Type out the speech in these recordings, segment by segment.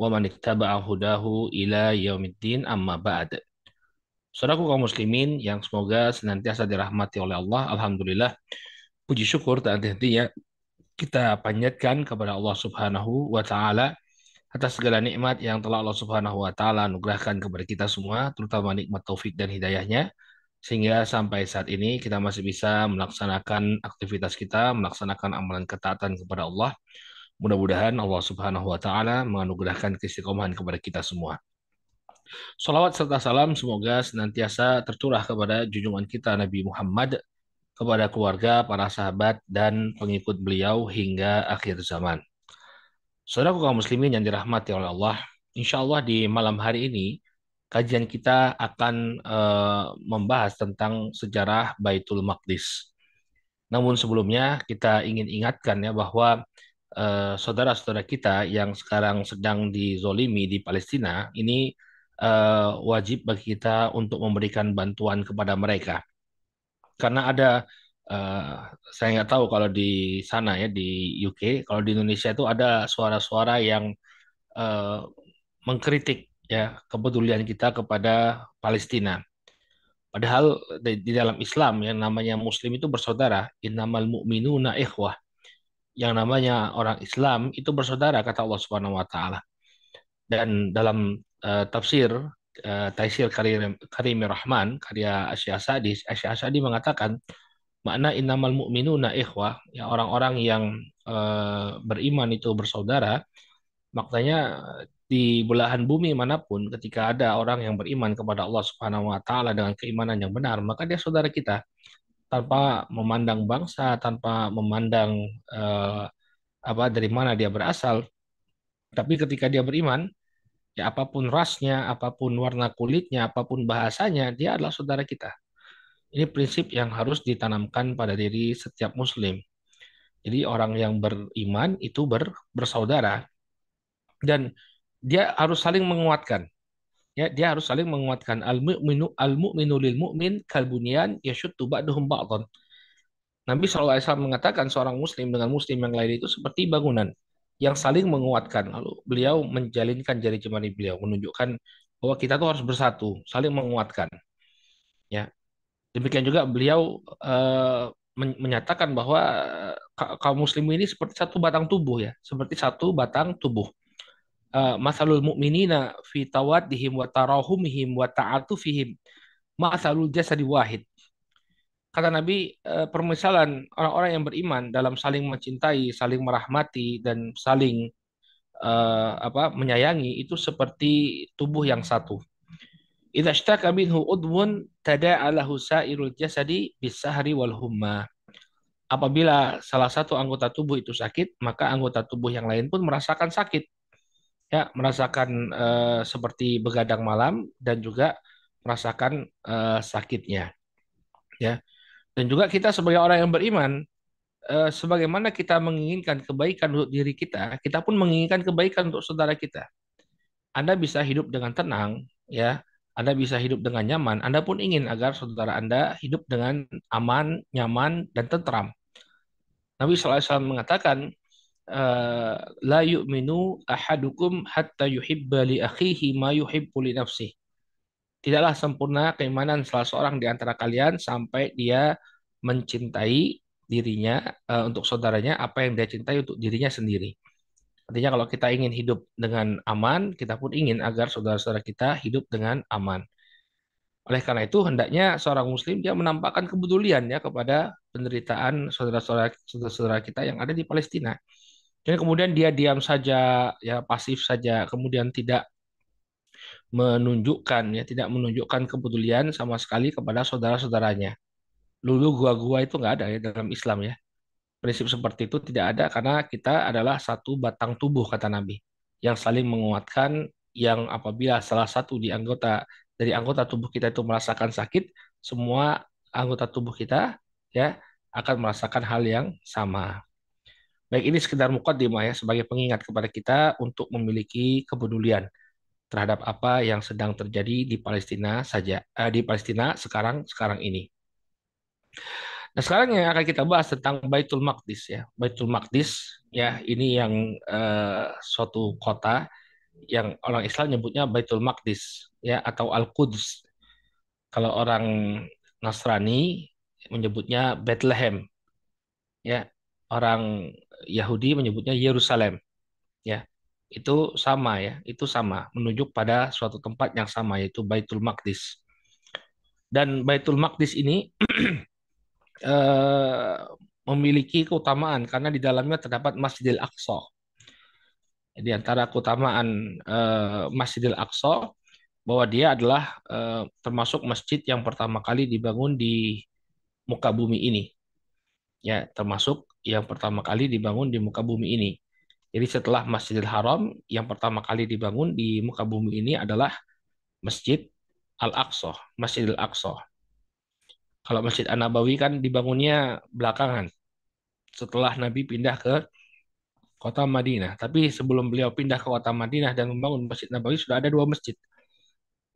wa man ittaba'a hudahu ila yaumiddin amma ba'd. Saudaraku kaum muslimin yang semoga senantiasa dirahmati oleh Allah, alhamdulillah puji syukur tak henti-hentinya kita panjatkan kepada Allah Subhanahu wa taala atas segala nikmat yang telah Allah Subhanahu wa taala anugerahkan kepada kita semua, terutama nikmat taufik dan hidayahnya sehingga sampai saat ini kita masih bisa melaksanakan aktivitas kita, melaksanakan amalan ketaatan kepada Allah. Mudah-mudahan Allah Subhanahu wa taala menganugerahkan keistiqomahan kepada kita semua. Salawat serta salam semoga senantiasa tercurah kepada junjungan kita Nabi Muhammad, kepada keluarga, para sahabat, dan pengikut beliau hingga akhir zaman. Saudara kaum muslimin yang dirahmati oleh Allah, insya Allah di malam hari ini kajian kita akan uh, membahas tentang sejarah Baitul Maqdis. Namun sebelumnya kita ingin ingatkan ya bahwa uh, saudara-saudara kita yang sekarang sedang dizolimi di Palestina ini uh, wajib bagi kita untuk memberikan bantuan kepada mereka. Karena ada uh, saya nggak tahu kalau di sana ya di UK, kalau di Indonesia itu ada suara-suara yang uh, mengkritik ya kepedulian kita kepada Palestina. Padahal di, di dalam Islam yang namanya Muslim itu bersaudara, innamal mu'minuna ikhwah. Yang namanya orang Islam itu bersaudara kata Allah Subhanahu wa taala. Dan dalam uh, tafsir uh, Taisir Karim, Karim Rahman karya Asy'asadi Asy'asadi mengatakan makna innamal mu'minuna ikhwah ya orang-orang yang uh, beriman itu bersaudara maknanya di belahan bumi mana pun ketika ada orang yang beriman kepada Allah Subhanahu wa taala dengan keimanan yang benar maka dia saudara kita tanpa memandang bangsa tanpa memandang uh, apa dari mana dia berasal. Tapi ketika dia beriman ya apa pun rasnya apa pun warna kulitnya apa pun bahasanya dia adalah saudara kita. Ini prinsip yang harus ditanamkan pada diri setiap muslim. Jadi orang yang beriman itu ber, bersaudara. Dan dia harus saling menguatkan. Ya, dia harus saling menguatkan al mu'minu al mu'minu lil mu'min kal bunyan yashuttu ba'duhum ba'dhan. Nabi SAW mengatakan seorang muslim dengan muslim yang lain itu seperti bangunan yang saling menguatkan. Lalu beliau menjalinkan jari jemari beliau menunjukkan bahwa kita tuh harus bersatu, saling menguatkan. Ya. Demikian juga beliau uh, menyatakan bahwa kaum muslim ini seperti satu batang tubuh ya, seperti satu batang tubuh uh, masalul mu'minina fi tawaddihim wa tarahumihim wa ta'atufihim masalul jasadi wahid. Kata Nabi, uh, permisalan orang-orang yang beriman dalam saling mencintai, saling merahmati dan saling uh, apa menyayangi itu seperti tubuh yang satu. Idza ishtaka minhu udwun tada'a lahu sa'irul jasadi bisahri wal humma. Apabila salah satu anggota tubuh itu sakit, maka anggota tubuh yang lain pun merasakan sakit ya merasakan uh, seperti begadang malam dan juga merasakan uh, sakitnya. Ya dan juga kita sebagai orang yang beriman uh, sebagaimana kita menginginkan kebaikan untuk diri kita kita pun menginginkan kebaikan untuk saudara kita. Anda bisa hidup dengan tenang ya. Anda bisa hidup dengan nyaman. Anda pun ingin agar saudara Anda hidup dengan aman nyaman dan tentram. Nabi SAW mengatakan Eh, la yu'minu ahadukum hatta yuhibba li akhihi ma yuhibbu li nafsih. Tidaklah sempurna keimanan salah seorang di antara kalian sampai dia mencintai dirinya uh, untuk saudaranya apa yang dia cintai untuk dirinya sendiri. Artinya kalau kita ingin hidup dengan aman, kita pun ingin agar saudara-saudara kita hidup dengan aman. Oleh karena itu, hendaknya seorang muslim dia menampakkan kepedulian ya kepada penderitaan saudara-saudara kita yang ada di Palestina. Dan kemudian dia diam saja, ya pasif saja, kemudian tidak menunjukkan ya tidak menunjukkan kepedulian sama sekali kepada saudara-saudaranya. Lulu gua-gua itu nggak ada ya dalam Islam ya. Prinsip seperti itu tidak ada karena kita adalah satu batang tubuh kata Nabi yang saling menguatkan yang apabila salah satu di anggota dari anggota tubuh kita itu merasakan sakit, semua anggota tubuh kita ya akan merasakan hal yang sama. Baik, ini sekedar mukaddimah ya sebagai pengingat kepada kita untuk memiliki kepedulian terhadap apa yang sedang terjadi di Palestina saja eh, di Palestina sekarang sekarang ini. Nah, sekarang yang akan kita bahas tentang Baitul Maqdis ya. Baitul Maqdis ya, ini yang eh, suatu kota yang orang Islam nyebutnya Baitul Maqdis ya atau Al-Quds. Kalau orang Nasrani menyebutnya Bethlehem. Ya, orang Yahudi menyebutnya Yerusalem. Ya. Itu sama ya, itu sama menunjuk pada suatu tempat yang sama yaitu Baitul Maqdis. Dan Baitul Maqdis ini eh, memiliki keutamaan karena di dalamnya terdapat Masjidil Aqsa. Di antara keutamaan eh, Masjidil Aqsa bahwa dia adalah eh, termasuk masjid yang pertama kali dibangun di muka bumi ini. Ya, termasuk yang pertama kali dibangun di muka bumi ini. Jadi setelah Masjidil Haram yang pertama kali dibangun di muka bumi ini adalah Masjid Al-Aqsa, Masjidil Aqsa. Kalau Masjid An-Nabawi kan dibangunnya belakangan setelah Nabi pindah ke kota Madinah. Tapi sebelum beliau pindah ke kota Madinah dan membangun Masjid Nabawi sudah ada dua masjid.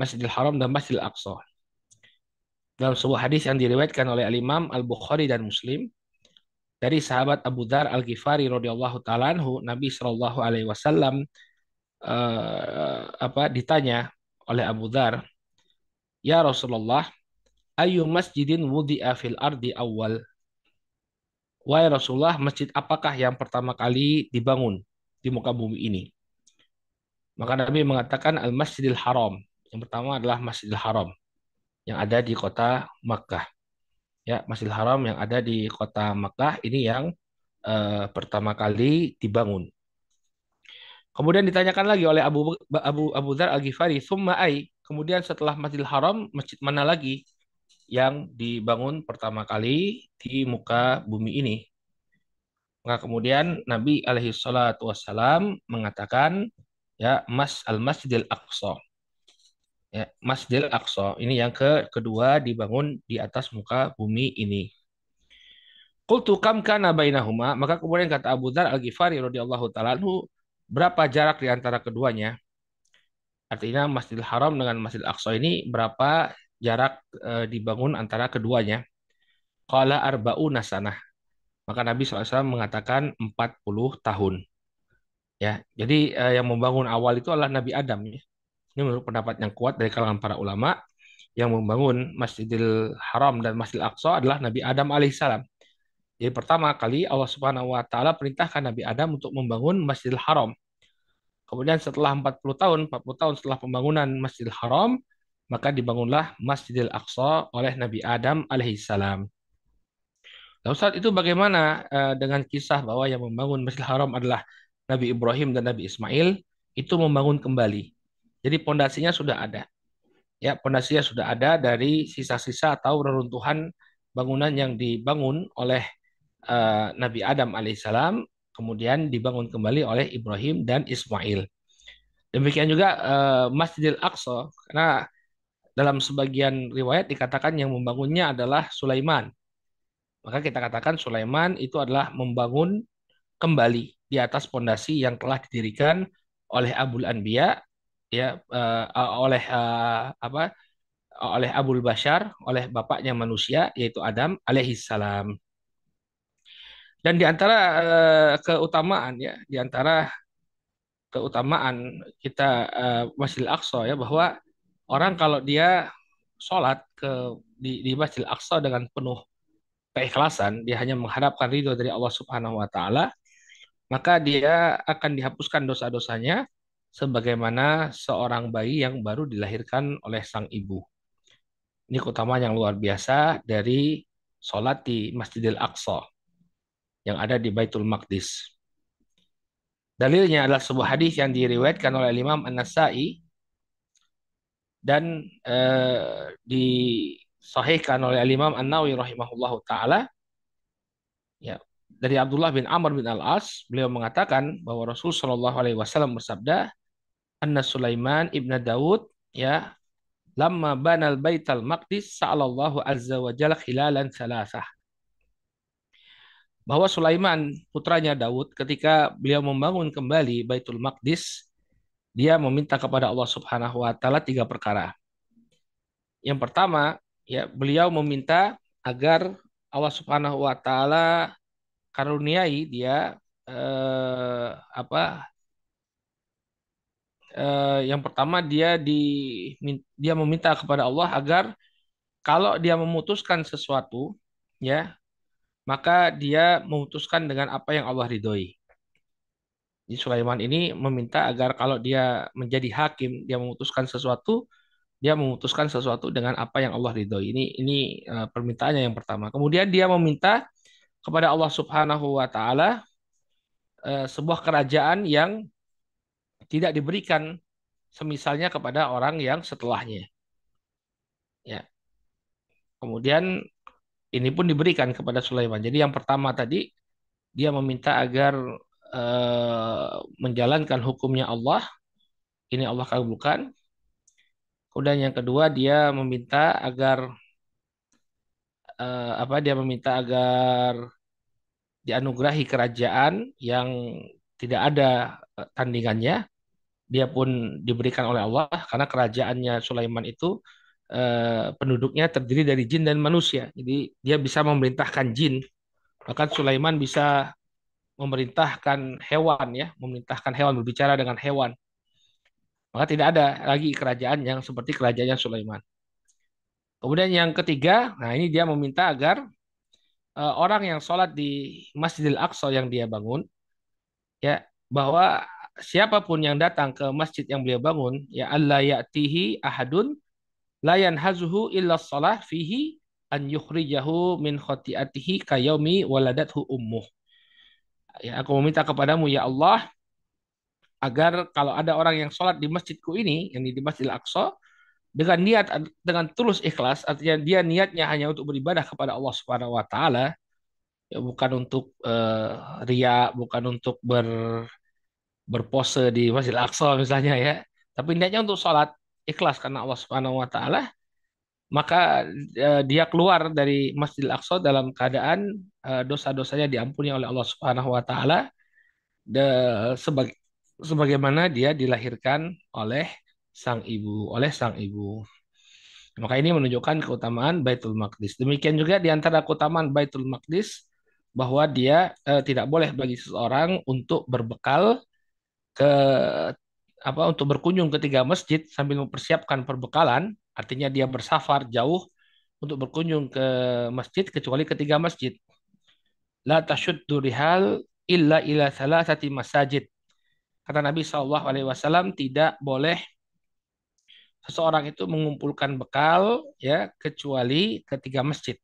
Masjidil Haram dan Masjidil Aqsa. Dalam sebuah hadis yang diriwayatkan oleh Al-Imam Al-Bukhari dan Muslim dari sahabat Abu Dar Al-Ghifari radhiyallahu taala Nabi Shallallahu alaihi wasallam uh, apa ditanya oleh Abu Dar, "Ya Rasulullah, ayu masjidin wudi'a fil ardi awal?" Wahai Rasulullah, masjid apakah yang pertama kali dibangun di muka bumi ini? Maka Nabi mengatakan Al-Masjidil Haram. Yang pertama adalah Masjidil Haram yang ada di kota Makkah. Ya, Masjidil Haram yang ada di kota Makkah ini yang uh, pertama kali dibangun. Kemudian ditanyakan lagi oleh Abu Abu Abu Dzar Al-Ghifari, "Tsumma ai?" Kemudian setelah Masjidil Haram, masjid mana lagi yang dibangun pertama kali di muka bumi ini. Maka kemudian Nabi alaihi wassalam mengatakan ya Mas al Masjidil Aqsa. Ya, Masjidil Aqsa ini yang ke kedua dibangun di atas muka bumi ini. Qultu kam kana bainahuma maka kemudian kata Abu Dzar Al-Ghifari radhiyallahu taala berapa jarak di antara keduanya? Artinya Masjidil Haram dengan Masjidil Aqsa ini berapa jarak e, dibangun antara keduanya. Qala arba'una sanah. Maka Nabi SAW mengatakan 40 tahun. Ya, jadi e, yang membangun awal itu adalah Nabi Adam ya. Ini menurut pendapat yang kuat dari kalangan para ulama yang membangun Masjidil Haram dan Masjidil Aqsa adalah Nabi Adam alaihissalam. Jadi pertama kali Allah Subhanahu wa taala perintahkan Nabi Adam untuk membangun Masjidil Haram. Kemudian setelah 40 tahun, 40 tahun setelah pembangunan Masjidil Haram, maka dibangunlah Masjidil Aqsa oleh Nabi Adam alaihissalam. Nah, Ustaz itu bagaimana uh, dengan kisah bahwa yang membangun Masjidil Haram adalah Nabi Ibrahim dan Nabi Ismail itu membangun kembali. Jadi pondasinya sudah ada. Ya, pondasinya sudah ada dari sisa-sisa atau reruntuhan bangunan yang dibangun oleh uh, Nabi Adam alaihissalam kemudian dibangun kembali oleh Ibrahim dan Ismail. Demikian juga uh, Masjidil Aqsa karena dalam sebagian riwayat dikatakan yang membangunnya adalah Sulaiman. Maka kita katakan Sulaiman itu adalah membangun kembali di atas pondasi yang telah didirikan oleh Abul Anbiya ya uh, oleh uh, apa oleh Abul Bashar oleh bapaknya manusia yaitu Adam alaihissalam. Dan di antara uh, keutamaan ya, di antara keutamaan kita uh, Masjidil Aqsa ya bahwa orang kalau dia sholat ke di, di Masjidil Aqsa dengan penuh keikhlasan, dia hanya mengharapkan ridho dari Allah Subhanahu wa taala, maka dia akan dihapuskan dosa-dosanya sebagaimana seorang bayi yang baru dilahirkan oleh sang ibu. Ini keutamaan yang luar biasa dari sholat di Masjidil Aqsa yang ada di Baitul Maqdis. Dalilnya adalah sebuah hadis yang diriwayatkan oleh Imam An-Nasai dan eh, disahihkan oleh Imam An-Nawawi rahimahullahu taala ya dari Abdullah bin Amr bin Al-As beliau mengatakan bahwa Rasul Shallallahu alaihi wasallam bersabda anna Sulaiman ibn Daud ya lamma banal baital maqdis sa'alallahu azza wa jalla khilalan salasah bahwa Sulaiman putranya Daud ketika beliau membangun kembali Baitul Maqdis dia meminta kepada Allah Subhanahu wa taala tiga perkara. Yang pertama, ya beliau meminta agar Allah Subhanahu wa taala karuniai dia eh, apa eh, yang pertama dia di dia meminta kepada Allah agar kalau dia memutuskan sesuatu ya maka dia memutuskan dengan apa yang Allah ridhoi. Di Sulaiman ini meminta agar kalau dia menjadi hakim, dia memutuskan sesuatu, dia memutuskan sesuatu dengan apa yang Allah ridhoi. Ini ini uh, permintaannya yang pertama. Kemudian dia meminta kepada Allah Subhanahu wa taala uh, sebuah kerajaan yang tidak diberikan semisalnya kepada orang yang setelahnya. Ya. Kemudian ini pun diberikan kepada Sulaiman. Jadi yang pertama tadi dia meminta agar uh, menjalankan hukumnya Allah. Ini Allah kabulkan. Kemudian yang kedua dia meminta agar uh, apa? Dia meminta agar dianugerahi kerajaan yang tidak ada uh, tandingannya. Dia pun diberikan oleh Allah karena kerajaannya Sulaiman itu uh, penduduknya terdiri dari jin dan manusia. Jadi dia bisa memerintahkan jin. Bahkan Sulaiman bisa memerintahkan hewan ya, memerintahkan hewan berbicara dengan hewan. Maka tidak ada lagi kerajaan yang seperti kerajaan Sulaiman. Kemudian yang ketiga, nah ini dia meminta agar uh, orang yang sholat di Masjidil Aqsa yang dia bangun, ya bahwa siapa pun yang datang ke masjid yang beliau bangun, ya Allah ya'tihi ahadun layan hazuhu illa sholah fihi an yukhrijahu min khotiatihi kayomi waladathu ummuh. Ya aku meminta kepadamu ya Allah agar kalau ada orang yang sholat di masjidku ini yang di Masjidil Aqsa dengan niat dengan tulus ikhlas artinya dia niatnya hanya untuk beribadah kepada Allah Subhanahu wa taala ya bukan untuk uh, ria bukan untuk ber berpose di Masjidil Aqsa misalnya ya tapi niatnya untuk sholat ikhlas karena Allah Subhanahu wa taala maka uh, dia keluar dari Masjidil Aqsa dalam keadaan uh, dosa-dosanya diampuni oleh Allah Subhanahu wa taala sebagai sebagaimana dia dilahirkan oleh sang ibu, oleh sang ibu. Maka ini menunjukkan keutamaan Baitul Maqdis. Demikian juga di antara keutamaan Baitul Maqdis bahwa dia uh, tidak boleh bagi seseorang untuk berbekal ke apa untuk berkunjung ke tiga masjid sambil mempersiapkan perbekalan Artinya dia bersafar jauh untuk berkunjung ke masjid kecuali ketiga masjid. La tashuddu rihal illa ila salasati masajid. Kata Nabi Wasallam tidak boleh seseorang itu mengumpulkan bekal ya kecuali ketiga masjid.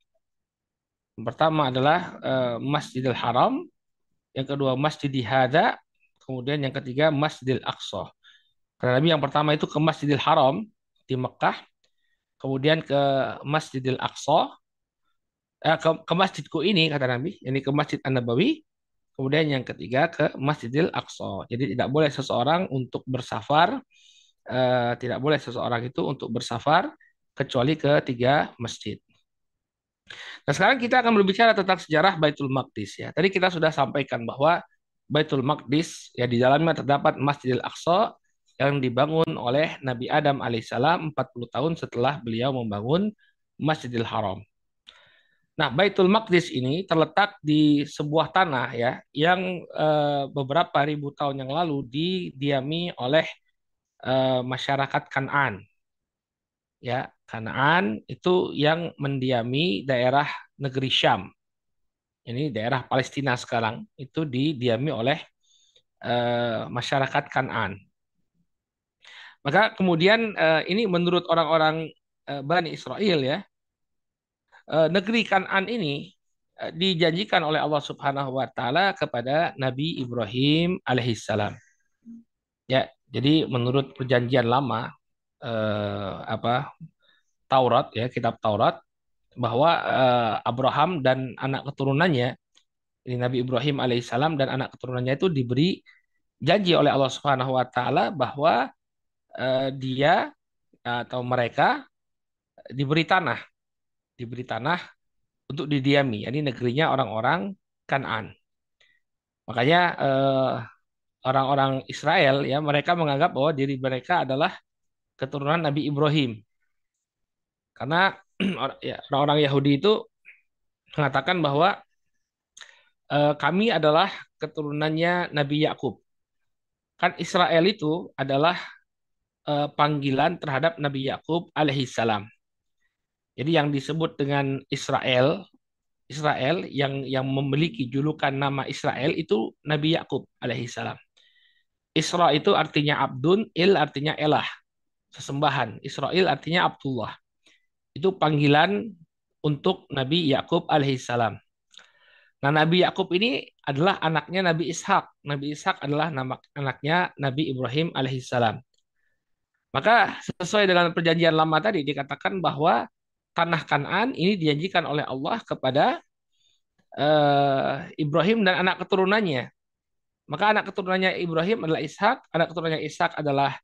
Pertama adalah uh, Masjidil Haram, yang kedua Masjidil Hada, kemudian yang ketiga Masjidil Aqsa. Karena Nabi yang pertama itu ke Masjidil Haram di Mekah, kemudian ke Masjidil Aqsa, eh, ke, ke masjidku ini kata Nabi, ini ke Masjid An-Nabawi, kemudian yang ketiga ke Masjidil Aqsa. Jadi tidak boleh seseorang untuk bersafar, eh, tidak boleh seseorang itu untuk bersafar kecuali ke tiga masjid. Nah sekarang kita akan berbicara tentang sejarah Baitul Maqdis ya. Tadi kita sudah sampaikan bahwa Baitul Maqdis ya di dalamnya terdapat Masjidil Aqsa yang dibangun oleh Nabi Adam alaihissalam 40 tahun setelah beliau membangun Masjidil Haram. Nah, Baitul Maqdis ini terletak di sebuah tanah ya yang eh, beberapa ribu tahun yang lalu didiami oleh eh, masyarakat Kanaan. Ya, Kanaan itu yang mendiami daerah negeri Syam. Ini daerah Palestina sekarang itu didiami oleh eh, masyarakat Kanaan. Maka kemudian uh, ini menurut orang-orang uh, Bani Israel ya, uh, negeri Kanan ini dijanjikan oleh Allah Subhanahu wa taala kepada Nabi Ibrahim alaihissalam. Ya, jadi menurut perjanjian lama uh, apa Taurat ya, kitab Taurat bahwa uh, Abraham dan anak keturunannya ini Nabi Ibrahim alaihissalam dan anak keturunannya itu diberi janji oleh Allah Subhanahu wa taala bahwa eh, dia atau mereka diberi tanah, diberi tanah untuk didiami. Ini negerinya orang-orang Kanaan. Makanya eh, orang-orang Israel ya mereka menganggap bahwa diri mereka adalah keturunan Nabi Ibrahim. Karena ya, orang-orang Yahudi itu mengatakan bahwa eh, kami adalah keturunannya Nabi Yakub. Kan Israel itu adalah eh, panggilan terhadap Nabi Yakub alaihissalam. Jadi yang disebut dengan Israel, Israel yang yang memiliki julukan nama Israel itu Nabi Yakub alaihissalam. Isra itu artinya abdun, il artinya elah, sesembahan. Israel artinya Abdullah. Itu panggilan untuk Nabi Yakub alaihissalam. Nah, Nabi Yakub ini adalah anaknya Nabi Ishak. Nabi Ishak adalah nama anaknya Nabi Ibrahim alaihissalam. Maka sesuai dengan perjanjian lama tadi dikatakan bahwa tanah Kanan ini dijanjikan oleh Allah kepada uh, Ibrahim dan anak keturunannya. Maka anak keturunannya Ibrahim adalah Ishak, anak keturunannya Ishak adalah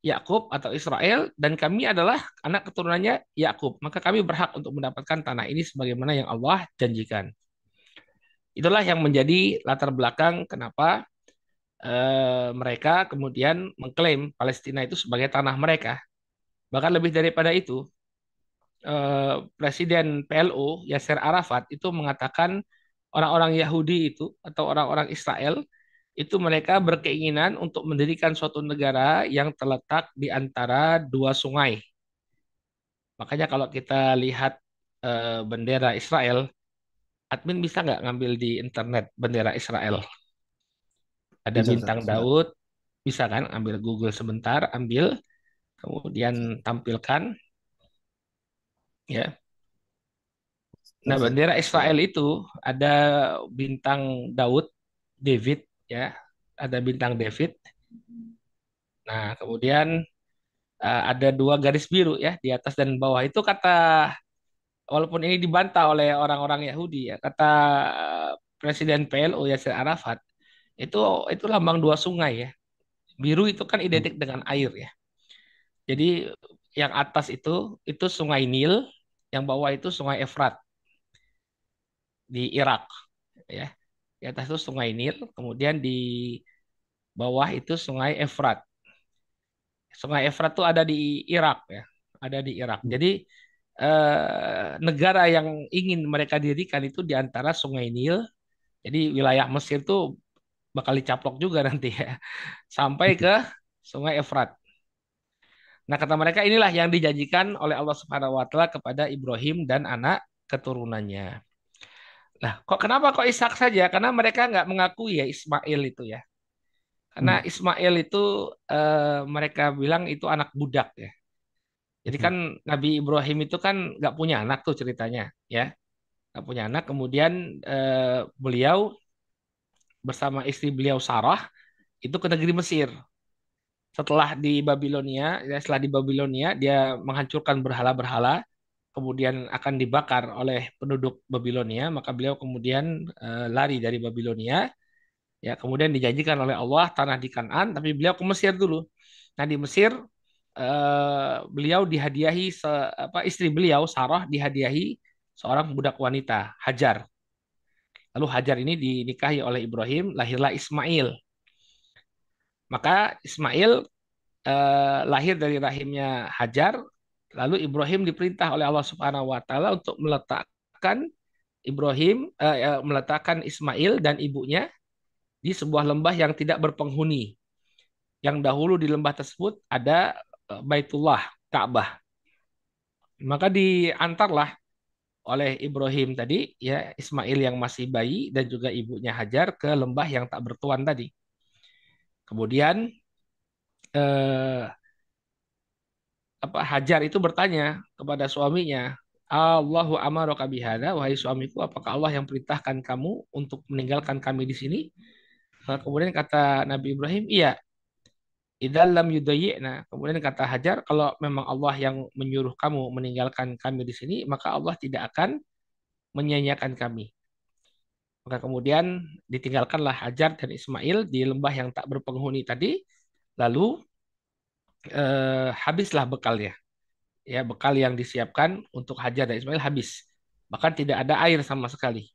Yakub atau Israel dan kami adalah anak keturunannya Yakub. Maka kami berhak untuk mendapatkan tanah ini sebagaimana yang Allah janjikan. Itulah yang menjadi latar belakang kenapa uh, mereka kemudian mengklaim Palestina itu sebagai tanah mereka. Bahkan lebih daripada itu, uh, Presiden PLO Yasser Arafat itu mengatakan orang-orang Yahudi itu atau orang-orang Israel itu mereka berkeinginan untuk mendirikan suatu negara yang terletak di antara dua sungai. Makanya kalau kita lihat uh, bendera Israel, admin bisa nggak ngambil di internet bendera Israel? Ada bisa, bintang bisa. Daud, bisa kan? Ambil Google sebentar, ambil, kemudian tampilkan, ya. Nah, bendera Israel itu ada bintang Daud, David, ya, ada bintang David. Nah, kemudian uh, ada dua garis biru ya di atas dan bawah. Itu kata walaupun ini dibantah oleh orang-orang Yahudi ya, kata Presiden PLO Yasser Arafat, itu itu lambang dua sungai ya. Biru itu kan identik dengan air ya. Jadi yang atas itu itu Sungai Nil, yang bawah itu Sungai Efrat di Irak ya. Di atas itu Sungai Nil, kemudian di bawah itu Sungai Efrat. Sungai Efrat itu ada di Irak ya, ada di Irak. Jadi eh, negara yang ingin mereka dirikan itu di antara Sungai Nil. Jadi wilayah Mesir itu bakal dicaplok juga nanti ya. Sampai ke Sungai Efrat. Nah, kata mereka inilah yang dijanjikan oleh Allah Subhanahu wa taala kepada Ibrahim dan anak keturunannya. Nah, kok kenapa kok Ishak saja? Karena mereka nggak mengakui ya Ismail itu ya. Karena hmm. Ismail itu eh, mereka bilang itu anak budak ya. Jadi kan Nabi Ibrahim itu kan nggak punya anak tuh ceritanya, ya, nggak punya anak. Kemudian eh, beliau bersama istri beliau Sarah itu ke negeri Mesir. Setelah di Babilonia, ya, setelah di Babilonia dia menghancurkan berhala-berhala, kemudian akan dibakar oleh penduduk Babilonia, maka beliau kemudian eh, lari dari Babilonia. Ya, kemudian dijanjikan oleh Allah tanah di Kanan, tapi beliau ke Mesir dulu. Nah, di Mesir uh, beliau dihadiahi se, apa istri beliau Sarah dihadiahi seorang budak wanita Hajar. Lalu Hajar ini dinikahi oleh Ibrahim, lahirlah Ismail. Maka Ismail uh, lahir dari rahimnya Hajar, lalu Ibrahim diperintah oleh Allah Subhanahu wa taala untuk meletakkan Ibrahim uh, meletakkan Ismail dan ibunya di sebuah lembah yang tidak berpenghuni. Yang dahulu di lembah tersebut ada Baitullah, Ka'bah. Maka diantarlah oleh Ibrahim tadi ya Ismail yang masih bayi dan juga ibunya Hajar ke lembah yang tak bertuan tadi. Kemudian eh, apa Hajar itu bertanya kepada suaminya, Allahu amaraka bihada, wahai suamiku, apakah Allah yang perintahkan kamu untuk meninggalkan kami di sini? kemudian kata Nabi Ibrahim, iya, Idalam yudayi'na. Kemudian kata Hajar, kalau memang Allah yang menyuruh kamu meninggalkan kami di sini, maka Allah tidak akan menyanyiakan kami. Maka kemudian ditinggalkanlah Hajar dan Ismail di lembah yang tak berpenghuni tadi. Lalu eh, habislah bekalnya. Ya, bekal yang disiapkan untuk Hajar dan Ismail habis. Bahkan tidak ada air sama sekali.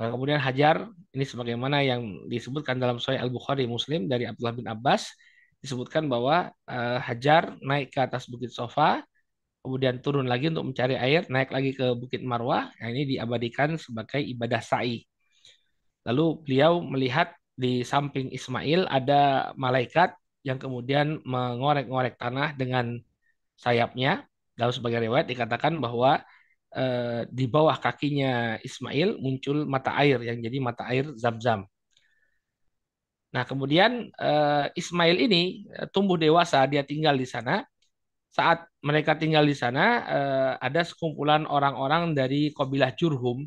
Nah, kemudian Hajar ini sebagaimana yang disebutkan dalam Sahih Al-Bukhari Muslim dari Abdullah bin Abbas disebutkan bahwa eh, Hajar naik ke atas Bukit Sofa, kemudian turun lagi untuk mencari air, naik lagi ke Bukit Marwah. Nah, ini diabadikan sebagai ibadah sa'i. Lalu beliau melihat di samping Ismail ada malaikat yang kemudian mengorek-ngorek tanah dengan sayapnya. Dalam sebagai riwayat dikatakan bahwa eh, di bawah kakinya Ismail muncul mata air yang jadi mata air zam-zam. Nah, kemudian eh, Ismail ini eh, tumbuh dewasa, dia tinggal di sana. Saat mereka tinggal di sana, eh, ada sekumpulan orang-orang dari kabilah Jurhum.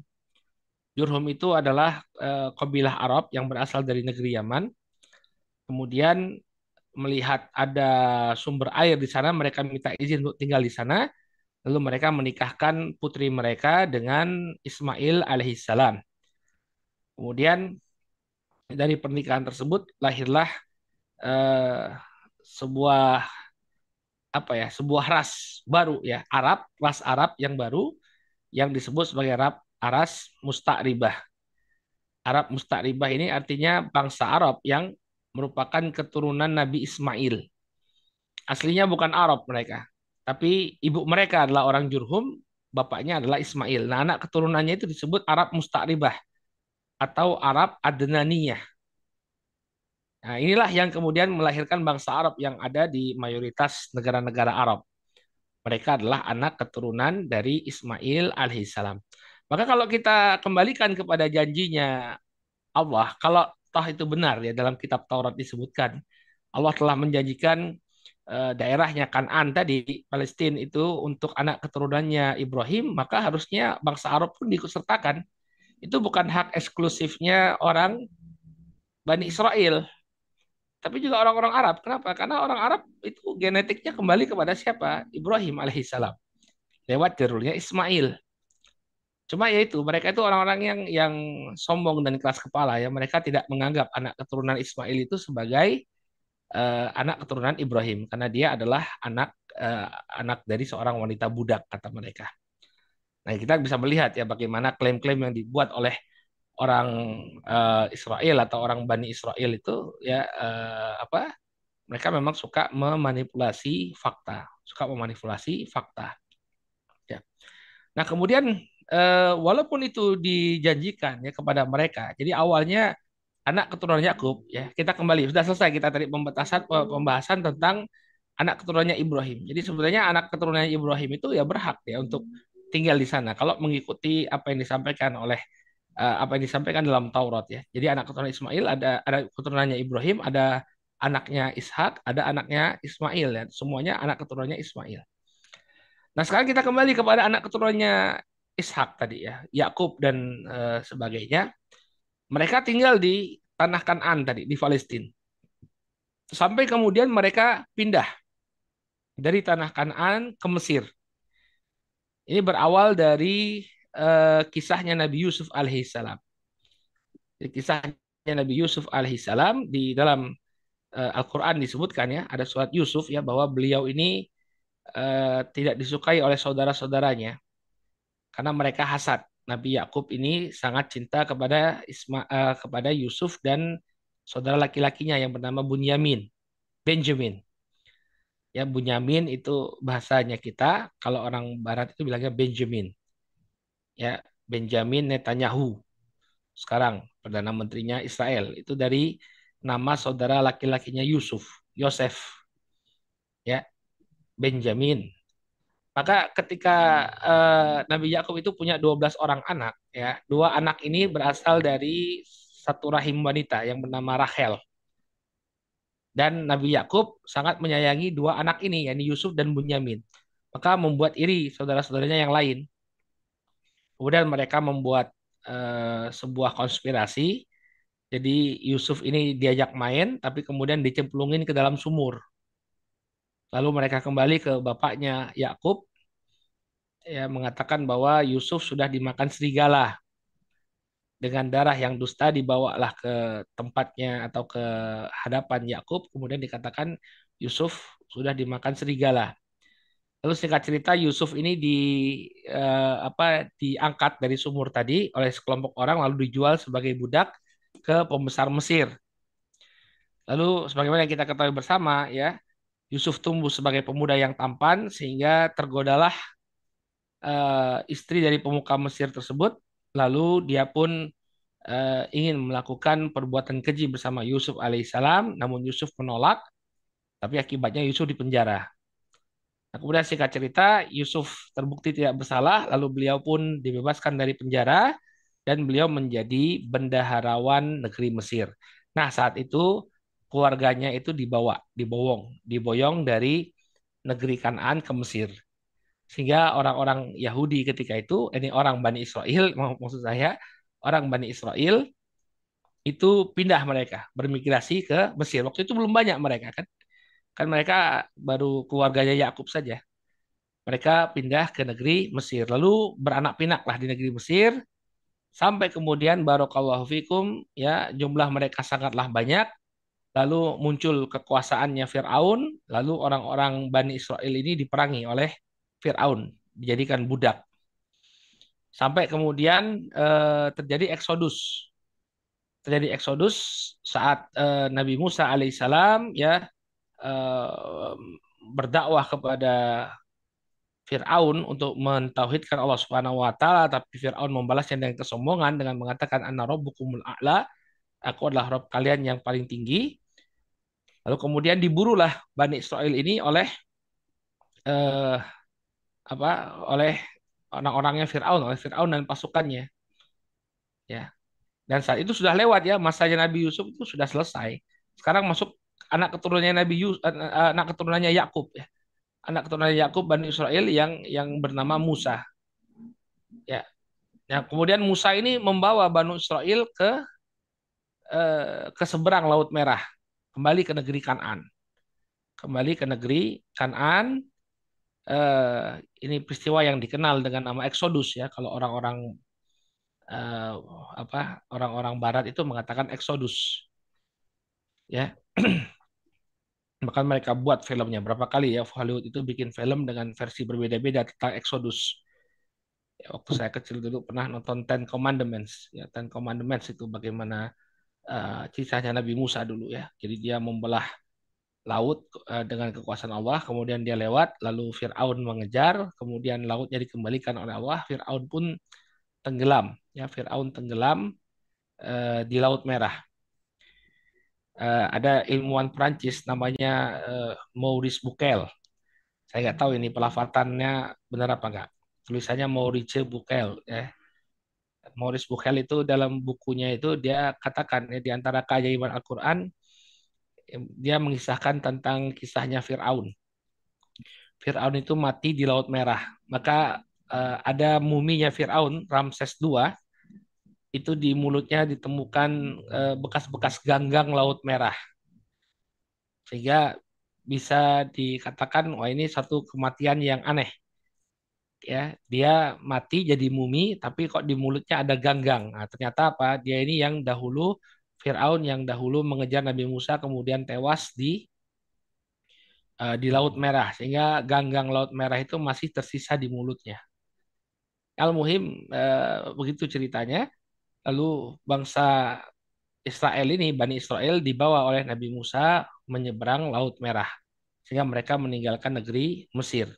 Jurhum itu adalah eh, kabilah Arab yang berasal dari negeri Yaman. Kemudian melihat ada sumber air di sana, mereka minta izin untuk tinggal di sana. Lalu mereka menikahkan putri mereka dengan Ismail alaihissalam. Kemudian dari pernikahan tersebut lahirlah eh, sebuah apa ya sebuah ras baru ya Arab ras Arab yang baru yang disebut sebagai Arab Aras Musta'ribah. Arab Musta'ribah ini artinya bangsa Arab yang merupakan keturunan Nabi Ismail. Aslinya bukan Arab mereka, tapi ibu mereka adalah orang Jurhum, bapaknya adalah Ismail. Nah, anak keturunannya itu disebut Arab Musta'ribah atau Arab Adnaniyah. Nah, inilah yang kemudian melahirkan bangsa Arab yang ada di mayoritas negara-negara Arab. Mereka adalah anak keturunan dari Ismail alaihissalam. Maka kalau kita kembalikan kepada janjinya Allah, kalau toh itu benar ya dalam kitab Taurat disebutkan, Allah telah menjanjikan eh, daerahnya Kanan tadi, Palestina itu untuk anak keturunannya Ibrahim, maka harusnya bangsa Arab pun diikutsertakan. Itu bukan hak eksklusifnya orang Bani Israel, tapi juga orang-orang Arab. Kenapa? Karena orang Arab itu genetiknya kembali kepada siapa? Ibrahim alaihissalam. Lewat jalurnya Ismail. Cuma ya itu, mereka itu orang-orang yang yang sombong dan keras kepala ya. Mereka tidak menganggap anak keturunan Ismail itu sebagai uh, anak keturunan Ibrahim karena dia adalah anak uh, anak dari seorang wanita budak kata mereka. Nah, kita bisa melihat ya bagaimana klaim-klaim yang dibuat oleh orang uh, Israel atau orang Bani Israel itu ya uh, apa mereka memang suka memanipulasi fakta, suka memanipulasi fakta. Ya. Nah, kemudian uh, walaupun itu dijanjikan ya kepada mereka. Jadi awalnya anak keturunan Yakub ya, kita kembali sudah selesai kita tadi pembatasan pembahasan tentang anak keturunannya Ibrahim. Jadi sebenarnya anak keturunannya Ibrahim itu ya berhak ya untuk tinggal di sana kalau mengikuti apa yang disampaikan oleh uh, apa yang disampaikan dalam Taurat ya. Jadi anak keturunan Ismail ada ada keturunannya Ibrahim, ada anaknya Ishak, ada anaknya Ismail ya. Semuanya anak keturunannya Ismail. Nah, sekarang kita kembali kepada anak keturunannya Ishak tadi ya, Yakub dan uh, sebagainya. Mereka tinggal di tanah Kanan tadi di Palestina. Sampai kemudian mereka pindah dari tanah Kanan ke Mesir. Ini berawal dari uh, kisahnya Nabi Yusuf alaihissalam. Kisahnya Nabi Yusuf alaihissalam di dalam uh, Al-Quran disebutkan ya, ada surat Yusuf ya bahwa beliau ini uh, tidak disukai oleh saudara-saudaranya karena mereka hasad. Nabi Yakub ini sangat cinta kepada Isma, uh, kepada Yusuf dan saudara laki-lakinya yang bernama Bunyamin, Benjamin. Ya Bunyamin itu bahasanya kita, kalau orang barat itu bilangnya Benjamin. Ya, Benjamin Netanyahu. Sekarang perdana menterinya Israel itu dari nama saudara laki-lakinya Yusuf, Yosef. Ya, Benjamin maka ketika uh, Nabi Yakub itu punya 12 orang anak, ya, dua anak ini berasal dari satu rahim wanita yang bernama Rachel. Dan Nabi Yakub sangat menyayangi dua anak ini, yakni Yusuf dan Bunyamin. Maka membuat iri saudara-saudaranya yang lain. Kemudian mereka membuat uh, sebuah konspirasi. Jadi Yusuf ini diajak main, tapi kemudian dicemplungin ke dalam sumur. Lalu mereka kembali ke bapaknya Yakub ya mengatakan bahwa Yusuf sudah dimakan serigala. Dengan darah yang dusta dibawalah ke tempatnya atau ke hadapan Yakub, kemudian dikatakan Yusuf sudah dimakan serigala. Lalu singkat cerita Yusuf ini di eh, apa diangkat dari sumur tadi oleh sekelompok orang lalu dijual sebagai budak ke pembesar Mesir. Lalu sebagaimana yang kita ketahui bersama ya, Yusuf tumbuh sebagai pemuda yang tampan sehingga tergodalah eh, istri dari pemuka Mesir tersebut. Lalu dia pun eh, ingin melakukan perbuatan keji bersama Yusuf alaihissalam, namun Yusuf menolak. Tapi akibatnya Yusuf dipenjara. Nah, kemudian singkat cerita, Yusuf terbukti tidak bersalah, lalu beliau pun dibebaskan dari penjara dan beliau menjadi bendaharawan negeri Mesir. Nah, saat itu keluarganya itu dibawa, dibowong, diboyong dari negeri Kanaan ke Mesir. Sehingga orang-orang Yahudi ketika itu, ini orang Bani Israel, maksud saya, orang Bani Israel itu pindah mereka, bermigrasi ke Mesir. Waktu itu belum banyak mereka kan. Kan mereka baru keluarganya Yakub saja. Mereka pindah ke negeri Mesir. Lalu beranak pinaklah di negeri Mesir. Sampai kemudian barokallahu fikum ya jumlah mereka sangatlah banyak. Lalu muncul kekuasaannya Fir'aun. Lalu orang-orang Bani Israel ini diperangi oleh Fir'aun. Dijadikan budak. Sampai kemudian eh, terjadi eksodus. Terjadi eksodus saat eh, Nabi Musa alaihissalam ya Eh, berdakwah kepada Fir'aun untuk mentauhidkan Allah Subhanahu wa taala tapi Fir'aun membalasnya dengan kesombongan dengan mengatakan anna rabbukumul a'la aku adalah rob kalian yang paling tinggi lalu kemudian diburulah Bani Israel ini oleh eh, apa oleh orang-orangnya Fir'aun oleh Fir'aun dan pasukannya ya dan saat itu sudah lewat ya masanya Nabi Yusuf itu sudah selesai sekarang masuk anak keturunannya Nabi Yus, anak keturunannya Yakub ya. Anak keturunannya Yakub Bani Israel yang yang bernama Musa. Ya. Ya, kemudian Musa ini membawa Bani Israel ke eh, ke seberang Laut Merah, kembali ke negeri Kanan. Kembali ke negeri Kanan. Eh, ini peristiwa yang dikenal dengan nama Exodus ya. Kalau orang-orang eh, apa orang-orang Barat itu mengatakan Exodus. Ya. Bahkan mereka buat filmnya berapa kali ya Hollywood itu bikin film dengan versi berbeda-beda tentang Exodus. Ya, waktu saya kecil dulu pernah nonton Ten Commandments. Ya, Ten Commandments itu bagaimana uh, Nabi Musa dulu ya. Jadi dia membelah laut uh, dengan kekuasaan Allah, kemudian dia lewat, lalu Fir'aun mengejar, kemudian lautnya dikembalikan oleh Allah, Fir'aun pun tenggelam. Ya, Fir'aun tenggelam uh, di Laut Merah ada ilmuwan Prancis namanya Maurice Bukel. Saya nggak tahu ini pelafatannya benar apa enggak. Tulisannya Maurice Bukel ya. Maurice Bukel itu dalam bukunya itu dia katakan ya, di antara keajaiban Al-Qur'an dia mengisahkan tentang kisahnya Firaun. Firaun itu mati di Laut Merah. Maka uh, ada muminya Firaun Ramses II itu di mulutnya ditemukan eh, bekas-bekas ganggang laut merah. Sehingga bisa dikatakan wah ini satu kematian yang aneh. Ya, dia mati jadi mumi tapi kok di mulutnya ada ganggang. Nah, ternyata apa? Dia ini yang dahulu Firaun yang dahulu mengejar Nabi Musa kemudian tewas di uh, di Laut Merah sehingga ganggang Laut Merah itu masih tersisa di mulutnya. Al-Muhim uh, begitu ceritanya. Lalu bangsa Israel ini, Bani Israel dibawa oleh Nabi Musa menyeberang Laut Merah. Sehingga mereka meninggalkan negeri Mesir.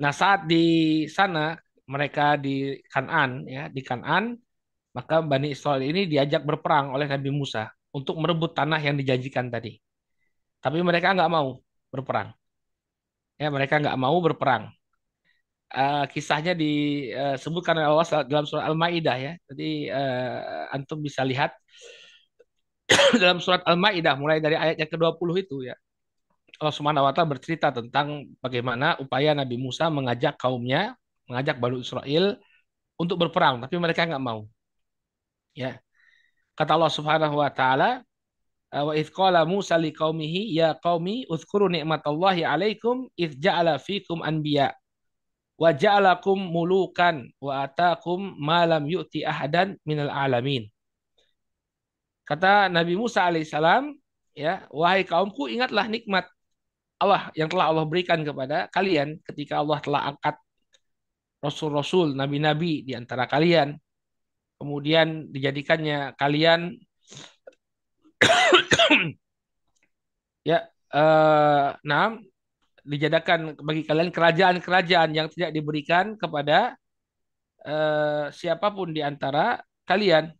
Nah saat di sana mereka di Kanan ya di Kanan maka Bani Israel ini diajak berperang oleh Nabi Musa untuk merebut tanah yang dijanjikan tadi. Tapi mereka nggak mau berperang. Ya mereka nggak mau berperang uh, kisahnya disebutkan oleh Allah dalam surat Al-Maidah ya. Jadi uh, antum bisa lihat dalam surat Al-Maidah mulai dari ayat yang ke-20 itu ya. Allah Subhanahu wa taala bercerita tentang bagaimana upaya Nabi Musa mengajak kaumnya, mengajak Bani Israel untuk berperang, tapi mereka nggak mau. Ya. Kata Allah Subhanahu wa taala, wa idh qala Musa liqaumihi ya qaumi uzkuru ni'matallahi 'alaikum idh ja'ala fikum anbiya' wa ja'alakum mulukan wa atakum malam yu'ti ahadan minal alamin. Kata Nabi Musa alaihissalam, ya, wahai kaumku ingatlah nikmat Allah yang telah Allah berikan kepada kalian ketika Allah telah angkat rasul-rasul, nabi-nabi di antara kalian. Kemudian dijadikannya kalian ya eh, nah dijadikan bagi kalian kerajaan-kerajaan yang tidak diberikan kepada eh, siapa pun di antara kalian.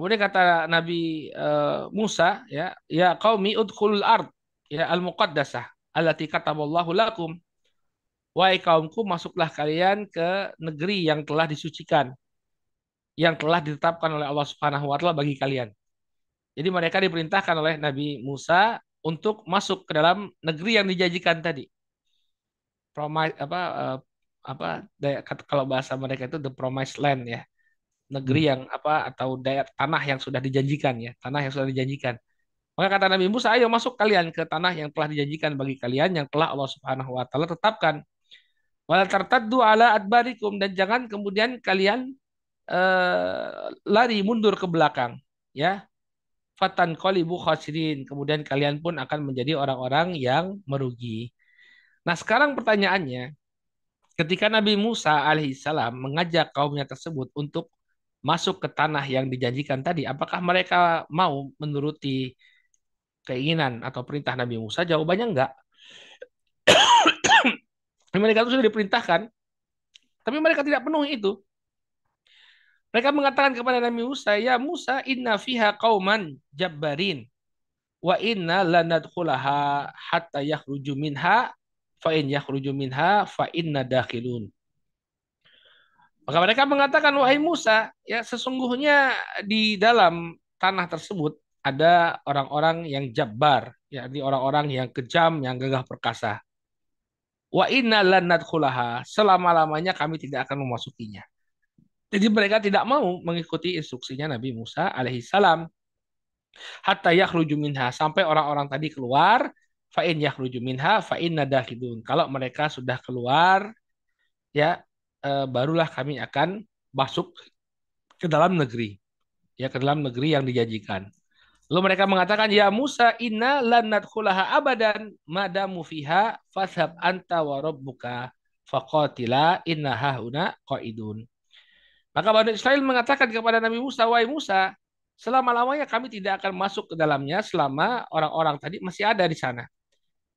Kemudian kata Nabi uh, Musa, ya, ya udkhulul ard, ya al-muqaddasah, allati kataballahu lakum. Wahai kaumku, masuklah kalian ke negeri yang telah disucikan, yang telah ditetapkan oleh Allah Subhanahu wa taala bagi kalian. Jadi mereka diperintahkan oleh Nabi Musa untuk masuk ke dalam negeri yang dijanjikan tadi. Promise apa uh, apa kalau bahasa mereka itu the promised land ya negeri hmm. yang apa atau daerah tanah yang sudah dijanjikan ya, tanah yang sudah dijanjikan. Maka kata Nabi Musa, ayo masuk kalian ke tanah yang telah dijanjikan bagi kalian yang telah Allah Subhanahu wa taala tetapkan. Wala tartaddu ala adbarikum dan jangan kemudian kalian uh, lari mundur ke belakang, ya. Fatan qalibu khasirin. Kemudian kalian pun akan menjadi orang-orang yang merugi. Nah, sekarang pertanyaannya, ketika Nabi Musa alaihissalam mengajak kaumnya tersebut untuk masuk ke tanah yang dijanjikan tadi, apakah mereka mau menuruti keinginan atau perintah Nabi Musa? Jawabannya enggak. mereka itu sudah diperintahkan, tapi mereka tidak penuh itu. Mereka mengatakan kepada Nabi Musa, "Ya Musa, inna fiha qauman jabbarin wa inna lanadkhulaha hatta yakhruju minha fa in yakhruju minha fa inna dakhilun." Maka mereka mengatakan, wahai Musa, ya sesungguhnya di dalam tanah tersebut ada orang-orang yang jabbar, yakni orang-orang yang kejam, yang gagah perkasa. Wa inna lanadkhulaha, selama-lamanya kami tidak akan memasukinya. Jadi mereka tidak mau mengikuti instruksinya Nabi Musa alaihissalam. Hatta yakhruju minha, sampai orang-orang tadi keluar, fa in yakhruju minha fa inna dakhilun. Kalau mereka sudah keluar, ya uh, barulah kami akan masuk ke dalam negeri ya ke dalam negeri yang dijanjikan. Lalu mereka mengatakan ya Musa inna lan nadkhulaha abadan madamu fiha fashab anta wa rabbuka faqatila inna hahuna qaidun. Maka Bani Israel mengatakan kepada Nabi Musa, "Wahai Musa, selama-lamanya kami tidak akan masuk ke dalamnya selama orang-orang tadi masih ada di sana.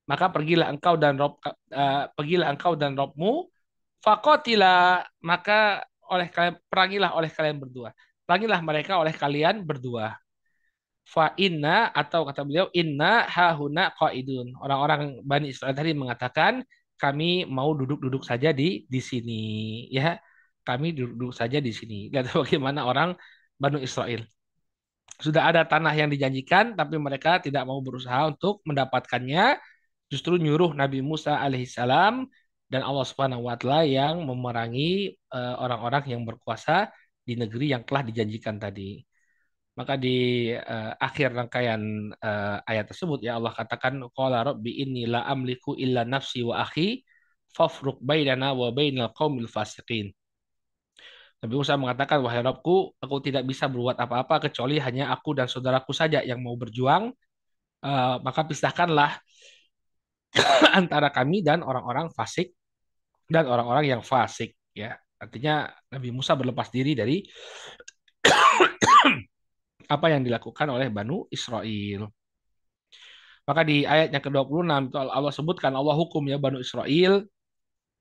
Maka pergilah engkau dan Rob, uh, pergilah engkau dan Robmu Fakotila maka oleh kalian perangilah oleh kalian berdua. Perangilah mereka oleh kalian berdua. Fa inna atau kata beliau inna hahuna qaidun. Orang-orang Bani Israel tadi mengatakan kami mau duduk-duduk saja di di sini ya. Kami duduk-duduk saja di sini. Lihat bagaimana orang Bani Israel. Sudah ada tanah yang dijanjikan tapi mereka tidak mau berusaha untuk mendapatkannya. Justru nyuruh Nabi Musa alaihissalam dan Allah Subhanahu wa taala yang memerangi eh, orang-orang yang berkuasa di negeri yang telah dijanjikan tadi. Maka di uh, akhir rangkaian uh, ayat tersebut ya Allah katakan qala rabbi inni la amliku illa nafsi wa akhi fafruq bainana wa bainal qaumil fasiqin. Nabi Musa mengatakan wahai Rabbku aku tidak bisa berbuat apa-apa kecuali hanya aku dan saudaraku saja yang mau berjuang uh, maka pisahkanlah antara kami dan orang-orang fasik dan orang-orang yang fasik ya artinya Nabi Musa berlepas diri dari apa yang dilakukan oleh Banu Israel maka di ayat yang ke-26 itu Allah sebutkan Allah hukum ya Banu Israel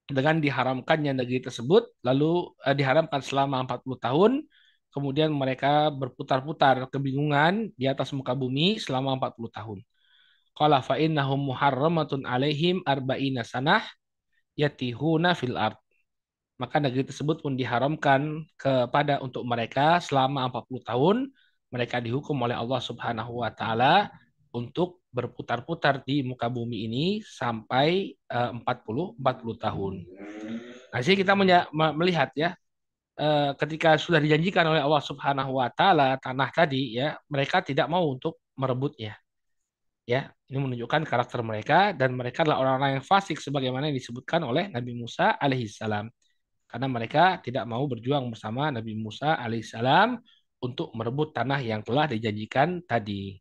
dengan diharamkannya negeri tersebut lalu eh, diharamkan selama 40 tahun kemudian mereka berputar-putar kebingungan di atas muka bumi selama 40 tahun. Qala fa innahum muharramatun alaihim arba'ina sanah yatihuna fil ard. Maka negeri tersebut pun diharamkan kepada untuk mereka selama 40 tahun mereka dihukum oleh Allah Subhanahu wa taala untuk berputar-putar di muka bumi ini sampai uh, 40 40 tahun. Nah, sini kita melihat ya uh, ketika sudah dijanjikan oleh Allah Subhanahu wa taala tanah tadi ya, mereka tidak mau untuk merebutnya. Ya, ini menunjukkan karakter mereka dan mereka adalah orang-orang yang fasik sebagaimana yang disebutkan oleh Nabi Musa alaihissalam. Karena mereka tidak mau berjuang bersama Nabi Musa alaihissalam untuk merebut tanah yang telah dijanjikan tadi.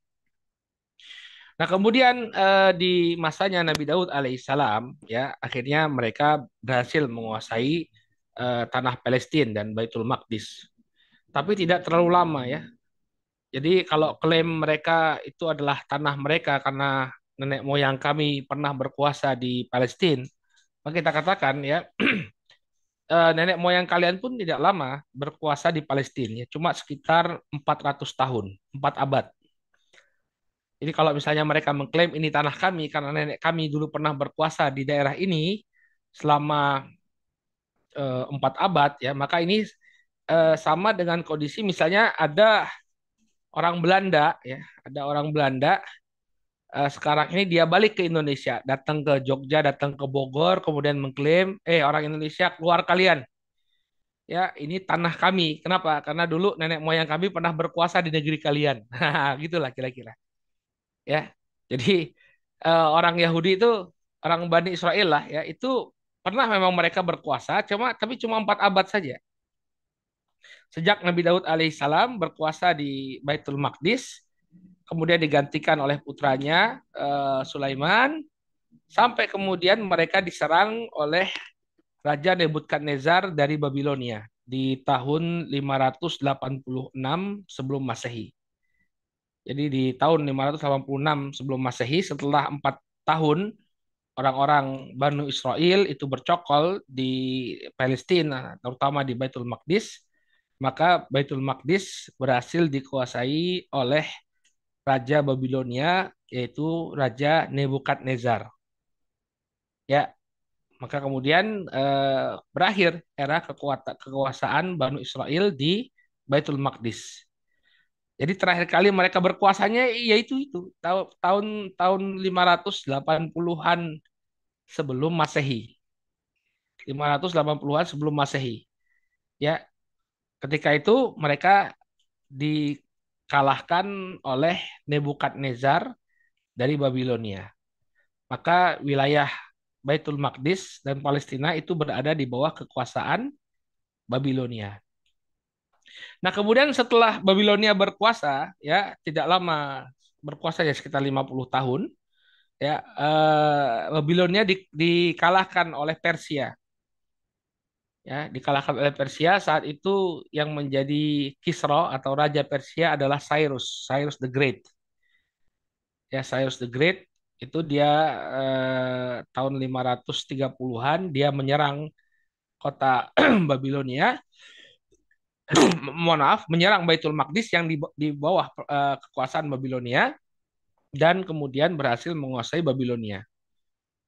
Nah, kemudian eh, di masanya Nabi Daud alaihissalam, ya akhirnya mereka berhasil menguasai eh, tanah Palestina dan Baitul Maqdis. Tapi tidak terlalu lama ya. Jadi kalau klaim mereka itu adalah tanah mereka karena nenek moyang kami pernah berkuasa di Palestina, maka kita katakan ya eh, nenek moyang kalian pun tidak lama berkuasa di Palestina, cuma sekitar 400 tahun, 4 abad. Jadi kalau misalnya mereka mengklaim ini tanah kami karena nenek kami dulu pernah berkuasa di daerah ini selama eh, empat abad ya, maka ini eh, sama dengan kondisi misalnya ada orang Belanda ya, ada orang Belanda eh, sekarang ini dia balik ke Indonesia, datang ke Jogja, datang ke Bogor, kemudian mengklaim, eh orang Indonesia keluar kalian. Ya, ini tanah kami. Kenapa? Karena dulu nenek moyang kami pernah berkuasa di negeri kalian. Gitulah kira-kira. Ya, jadi eh, orang Yahudi itu orang Bani Israel lah ya itu pernah memang mereka berkuasa, cuma tapi cuma empat abad saja. Sejak Nabi Daud alaihissalam berkuasa di Baitul Maqdis, kemudian digantikan oleh putranya uh, Sulaiman, sampai kemudian mereka diserang oleh Raja Nebukadnezar dari Babilonia di tahun 586 sebelum Masehi. Jadi di tahun 586 sebelum Masehi, setelah empat tahun orang-orang Banu Israel itu bercokol di Palestina, terutama di Baitul Maqdis, maka Baitul Maqdis berhasil dikuasai oleh Raja Babilonia, yaitu Raja Nebukadnezar. Ya, maka kemudian eh, berakhir era kekuatan kekuasaan Banu Israel di Baitul Maqdis. Jadi terakhir kali mereka berkuasanya yaitu itu tahun tahun 580-an sebelum Masehi. 580-an sebelum Masehi. Ya, Ketika itu mereka dikalahkan oleh Nebukadnezar dari Babilonia. Maka wilayah Baitul Maqdis dan Palestina itu berada di bawah kekuasaan Babilonia. Nah, kemudian setelah Babilonia berkuasa, ya tidak lama berkuasa ya sekitar 50 tahun, ya eh, Babilonia di, dikalahkan oleh Persia ya dikalahkan oleh Persia saat itu yang menjadi Kisra atau raja Persia adalah Cyrus Cyrus the Great. Ya Cyrus the Great itu dia eh, tahun 530-an dia menyerang kota Babilonia. Mohon maaf menyerang Baitul Maqdis yang di, di bawah eh, kekuasaan Babilonia dan kemudian berhasil menguasai Babilonia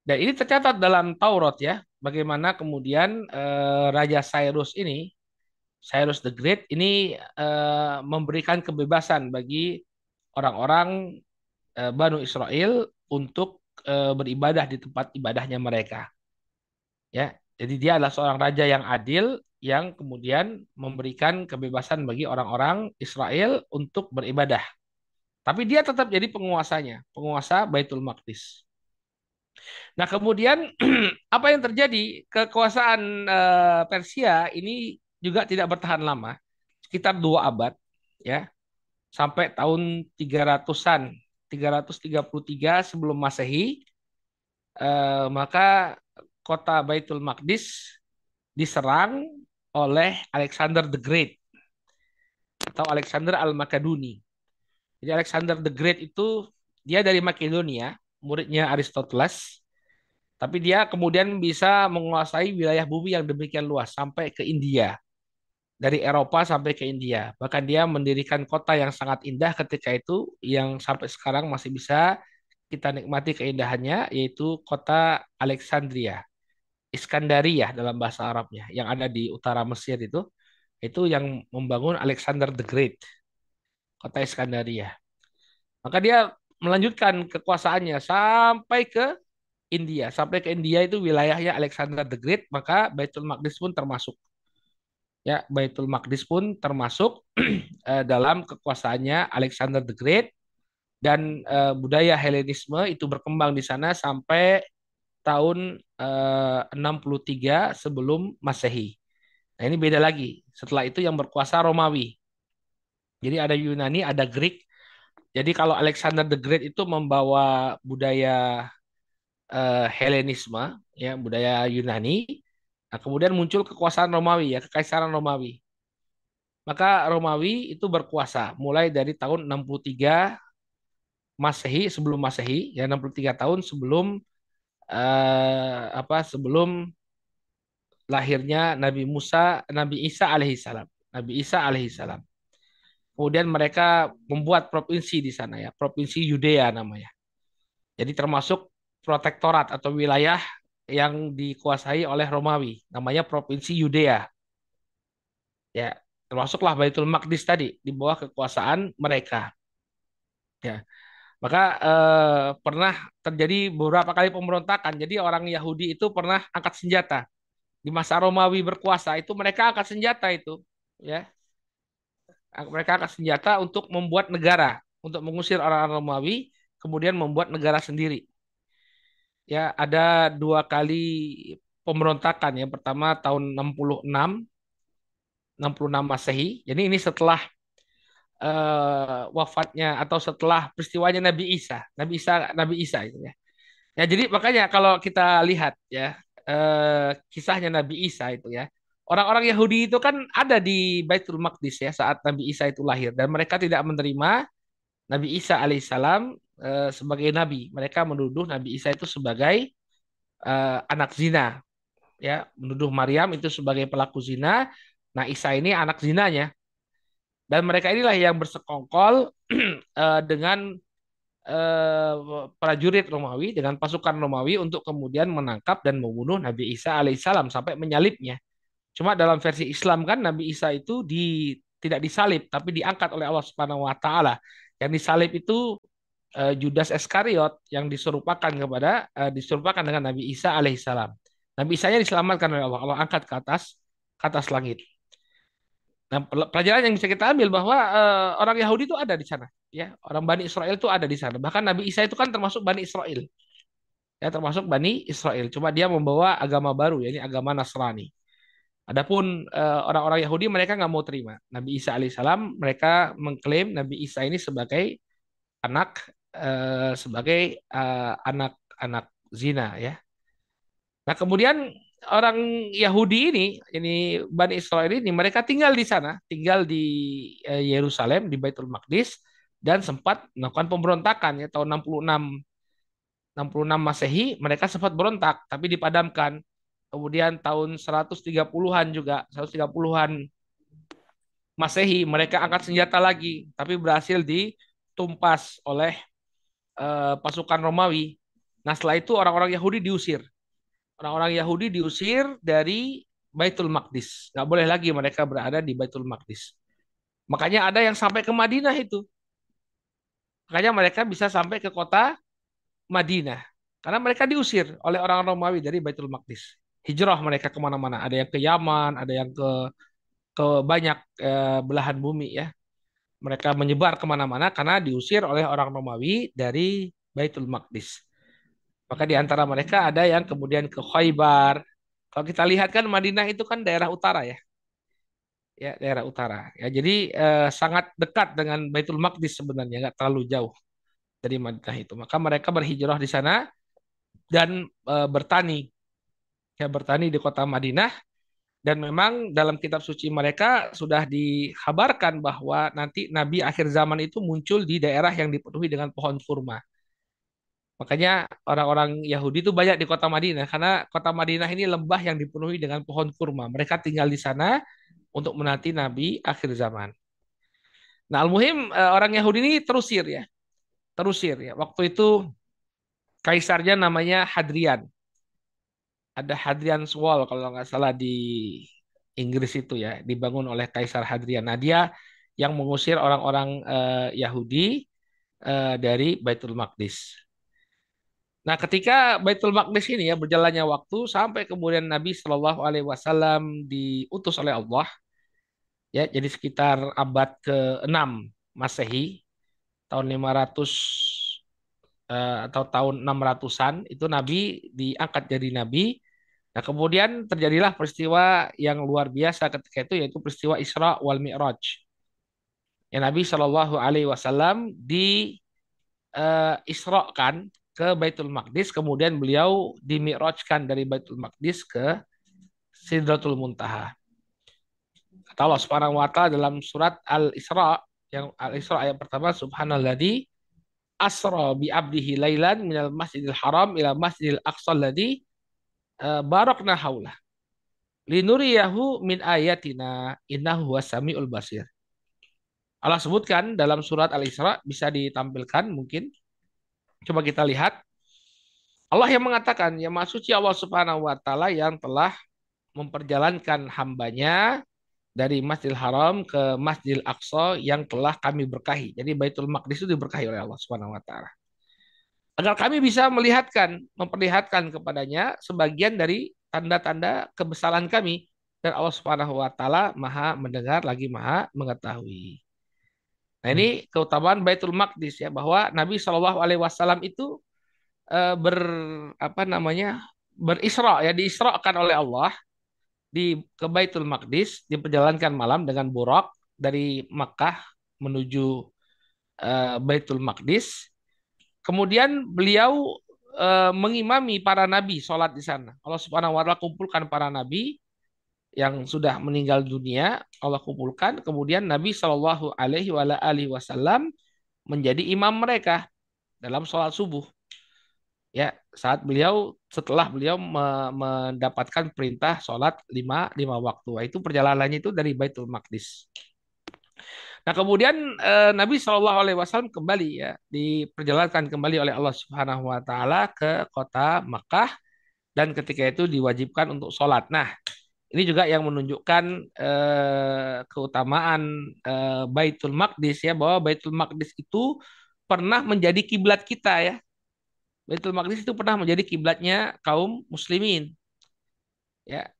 dan ini tercatat dalam Taurat ya bagaimana kemudian uh, Raja Cyrus ini, Cyrus the Great ini uh, memberikan kebebasan bagi orang-orang uh, Banu Israel untuk uh, beribadah di tempat ibadahnya mereka. Ya, jadi dia adalah seorang raja yang adil yang kemudian memberikan kebebasan bagi orang-orang Israel untuk beribadah. Tapi dia tetap jadi penguasanya, penguasa Baitul Maqdis. Nah, kemudian apa yang terjadi? Kekuasaan uh, Persia ini juga tidak bertahan lama, sekitar dua abad, ya, sampai tahun 300-an, 333 sebelum Masehi, uh, maka kota Baitul Maqdis diserang oleh Alexander the Great atau Alexander Al-Makaduni. Jadi Alexander the Great itu dia dari Makedonia, muridnya Aristoteles. Tapi dia kemudian bisa menguasai wilayah bumi yang demikian luas sampai ke India. Dari Eropa sampai ke India. Bahkan dia mendirikan kota yang sangat indah ketika itu yang sampai sekarang masih bisa kita nikmati keindahannya yaitu kota Alexandria. Iskandaria dalam bahasa Arabnya yang ada di utara Mesir itu itu yang membangun Alexander the Great kota Iskandaria maka dia melanjutkan kekuasaannya sampai ke India. Sampai ke India itu wilayahnya Alexander the Great, maka Baitul Maqdis pun termasuk. Ya, Baitul Maqdis pun termasuk eh, dalam kekuasaannya Alexander the Great dan uh, budaya Helenisme itu berkembang di sana sampai tahun eh, uh, 63 sebelum Masehi. Nah, ini beda lagi. Setelah itu yang berkuasa Romawi. Jadi ada Yunani, ada Greek, Jadi kalau Alexander the Great itu membawa budaya eh, Helenisme, ya budaya Yunani, nah, kemudian muncul kekuasaan Romawi ya, kekaisaran Romawi. Maka Romawi itu berkuasa mulai dari tahun 63 Masehi sebelum Masehi ya 63 tahun sebelum eh, apa sebelum lahirnya Nabi Musa, Nabi Isa alaihissalam. Nabi Isa alaihissalam. Kemudian mereka membuat provinsi di sana ya, provinsi Yudea namanya. Jadi termasuk protektorat atau wilayah yang dikuasai oleh Romawi, namanya provinsi Yudea. Ya, termasuklah Baitul Maqdis tadi di bawah kekuasaan mereka. Ya. Maka eh, pernah terjadi beberapa kali pemberontakan. Jadi orang Yahudi itu pernah angkat senjata. Di masa Romawi berkuasa itu mereka angkat senjata itu, ya. Mereka angkat senjata untuk membuat negara, untuk mengusir orang-orang Romawi, kemudian membuat negara sendiri. Ya, ada dua kali pemberontakan. Yang pertama tahun 66 66 Masehi. Jadi ini setelah uh, wafatnya atau setelah peristiwanya Nabi Isa, Nabi Isa, Nabi Isa itu ya. Ya jadi makanya kalau kita lihat ya uh, kisahnya Nabi Isa itu ya, orang-orang Yahudi itu kan ada di Baitul Maqdis ya saat Nabi Isa itu lahir dan mereka tidak menerima Nabi Isa alaihissalam uh, sebagai nabi. Mereka menuduh Nabi Isa itu sebagai uh, anak zina ya menuduh Maryam itu sebagai pelaku zina. Nah Isa ini anak zinanya dan mereka inilah yang bersekongkol uh, dengan prajurit Romawi, dengan pasukan Romawi untuk kemudian menangkap dan membunuh Nabi Isa alaihissalam sampai menyalibnya. Cuma dalam versi Islam kan Nabi Isa itu di, tidak disalib, tapi diangkat oleh Allah Subhanahu Wa Taala. Yang disalib itu uh, Judas Iskariot yang diserupakan kepada uh, diserupakan dengan Nabi Isa alaihissalam. Nabi Isa nya diselamatkan oleh Allah, Allah angkat ke atas ke atas langit. Nah, pelajaran yang bisa kita ambil bahwa uh, orang Yahudi itu ada di sana, ya. Orang Bani Israel itu ada di sana. Bahkan Nabi Isa itu kan termasuk Bani Israel. Ya, termasuk Bani Israel. Cuma dia membawa agama baru, ya, ini agama Nasrani. Adapun uh, orang-orang Yahudi mereka nggak mau terima. Nabi Isa alaihissalam mereka mengklaim Nabi Isa ini sebagai anak uh, sebagai anak-anak uh, zina ya. Nah, kemudian orang Yahudi ini, ini Bani Israel ini, mereka tinggal di sana, tinggal di eh, Yerusalem, di Baitul Maqdis, dan sempat melakukan pemberontakan ya tahun 66 66 Masehi mereka sempat berontak tapi dipadamkan. Kemudian tahun 130-an juga, 130-an Masehi mereka angkat senjata lagi tapi berhasil ditumpas oleh uh, pasukan Romawi. Nah, setelah itu orang-orang Yahudi diusir orang-orang Yahudi diusir dari Baitul Maqdis. Nggak boleh lagi mereka berada di Baitul Maqdis. Makanya ada yang sampai ke Madinah itu. Makanya mereka bisa sampai ke kota Madinah. Karena mereka diusir oleh orang Romawi dari Baitul Maqdis. Hijrah mereka ke mana-mana. Ada yang ke Yaman, ada yang ke ke banyak eh, belahan bumi ya. Mereka menyebar ke mana-mana karena diusir oleh orang Romawi dari Baitul Maqdis. Maka di antara mereka ada yang kemudian ke Khaybar. Kalau kita lihat kan Madinah itu kan daerah utara ya. Ya, daerah utara. Ya, jadi eh, sangat dekat dengan Baitul Maqdis sebenarnya, nggak terlalu jauh dari Madinah itu. Maka mereka berhijrah di sana dan eh, bertani. Ya, bertani di kota Madinah dan memang dalam kitab suci mereka sudah dikabarkan bahwa nanti nabi akhir zaman itu muncul di daerah yang dipenuhi dengan pohon kurma. Makanya orang-orang Yahudi itu banyak di kota Madinah karena kota Madinah ini lembah yang dipenuhi dengan pohon kurma. Mereka tinggal di sana untuk menanti Nabi akhir zaman. Nah, al-muhim eh, orang Yahudi ini terusir ya. Terusir ya. Waktu itu kaisarnya namanya Hadrian. Ada Hadrian Wall kalau nggak salah di Inggris itu ya, dibangun oleh Kaisar Hadrian. Nah, dia yang mengusir orang-orang uh, Yahudi uh, dari Baitul Maqdis. Nah, ketika Baitul Maqdis ini ya berjalannya waktu sampai kemudian Nabi Shallallahu Alaihi Wasallam diutus oleh Allah, ya jadi sekitar abad ke-6 Masehi, tahun 500 eh, atau tahun 600-an itu Nabi diangkat jadi Nabi. Nah, kemudian terjadilah peristiwa yang luar biasa ketika itu yaitu peristiwa Isra wal Mi'raj. Ya Nabi Shallallahu Alaihi Wasallam di uh, isrokan ke Baitul Maqdis, kemudian beliau dimi'rajkan dari Baitul Maqdis ke Sidratul Muntaha. Kata Allah Subhanahu wa taala dalam surat Al-Isra yang Al-Isra ayat pertama subhanalladzi asra bi abdihi lailan minal masjidil haram ila masjidil aqsa alladzi uh, barakna haula linuriyahu min ayatina innahu samiul basir. Allah sebutkan dalam surat Al-Isra bisa ditampilkan mungkin. Coba kita lihat. Allah yang mengatakan, ya suci Allah Subhanahu wa taala yang telah memperjalankan hambanya dari Masjidil Haram ke Masjidil Aqsa yang telah kami berkahi. Jadi Baitul Maqdis itu diberkahi oleh Allah Subhanahu wa taala. Agar kami bisa melihatkan, memperlihatkan kepadanya sebagian dari tanda-tanda kebesaran kami dan Allah Subhanahu wa taala Maha mendengar lagi Maha mengetahui. Nah ini keutamaan Baitul Maqdis ya bahwa Nabi Shallallahu Alaihi Wasallam itu uh, ber apa namanya berisra ya diisrakan oleh Allah di ke Baitul Maqdis diperjalankan malam dengan buruk dari Makkah menuju uh, Baitul Maqdis. Kemudian beliau uh, mengimami para nabi sholat di sana. Allah Subhanahu wa taala kumpulkan para nabi yang sudah meninggal dunia Allah kumpulkan. Kemudian Nabi Shallallahu Alaihi Wasallam menjadi imam mereka dalam sholat subuh. Ya saat beliau setelah beliau mendapatkan perintah sholat lima lima waktu. Itu perjalanannya itu dari Baitul Maqdis Nah kemudian eh, Nabi Shallallahu Alaihi Wasallam kembali ya diperjalankan kembali oleh Allah Subhanahu Wa Taala ke kota Makkah dan ketika itu diwajibkan untuk sholat. Nah ini juga yang menunjukkan eh, keutamaan eh, Baitul Maqdis ya bahwa Baitul Maqdis itu pernah menjadi kiblat kita ya. Baitul Maqdis itu pernah menjadi kiblatnya kaum muslimin. Ya.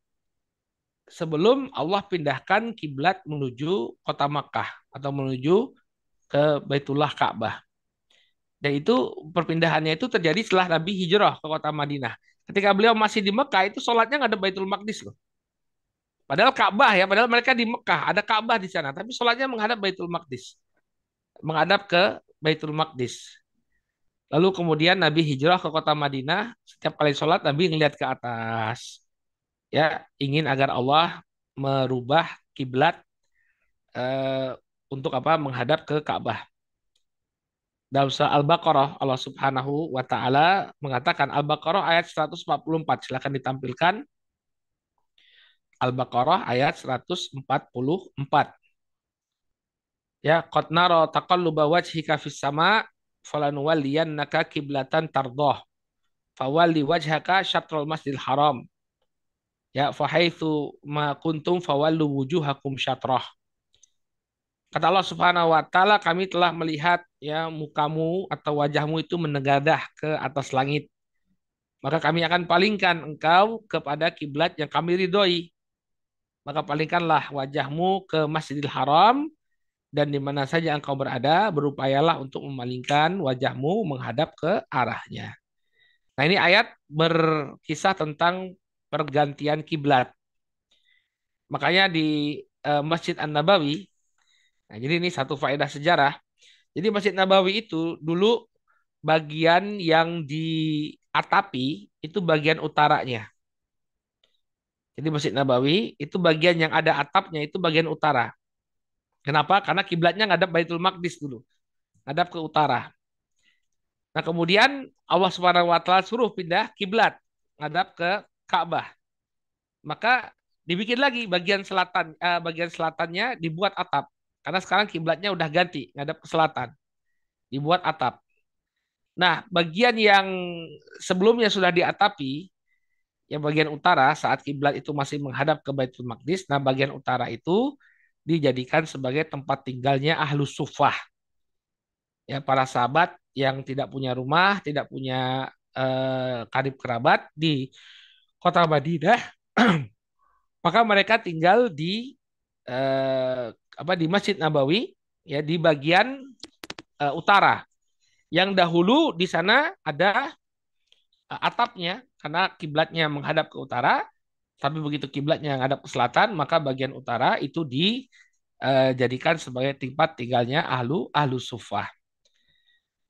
Sebelum Allah pindahkan kiblat menuju kota Makkah atau menuju ke Baitullah Ka'bah. Dan itu perpindahannya itu terjadi setelah Nabi hijrah ke kota Madinah. Ketika beliau masih di Mekah itu sholatnya nggak ada Baitul Maqdis loh. Padahal Ka'bah ya, padahal mereka di Mekah, ada Ka'bah di sana, tapi sholatnya menghadap Baitul Maqdis. Menghadap ke Baitul Maqdis. Lalu kemudian Nabi hijrah ke kota Madinah, setiap kali sholat Nabi ngelihat ke atas. Ya, ingin agar Allah merubah kiblat uh, untuk apa? menghadap ke Ka'bah. Dalam surah Al-Baqarah Allah Subhanahu wa taala mengatakan Al-Baqarah ayat 144. Silakan ditampilkan. Al-Baqarah ayat 144. Ya, qad nara taqalluba wajhika fis sama falanuwalliyannaka kiblatan tardah. Fawalli wajhaka syatrul masjidil haram. Ya, fahaitsu ma kuntum fawallu wujuhakum syatrah. Kata Allah Subhanahu wa taala, kami telah melihat ya mukamu atau wajahmu itu menegadah ke atas langit. Maka kami akan palingkan engkau kepada kiblat yang kami ridhoi maka palingkanlah wajahmu ke Masjidil Haram dan di mana saja engkau berada, berupayalah untuk memalingkan wajahmu menghadap ke arahnya. Nah, ini ayat berkisah tentang pergantian kiblat. Makanya di uh, Masjid An-Nabawi, nah jadi ini satu faedah sejarah. Jadi Masjid Nabawi itu dulu bagian yang diatapi itu bagian utaranya. Jadi Masjid Nabawi itu bagian yang ada atapnya itu bagian utara. Kenapa? Karena kiblatnya ngadap Baitul Maqdis dulu. Ngadap ke utara. Nah, kemudian Allah Subhanahu wa taala suruh pindah kiblat ngadap ke Ka'bah. Maka dibikin lagi bagian selatan eh, bagian selatannya dibuat atap. Karena sekarang kiblatnya udah ganti ngadap ke selatan. Dibuat atap. Nah, bagian yang sebelumnya sudah diatapi yang bagian utara saat kiblat itu masih menghadap ke Baitul Maqdis, nah bagian utara itu dijadikan sebagai tempat tinggalnya ahlus sufah. Ya, para sahabat yang tidak punya rumah, tidak punya eh, karib kerabat di kota Madinah, maka mereka tinggal di eh, apa di Masjid Nabawi ya di bagian eh, utara. Yang dahulu di sana ada eh, atapnya karena kiblatnya menghadap ke utara, tapi begitu kiblatnya menghadap ke selatan, maka bagian utara itu di uh, jadikan sebagai tempat tinggalnya ahlu ahlu sufah.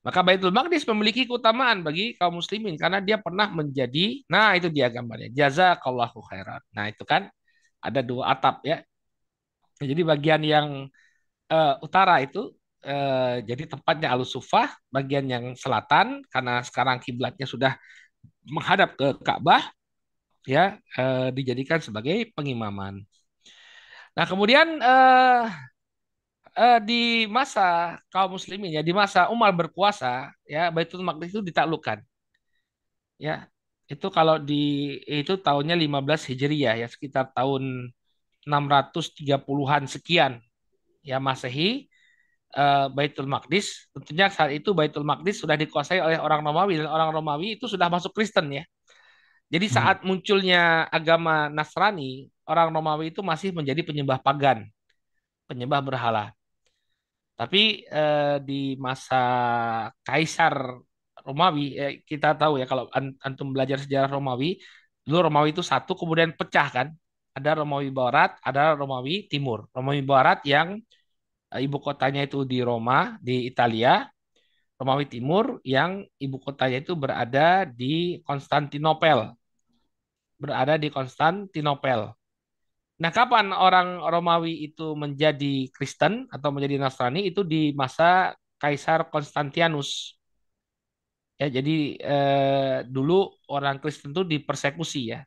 Maka Baitul Maqdis memiliki keutamaan bagi kaum muslimin karena dia pernah menjadi, nah itu dia gambarnya, jazakallahu khairan. Nah itu kan ada dua atap ya. Jadi bagian yang uh, utara itu uh, jadi tempatnya Al Sufah, bagian yang selatan karena sekarang kiblatnya sudah menghadap ke Ka'bah ya uh, dijadikan sebagai pengimaman. Nah, kemudian uh, uh, di masa kaum muslimin ya di masa Umar berkuasa ya Baitul Maqdis itu ditaklukkan. Ya, itu kalau di itu tahunnya 15 Hijriah ya sekitar tahun 630-an sekian ya Masehi uh, Baitul Maqdis tentunya saat itu Baitul Maqdis sudah dikuasai oleh orang Romawi dan orang Romawi itu sudah masuk Kristen ya. Jadi hmm. saat munculnya agama Nasrani, orang Romawi itu masih menjadi penyembah pagan, penyembah berhala. Tapi eh, di masa Kaisar Romawi, eh, kita tahu ya kalau antum belajar sejarah Romawi, dulu Romawi itu satu kemudian pecah kan. Ada Romawi Barat, ada Romawi Timur. Romawi Barat yang eh, ibu kotanya itu di Roma, di Italia. Romawi Timur yang ibu kotanya itu berada di Konstantinopel. Berada di Konstantinopel. Nah, kapan orang Romawi itu menjadi Kristen atau menjadi Nasrani itu di masa Kaisar Konstantianus. Ya, jadi eh, dulu orang Kristen itu dipersekusi ya.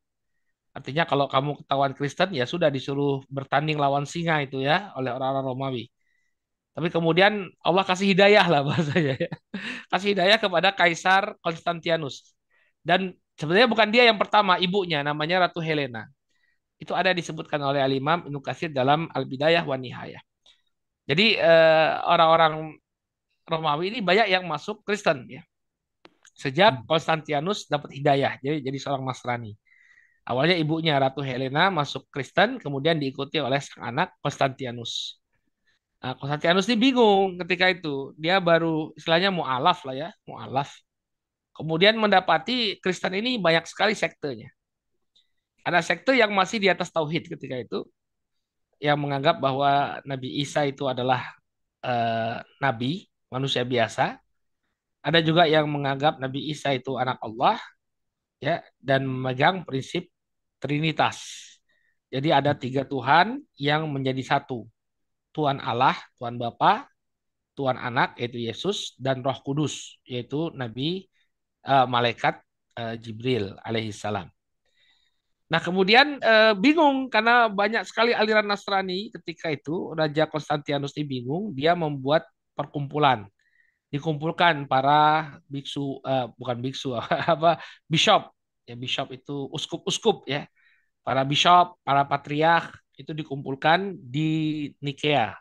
Artinya kalau kamu ketahuan Kristen ya sudah disuruh bertanding lawan singa itu ya oleh orang-orang Romawi. Tapi kemudian Allah kasih hidayah lah bahasanya ya. Kasih hidayah kepada Kaisar Konstantianus. Dan sebenarnya bukan dia yang pertama, ibunya namanya Ratu Helena. Itu ada disebutkan oleh Al-Imam Ibnu Katsir dalam Al-Bidayah wa Nihayah. Jadi eh, orang-orang Romawi ini banyak yang masuk Kristen ya. Sejak hmm. Konstantianus dapat hidayah, jadi jadi seorang Nasrani. Awalnya ibunya Ratu Helena masuk Kristen, kemudian diikuti oleh sang anak Konstantianus. Nah, Konstantianus ini bingung ketika itu. Dia baru istilahnya mu'alaf lah ya, mu'alaf. Kemudian mendapati Kristen ini banyak sekali sektenya ada sekte yang masih di atas tauhid ketika itu yang menganggap bahwa Nabi Isa itu adalah uh, nabi manusia biasa. Ada juga yang menganggap Nabi Isa itu anak Allah ya dan memegang prinsip trinitas. Jadi ada tiga Tuhan yang menjadi satu. Tuhan Allah Tuhan Bapa Tuhan Anak yaitu Yesus dan Roh Kudus yaitu Nabi uh, malaikat uh, Jibril alaihissalam Nah, kemudian e, bingung karena banyak sekali aliran Nasrani ketika itu Raja Konstantinus ini bingung, dia membuat perkumpulan. Dikumpulkan para biksu e, bukan biksu apa bishop. Ya bishop itu uskup-uskup ya. Para bishop, para patriark itu dikumpulkan di Nikea.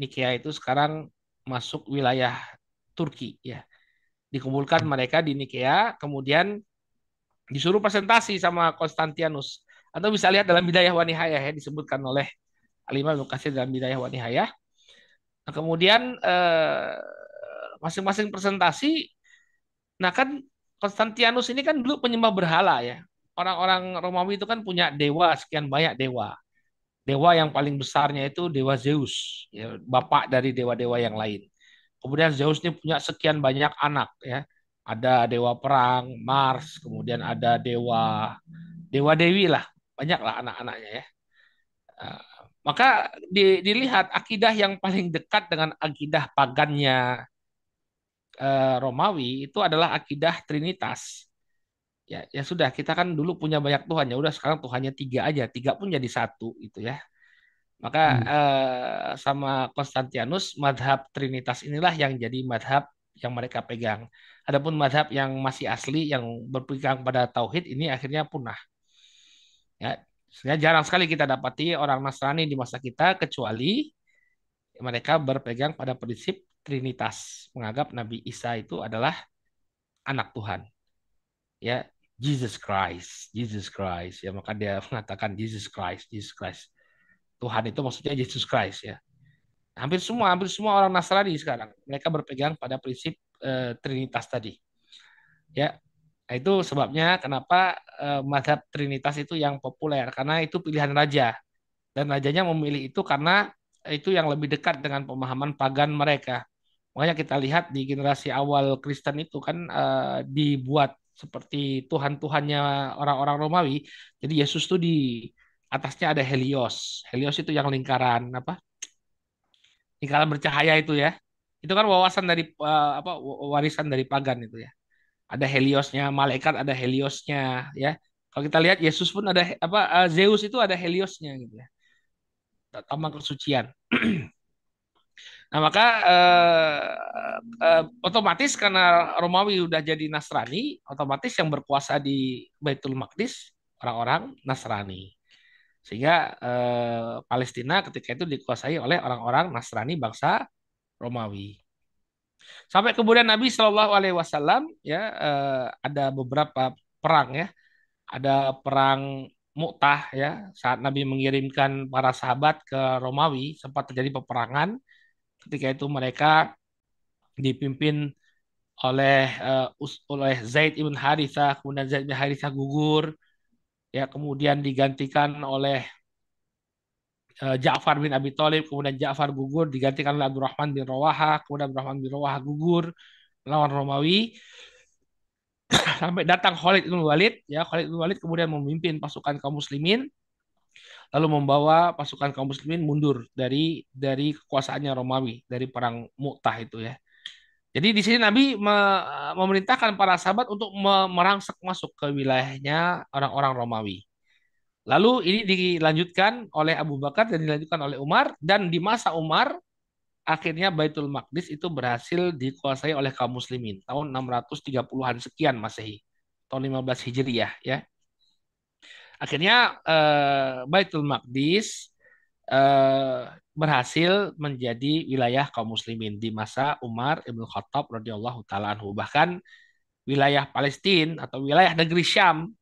Nikea itu sekarang masuk wilayah Turki ya. Dikumpulkan mereka di Nikea, kemudian disuruh presentasi sama Konstantianus atau bisa lihat dalam Bidayah Wanihayah ya disebutkan oleh Alimah Lukasir dalam Bidayah Wanihayah. Nah, kemudian eh, masing-masing presentasi nah kan Konstantianus ini kan dulu penyembah berhala ya. Orang-orang Romawi itu kan punya dewa sekian banyak dewa. Dewa yang paling besarnya itu dewa Zeus, ya, bapak dari dewa-dewa yang lain. Kemudian Zeus ini punya sekian banyak anak ya ada dewa perang Mars, kemudian ada dewa dewa dewi lah, banyak lah anak-anaknya ya. Uh, maka di, dilihat akidah yang paling dekat dengan akidah pagannya uh, Romawi itu adalah akidah Trinitas. Ya, ya sudah kita kan dulu punya banyak Tuhan ya udah sekarang Tuhannya tiga aja, tiga pun jadi satu itu ya. Maka hmm. uh, sama Konstantianus madhab Trinitas inilah yang jadi madhab yang mereka pegang. Adapun madhab yang masih asli yang berpegang pada tauhid ini akhirnya punah. Ya, sebenarnya jarang sekali kita dapati orang Nasrani di masa kita kecuali mereka berpegang pada prinsip trinitas, menganggap Nabi Isa itu adalah anak Tuhan. Ya, Jesus Christ, Jesus Christ. Ya, maka dia mengatakan Jesus Christ, Jesus Christ. Tuhan itu maksudnya Jesus Christ ya. Hampir semua, hampir semua orang Nasrani sekarang mereka berpegang pada prinsip uh, Trinitas tadi. Ya, nah, itu sebabnya kenapa uh, madhab Trinitas itu yang populer karena itu pilihan raja dan rajanya memilih itu karena itu yang lebih dekat dengan pemahaman pagan mereka. Makanya kita lihat di generasi awal Kristen itu kan uh, dibuat seperti Tuhan-Tuhannya orang-orang Romawi. Jadi Yesus tuh di atasnya ada Helios. Helios itu yang lingkaran apa? Lingkaran bercahaya itu ya. Itu kan wawasan dari uh, apa warisan dari pagan itu ya. Ada Heliosnya, malaikat ada Heliosnya ya. Kalau kita lihat Yesus pun ada apa uh, Zeus itu ada Heliosnya gitu ya. Taman kesucian. Nah, maka eh, eh, otomatis karena Romawi udah jadi Nasrani, otomatis yang berkuasa di Baitul Maqdis orang-orang Nasrani. Sehingga eh, Palestina ketika itu dikuasai oleh orang-orang Nasrani bangsa Romawi. Sampai kemudian Nabi Shallallahu Alaihi Wasallam ya eh, ada beberapa perang ya, ada perang Mu'tah ya saat Nabi mengirimkan para sahabat ke Romawi sempat terjadi peperangan Ketika itu mereka dipimpin oleh uh, oleh Zaid ibn Harithah, kemudian Zaid bin Harithah gugur, ya kemudian digantikan oleh Ja'far bin Abi Thalib, kemudian Ja'far gugur, digantikan oleh Abdurrahman bin Rawaha, kemudian Abdurrahman bin Rawaha gugur melawan Romawi. Sampai datang Khalid bin Walid, ya Khalid bin Walid kemudian memimpin pasukan kaum muslimin lalu membawa pasukan kaum muslimin mundur dari dari kekuasaannya Romawi dari perang Mu'tah itu ya. Jadi di sini Nabi me, memerintahkan para sahabat untuk merangsek masuk ke wilayahnya orang-orang Romawi. Lalu ini dilanjutkan oleh Abu Bakar dan dilanjutkan oleh Umar dan di masa Umar akhirnya Baitul Maqdis itu berhasil dikuasai oleh kaum muslimin tahun 630-an sekian Masehi. Tahun 15 Hijriah ya. Akhirnya uh, Baitul Maqdis uh, berhasil menjadi wilayah kaum muslimin di masa Umar Ibn Khattab radhiyallahu taala. Bahkan wilayah Palestina atau wilayah negeri Syam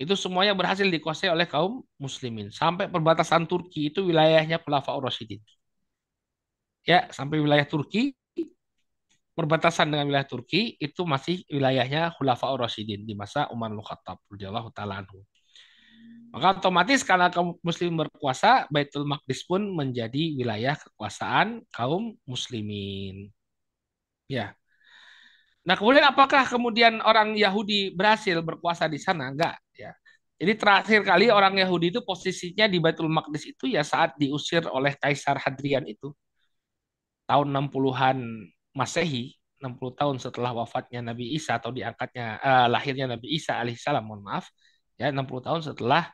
itu semuanya berhasil dikuasai oleh kaum muslimin. Sampai perbatasan Turki itu wilayahnya Khulafaur Rasyidin. Ya, sampai wilayah Turki perbatasan dengan wilayah Turki itu masih wilayahnya Khulafaur Rasyidin di masa Umar bin Khattab radhiyallahu taala. Maka otomatis karena kaum muslim berkuasa, Baitul Maqdis pun menjadi wilayah kekuasaan kaum muslimin. Ya. Nah, kemudian apakah kemudian orang Yahudi berhasil berkuasa di sana? Enggak. Jadi terakhir kali orang Yahudi itu posisinya di Baitul Maqdis itu ya saat diusir oleh Kaisar Hadrian itu. Tahun 60-an Masehi, 60 tahun setelah wafatnya Nabi Isa atau diangkatnya uh, lahirnya Nabi Isa alaihissalam, mohon maaf, ya 60 tahun setelah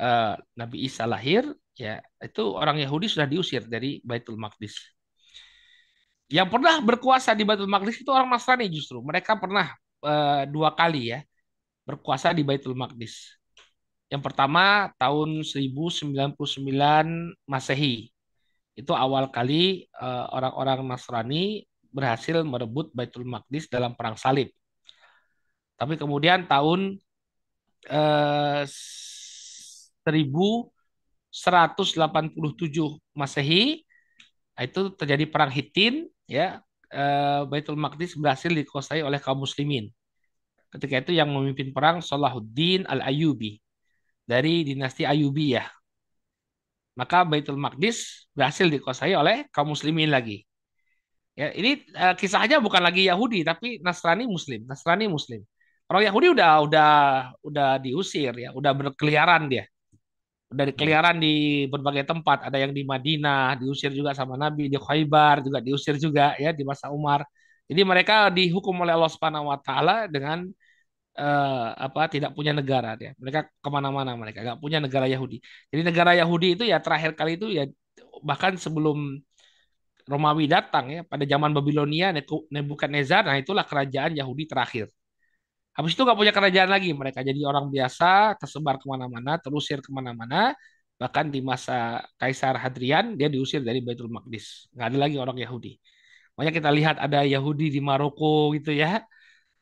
uh, Nabi Isa lahir, ya itu orang Yahudi sudah diusir dari Baitul Maqdis. Yang pernah berkuasa di Baitul Maqdis itu orang Nasrani justru. Mereka pernah uh, dua kali ya berkuasa di Baitul Maqdis. Yang pertama tahun 1099 Masehi. Itu awal kali uh, orang-orang Nasrani berhasil merebut Baitul Maqdis dalam perang salib. Tapi kemudian tahun uh, 1187 Masehi nah, itu terjadi perang Hittin ya eh, Baitul Maqdis berhasil dikuasai oleh kaum muslimin. Ketika itu yang memimpin perang Salahuddin Al-Ayyubi dari dinasti Ayyubi ya. Maka Baitul Maqdis berhasil dikuasai oleh kaum muslimin lagi. Ya, ini uh, kisahnya bukan lagi Yahudi tapi Nasrani Muslim, Nasrani Muslim. Orang Yahudi udah udah udah diusir ya, udah berkeliaran dia dari keliaran di berbagai tempat ada yang di Madinah diusir juga sama Nabi di Khaybar juga diusir juga ya di masa Umar jadi mereka dihukum oleh Allah Subhanahu Wa Taala dengan uh, apa tidak punya negara dia mereka ke mana-mana mereka nggak punya negara Yahudi jadi negara Yahudi itu ya terakhir kali itu ya bahkan sebelum Romawi datang ya pada zaman Babilonia Nebukadnezar nah itulah kerajaan Yahudi terakhir Habis itu nggak punya kerajaan lagi. Mereka jadi orang biasa, tersebar ke mana-mana, terusir ke mana-mana. Bahkan di masa Kaisar Hadrian, dia diusir dari Baitul Maqdis. Nggak ada lagi orang Yahudi. Makanya kita lihat ada Yahudi di Maroko gitu ya.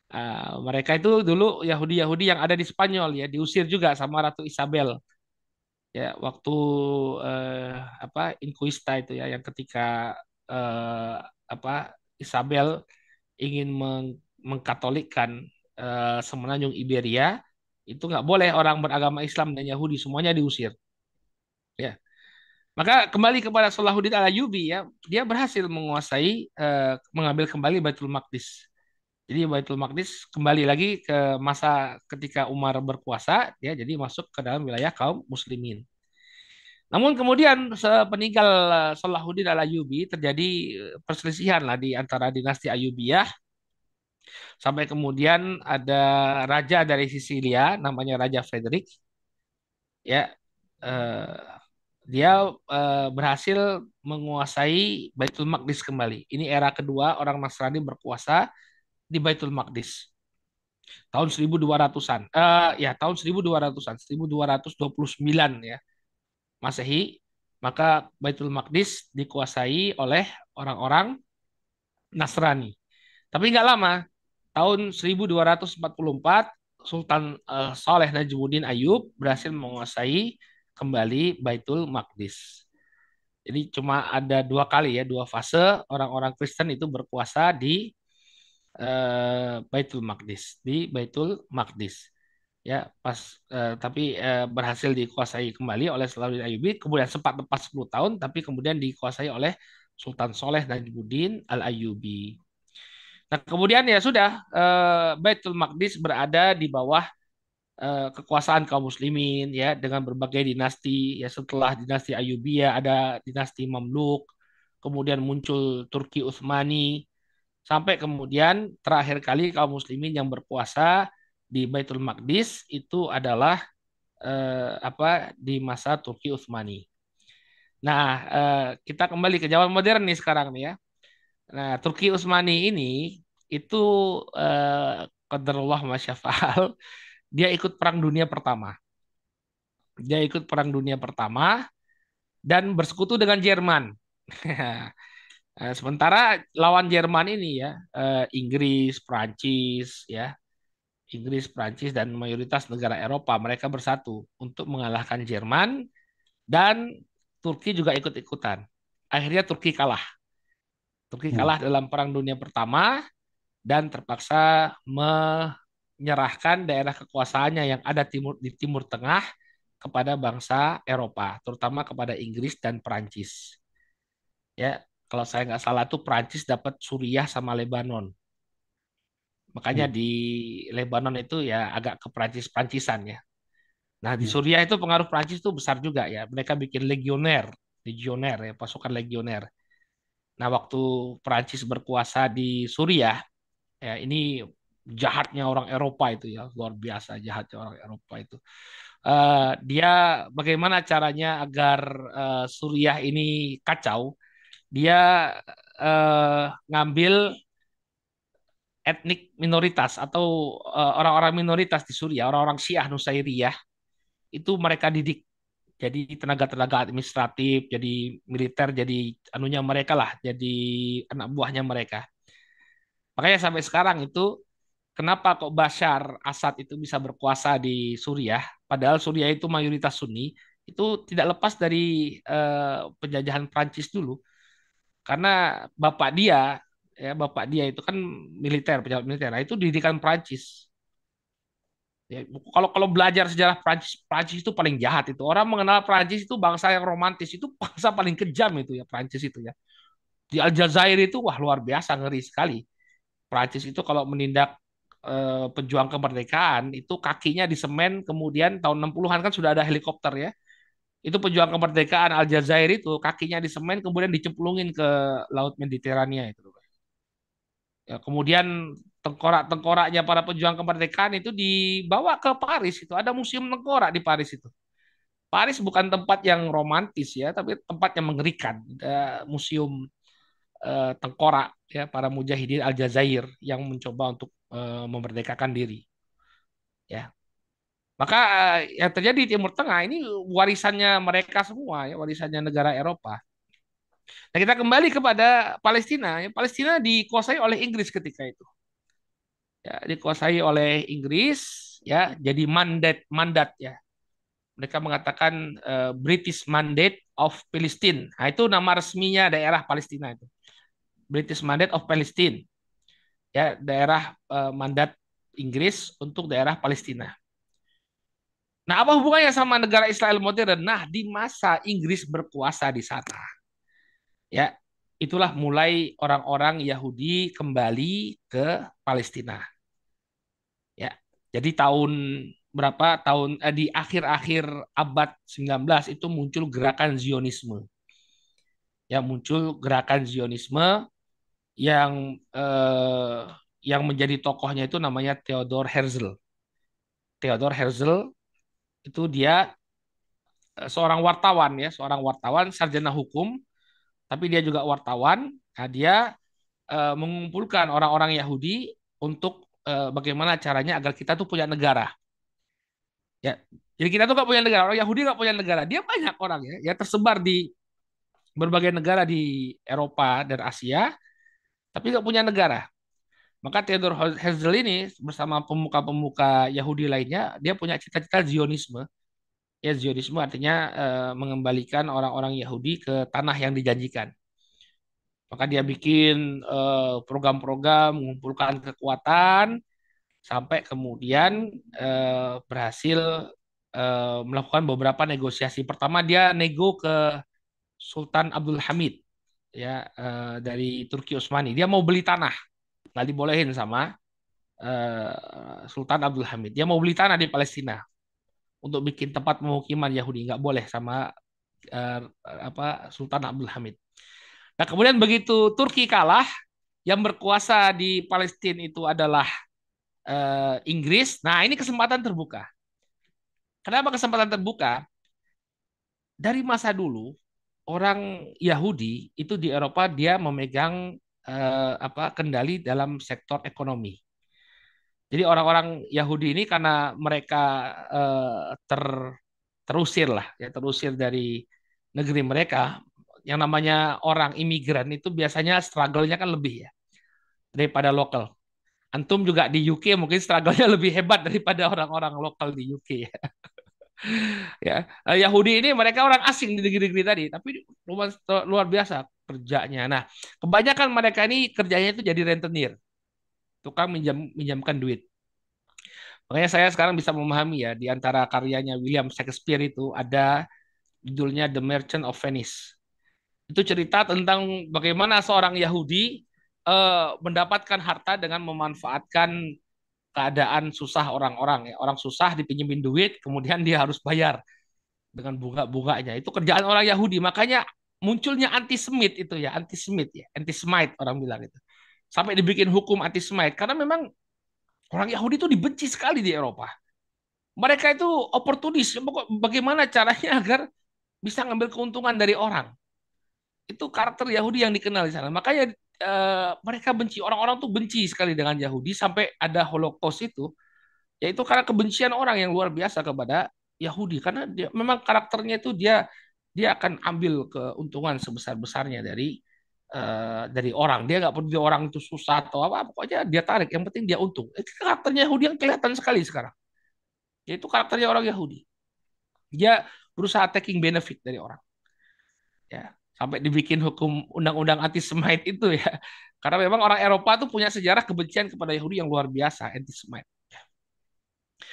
Uh, mereka itu dulu Yahudi-Yahudi yang ada di Spanyol ya diusir juga sama Ratu Isabel ya waktu uh, apa Inquista itu ya yang ketika uh, apa Isabel ingin meng mengkatolikkan uh, semenanjung Iberia itu nggak boleh orang beragama Islam dan Yahudi semuanya diusir. Ya. Maka kembali kepada Salahuddin Al-Ayyubi ya, dia berhasil menguasai eh, mengambil kembali Baitul Maqdis. Jadi Baitul Maqdis kembali lagi ke masa ketika Umar berkuasa, ya jadi masuk ke dalam wilayah kaum muslimin. Namun kemudian sepeninggal eh, Salahuddin Al-Ayyubi terjadi eh, perselisihan lah di antara dinasti Ayyubiyah sampai kemudian ada raja dari Sisilia namanya Raja Frederick ya eh, dia eh, berhasil menguasai Baitul Maqdis kembali. Ini era kedua orang Nasrani berkuasa di Baitul Maqdis. Tahun 1200-an. Eh, ya, tahun 1200-an, 1229 ya. Masehi, maka Baitul Maqdis dikuasai oleh orang-orang Nasrani. Tapi nggak lama, tahun 1244 Sultan uh, Saleh Najmuddin Ayub berhasil menguasai kembali Baitul Maqdis. Jadi cuma ada dua kali ya, dua fase orang-orang Kristen itu berkuasa di uh, Baitul Maqdis, di Baitul Maqdis. Ya, pas uh, tapi uh, berhasil dikuasai kembali oleh Salahuddin Ayyubi, kemudian sempat lepas 10 tahun tapi kemudian dikuasai oleh Sultan Soleh Najmuddin Al-Ayyubi. Nah, kemudian ya sudah uh, Baitul Maqdis berada di bawah uh, kekuasaan kaum muslimin ya dengan berbagai dinasti ya setelah dinasti Ayyubiyah ada dinasti Mamluk, kemudian muncul Turki Utsmani sampai kemudian terakhir kali kaum muslimin yang berkuasa di Baitul Maqdis itu adalah eh, apa di masa Turki Utsmani. Nah, eh, kita kembali ke zaman modern nih sekarang nih ya. Nah, Turki Utsmani ini itu eh, qadarullah masyafal dia ikut perang dunia pertama. Dia ikut perang dunia pertama dan bersekutu dengan Jerman. Eh, sementara lawan Jerman ini ya eh, Inggris, Prancis ya Inggris, Prancis, dan mayoritas negara Eropa mereka bersatu untuk mengalahkan Jerman dan Turki juga ikut-ikutan. Akhirnya Turki kalah. Turki Hmm. kalah dalam Perang Dunia Pertama dan terpaksa menyerahkan daerah kekuasaannya yang ada timur di Timur Tengah kepada bangsa Eropa, terutama kepada Inggris dan Prancis. Ya, kalau saya nggak salah tuh Prancis dapat Suriah sama Lebanon. Makanya Hmm. di Lebanon itu ya agak ke Prancis-Prancisan ya. Nah, di Hmm. Suriah itu pengaruh Prancis itu besar juga ya. Mereka bikin legioner, legioner ya, pasukan legioner. Nah, waktu Prancis berkuasa di Suriah, ya ini jahatnya orang Eropa itu ya, luar biasa jahatnya orang Eropa itu. Eh, dia bagaimana caranya agar eh, Suriah ini kacau? Dia eh, ngambil etnik minoritas atau eh, orang-orang minoritas di Suriah, orang-orang Syiah Nusairiyah itu mereka didik jadi tenaga-tenaga administratif, jadi militer, jadi anunya mereka lah, jadi anak buahnya mereka. Makanya sampai sekarang itu kenapa kok Bashar Assad itu bisa berkuasa di Suriah, padahal Suriah itu mayoritas Sunni, itu tidak lepas dari eh, penjajahan Prancis dulu. Karena bapak dia, ya bapak dia itu kan militer, pejabat militer. Nah, itu didikan Prancis. Ya, kalau kalau belajar sejarah Prancis, Prancis itu paling jahat itu. Orang mengenal Prancis itu bangsa yang romantis, itu bangsa paling kejam itu ya Prancis itu ya. Di Aljazair itu wah luar biasa ngeri sekali. Prancis itu kalau menindak eh, pejuang kemerdekaan itu kakinya di semen kemudian tahun 60-an kan sudah ada helikopter ya. Itu pejuang kemerdekaan Aljazair itu kakinya di semen kemudian dicemplungin ke Laut Mediterania itu. Ya, kemudian tengkorak-tengkoraknya para pejuang kemerdekaan itu dibawa ke Paris itu. Ada museum tengkorak di Paris itu. Paris bukan tempat yang romantis ya, tapi tempat yang mengerikan. Ada museum eh, tengkorak ya para mujahidin Aljazair yang mencoba untuk eh, memerdekakan diri. Ya, maka eh, yang terjadi di Timur Tengah ini warisannya mereka semua ya, warisannya negara Eropa. Nah, kita kembali kepada Palestina. Ya, Palestina dikuasai oleh Inggris ketika itu. ya, dikuasai oleh Inggris ya jadi mandat mandat ya mereka mengatakan uh, British Mandate of Palestine nah itu nama resminya daerah Palestina itu British Mandate of Palestine ya daerah uh, mandat Inggris untuk daerah Palestina Nah, apa hubungannya sama negara Israel modern? Nah, di masa Inggris berkuasa di sana, ya, itulah mulai orang-orang Yahudi kembali ke Palestina. Ya. Jadi tahun berapa tahun eh, di akhir-akhir abad 19 itu muncul gerakan Zionisme. Ya, muncul gerakan Zionisme yang eh, yang menjadi tokohnya itu namanya Theodor Herzl. Theodor Herzl itu dia eh, seorang wartawan ya, seorang wartawan sarjana hukum, tapi dia juga wartawan. Nah, dia eh, mengumpulkan orang-orang Yahudi untuk eh, bagaimana caranya agar kita tuh punya negara. Ya, jadi kita tuh gak punya negara. Orang Yahudi gak punya negara. Dia banyak orang ya, ya tersebar di berbagai negara di Eropa dan Asia, tapi gak punya negara. Maka Theodor Herzl ini bersama pemuka-pemuka Yahudi lainnya, dia punya cita-cita Zionisme. Ya, Zionisme artinya eh, mengembalikan orang-orang Yahudi ke tanah yang dijanjikan. Maka dia bikin eh, program-program, mengumpulkan kekuatan, sampai kemudian eh, berhasil eh, melakukan beberapa negosiasi. Pertama dia nego ke Sultan Abdul Hamid ya eh, dari Turki Utsmani. Dia mau beli tanah, nggak dibolehin sama eh, Sultan Abdul Hamid. Dia mau beli tanah di Palestina untuk bikin tempat pemukiman Yahudi, nggak boleh sama eh, apa Sultan Abdul Hamid. Nah kemudian begitu Turki kalah, yang berkuasa di Palestina itu adalah eh, Inggris. Nah, ini kesempatan terbuka. Kenapa kesempatan terbuka? Dari masa dulu orang Yahudi itu di Eropa dia memegang eh, apa kendali dalam sektor ekonomi. Jadi orang-orang Yahudi ini karena mereka eh, ter terusir lah ya terusir dari negeri mereka yang namanya orang imigran itu biasanya struggle-nya kan lebih ya daripada lokal. Antum juga di UK mungkin struggle-nya lebih hebat daripada orang-orang lokal di UK ya. Ya. Eh, Yahudi ini mereka orang asing di negeri-negeri tadi, tapi luar, luar biasa kerjanya. Nah, kebanyakan mereka ini kerjanya itu jadi rentenir. Tukang minjam minjamkan duit. Makanya saya sekarang bisa memahami ya di antara karyanya William Shakespeare itu ada judulnya The Merchant of Venice. Itu cerita tentang bagaimana seorang Yahudi eh, mendapatkan harta dengan memanfaatkan keadaan susah orang-orang ya. Orang susah dipinjemin duit, kemudian dia harus bayar dengan bunga-bunganya. Itu kerjaan orang Yahudi. Makanya munculnya antisemit itu ya, antisemit ya, antisemite orang bilang itu. Sampai dibikin hukum antisemite karena memang orang Yahudi itu dibenci sekali di Eropa. Mereka itu oportunis. Bagaimana caranya agar bisa ngambil keuntungan dari orang? Itu karakter Yahudi yang dikenal di sana. Makanya uh, mereka benci orang-orang tuh benci sekali dengan Yahudi sampai ada Holocaust itu yaitu karena kebencian orang yang luar biasa kepada Yahudi. Karena dia memang karakternya itu dia dia akan ambil keuntungan sebesar-besarnya dari uh, dari orang. Dia nggak peduli orang itu susah atau apa pokoknya dia tarik. Yang penting dia untung. Itu karakternya Yahudi yang kelihatan sekali sekarang. Yaitu karakternya orang Yahudi. Dia berusaha taking benefit dari orang. Ya sampai dibikin hukum undang-undang anti Semite itu ya. Karena memang orang Eropa tuh punya sejarah kebencian kepada Yahudi yang luar biasa, anti Semite.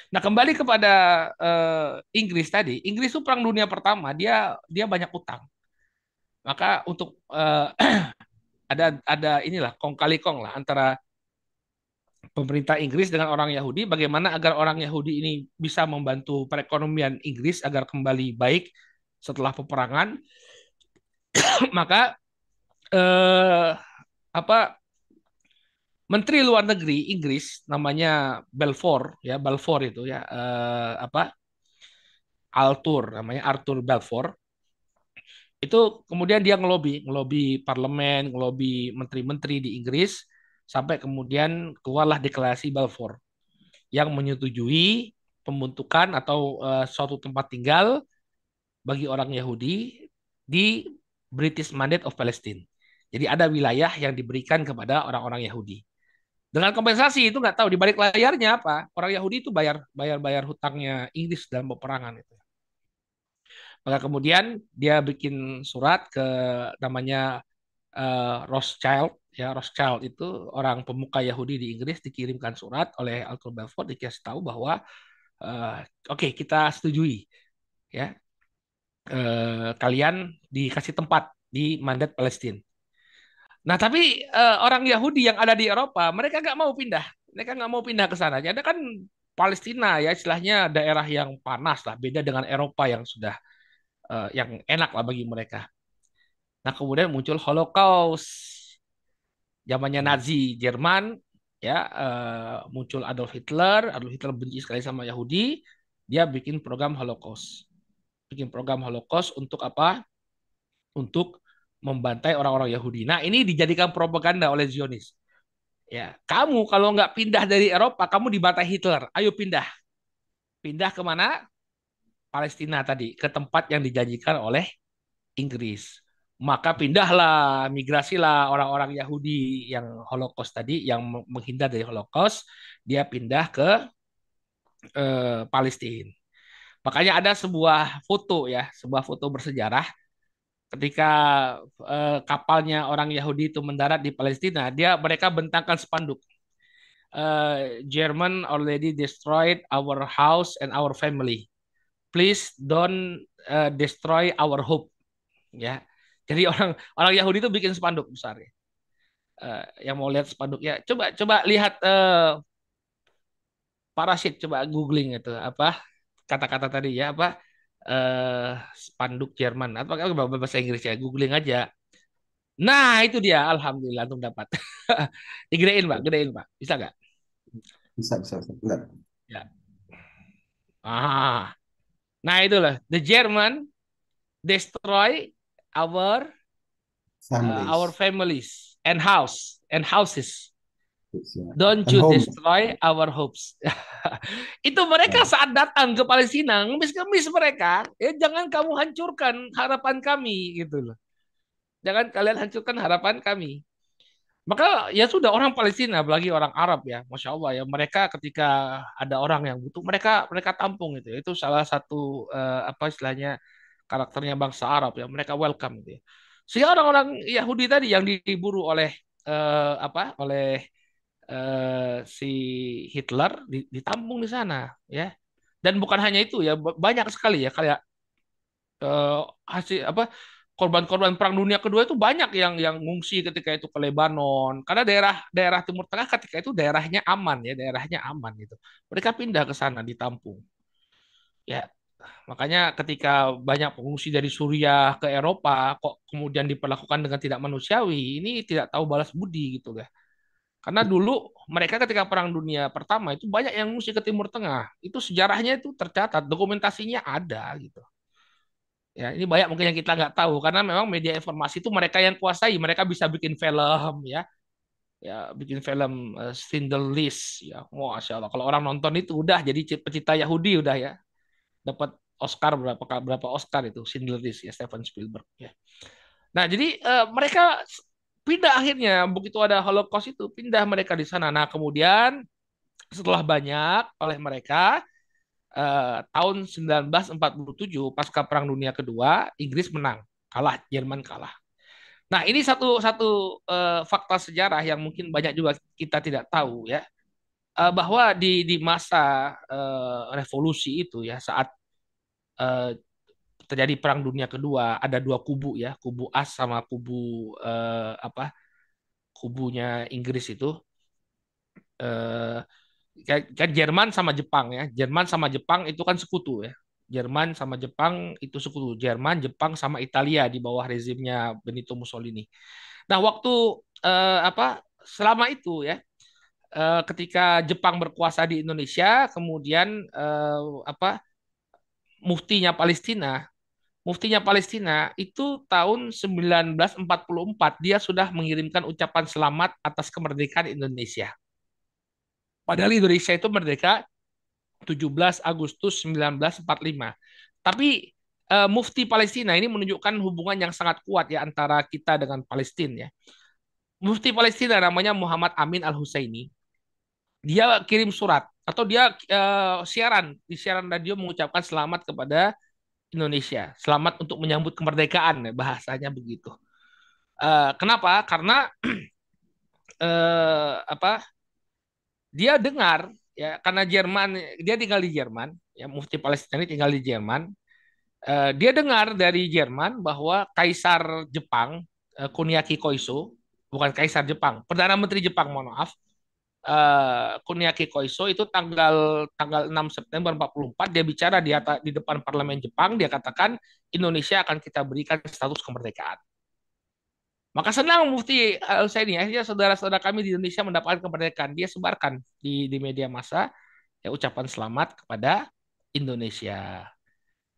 Nah, kembali kepada uh, Inggris tadi, Inggris itu perang dunia pertama dia dia banyak utang. Maka untuk uh, ada ada inilah kong kali kong lah antara pemerintah Inggris dengan orang Yahudi bagaimana agar orang Yahudi ini bisa membantu perekonomian Inggris agar kembali baik setelah peperangan maka eh, apa Menteri Luar Negeri Inggris namanya Balfour ya Balfour itu ya eh, apa Arthur namanya Arthur Balfour itu kemudian dia ngelobi ngelobi parlemen ngelobi menteri-menteri di Inggris sampai kemudian keluarlah deklarasi Balfour yang menyetujui pembentukan atau uh, suatu tempat tinggal bagi orang Yahudi di British Mandate of Palestine. Jadi ada wilayah yang diberikan kepada orang-orang Yahudi. Dengan kompensasi itu nggak tahu di balik layarnya apa. Orang Yahudi itu bayar bayar bayar hutangnya Inggris dalam peperangan itu. Maka kemudian dia bikin surat ke namanya uh, Rothschild ya Rothschild itu orang pemuka Yahudi di Inggris dikirimkan surat oleh Arthur Balfour dikasih tahu bahwa uh, oke okay, kita setujui ya uh, kalian dikasih tempat di mandat Palestina. Nah tapi uh, orang Yahudi yang ada di Eropa mereka nggak mau pindah, mereka nggak mau pindah ke sana. Jadi kan Palestina ya istilahnya daerah yang panas lah, beda dengan Eropa yang sudah uh, yang enak lah bagi mereka. Nah kemudian muncul Holocaust zamannya. Nazi Jerman ya uh, muncul Adolf Hitler Adolf Hitler benci sekali sama Yahudi dia bikin program Holocaust bikin program Holocaust untuk apa? Untuk membantai orang-orang Yahudi. Nah ini dijadikan propaganda oleh Zionis. Ya kamu kalau nggak pindah dari Eropa kamu dibantai Hitler. Ayo pindah. Pindah ke mana Palestina tadi ke tempat yang dijanjikan oleh Inggris. Maka pindahlah, migrasilah orang-orang Yahudi yang Holocaust tadi, yang menghindar dari Holocaust, dia pindah ke eh, Palestina. Makanya ada sebuah foto ya, sebuah foto bersejarah ketika eh, kapalnya orang Yahudi itu mendarat di Palestina, dia mereka bentangkan spanduk. Uh, German already destroyed our house and our family. Please don't uh, destroy our hope. Ya, jadi orang orang Yahudi itu bikin spanduk besar ya. Uh, yang mau lihat spanduknya, coba coba lihat uh, parasit, coba googling itu apa kata-kata tadi ya apa uh, spanduk Jerman atau bahasa Inggris ya, googling aja. Nah itu dia, alhamdulillah untuk dapat. Digedein pak, gedein pak, bisa nggak? Bisa bisa, bisa. Enggak. Ya. Ah, nah itulah the German destroy our families. Uh, our families and house and houses. Yeah. Don't you destroy our hopes. itu mereka yeah. saat datang ke Palestina, ngemis-ngemis mereka, ya jangan kamu hancurkan harapan kami gitu loh. Jangan kalian hancurkan harapan kami. Maka ya sudah orang Palestina, apalagi orang Arab ya, masya Allah ya mereka ketika ada orang yang butuh mereka mereka tampung itu. Itu salah satu uh, apa istilahnya karakternya bangsa Arab ya mereka welcome gitu ya. Sehingga orang-orang Yahudi tadi yang diburu oleh uh, apa oleh uh, si Hitler ditampung di sana ya. Dan bukan hanya itu ya banyak sekali ya kayak uh, hasil apa korban-korban perang dunia kedua itu banyak yang yang ngungsi ketika itu ke Lebanon karena daerah daerah Timur Tengah ketika itu daerahnya aman ya daerahnya aman gitu mereka pindah ke sana ditampung ya Makanya ketika banyak pengungsi dari Suriah ke Eropa kok kemudian diperlakukan dengan tidak manusiawi, ini tidak tahu balas budi gitu ya. Karena dulu mereka ketika Perang Dunia Pertama itu banyak yang mengungsi ke Timur Tengah. Itu sejarahnya itu tercatat, dokumentasinya ada gitu. Ya, ini banyak mungkin yang kita nggak tahu karena memang media informasi itu mereka yang kuasai, mereka bisa bikin film ya. Ya, bikin film uh, List ya. Masya Allah. Kalau orang nonton itu udah jadi pecinta Yahudi udah ya dapat Oscar berapa berapa Oscar itu Schindler List ya Steven Spielberg ya. Nah jadi uh, mereka pindah akhirnya begitu ada Holocaust itu pindah mereka di sana. Nah kemudian setelah banyak oleh mereka uh, tahun 1947 pasca Perang Dunia Kedua Inggris menang kalah Jerman kalah. Nah ini satu satu uh, fakta sejarah yang mungkin banyak juga kita tidak tahu ya uh, bahwa di di masa uh, revolusi itu ya saat uh, terjadi perang dunia kedua ada dua kubu ya kubu as sama kubu uh, apa kubunya Inggris itu. Uh, kan Jerman sama Jepang ya. Jerman sama Jepang itu kan sekutu ya. Jerman sama Jepang itu sekutu. Jerman Jepang sama Italia di bawah rezimnya Benito Mussolini. Nah waktu uh, apa selama itu ya uh, ketika Jepang berkuasa di Indonesia, kemudian uh, apa muftinya Palestina, muftinya Palestina itu tahun 1944 dia sudah mengirimkan ucapan selamat atas kemerdekaan Indonesia. Padahal Indonesia itu merdeka 17 Agustus 1945. Tapi uh, mufti Palestina ini menunjukkan hubungan yang sangat kuat ya antara kita dengan Palestina ya. Mufti Palestina namanya Muhammad Amin Al Husaini dia kirim surat atau dia uh, siaran di siaran radio mengucapkan selamat kepada Indonesia, selamat untuk menyambut kemerdekaan, ya, bahasanya begitu. Uh, kenapa? Karena uh, apa? Dia dengar ya karena Jerman dia tinggal di Jerman, ya mufti Palestina tinggal di Jerman. Uh, dia dengar dari Jerman bahwa Kaisar Jepang uh, Kuniaki Koiso, bukan Kaisar Jepang, Perdana Menteri Jepang, mohon maaf, uh, Kuniaki Koiso itu tanggal tanggal 6 September 44 dia bicara di atas, di depan parlemen Jepang dia katakan Indonesia akan kita berikan status kemerdekaan. Maka senang Mufti Al-Husaini, akhirnya saudara-saudara kami di Indonesia mendapatkan kemerdekaan. Dia sebarkan di, di media massa ya ucapan selamat kepada Indonesia.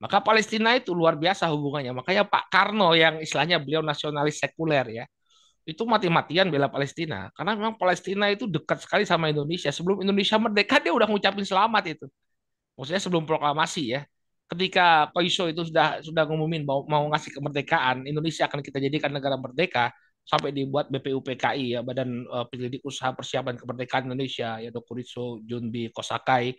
Maka Palestina itu luar biasa hubungannya. Makanya Pak Karno yang istilahnya beliau nasionalis sekuler ya, itu mati-matian bela Palestina. Karena memang Palestina itu dekat sekali sama Indonesia. Sebelum Indonesia merdeka dia udah ngucapin selamat itu. Maksudnya sebelum proklamasi ya ketika Koiso itu sudah sudah ngumumin mau, mau ngasih kemerdekaan Indonesia akan kita jadikan negara merdeka sampai dibuat BPUPKI ya Badan uh, Penyelidik Usaha Persiapan Kemerdekaan Indonesia ya Dokuritsu Junbi Kosakai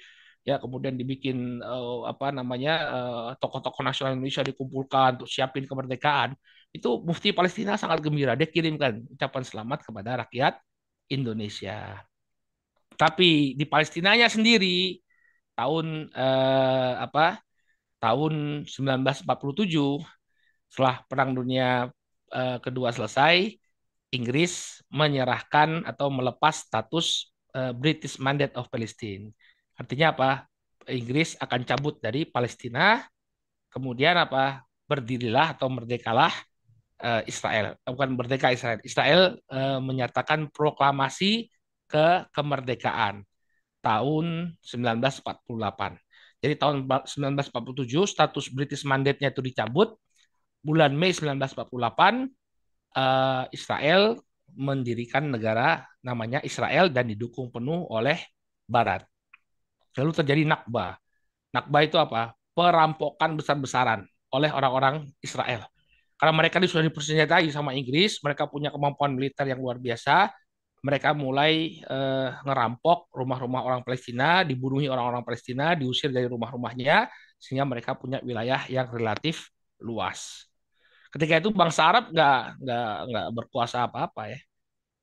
ya kemudian dibikin uh, apa namanya uh, tokoh-tokoh nasional Indonesia dikumpulkan untuk siapin kemerdekaan itu Mufti Palestina sangat gembira dia kirimkan ucapan selamat kepada rakyat Indonesia tapi di Palestinanya sendiri tahun uh, apa tahun 1947 setelah Perang Dunia uh, Kedua selesai, Inggris menyerahkan atau melepas status uh, British Mandate of Palestine. Artinya apa? Inggris akan cabut dari Palestina, kemudian apa? Berdirilah atau merdekalah uh, Israel. Bukan merdeka Israel. Israel uh, menyatakan proklamasi ke kemerdekaan tahun 1948. Jadi tahun 1947 status British Mandate-nya itu dicabut. Bulan Mei 1948 uh, Israel mendirikan negara namanya Israel dan didukung penuh oleh Barat. Lalu terjadi Nakba. Nakba itu apa? Perampokan besar-besaran oleh orang-orang Israel. Karena mereka sudah dipersenjatai sama Inggris, mereka punya kemampuan militer yang luar biasa, mereka mulai uh, ngerampok rumah-rumah orang Palestina, dibunuhi orang-orang Palestina, diusir dari rumah-rumahnya, sehingga mereka punya wilayah yang relatif luas. Ketika itu bangsa Arab nggak nggak nggak berkuasa apa-apa ya.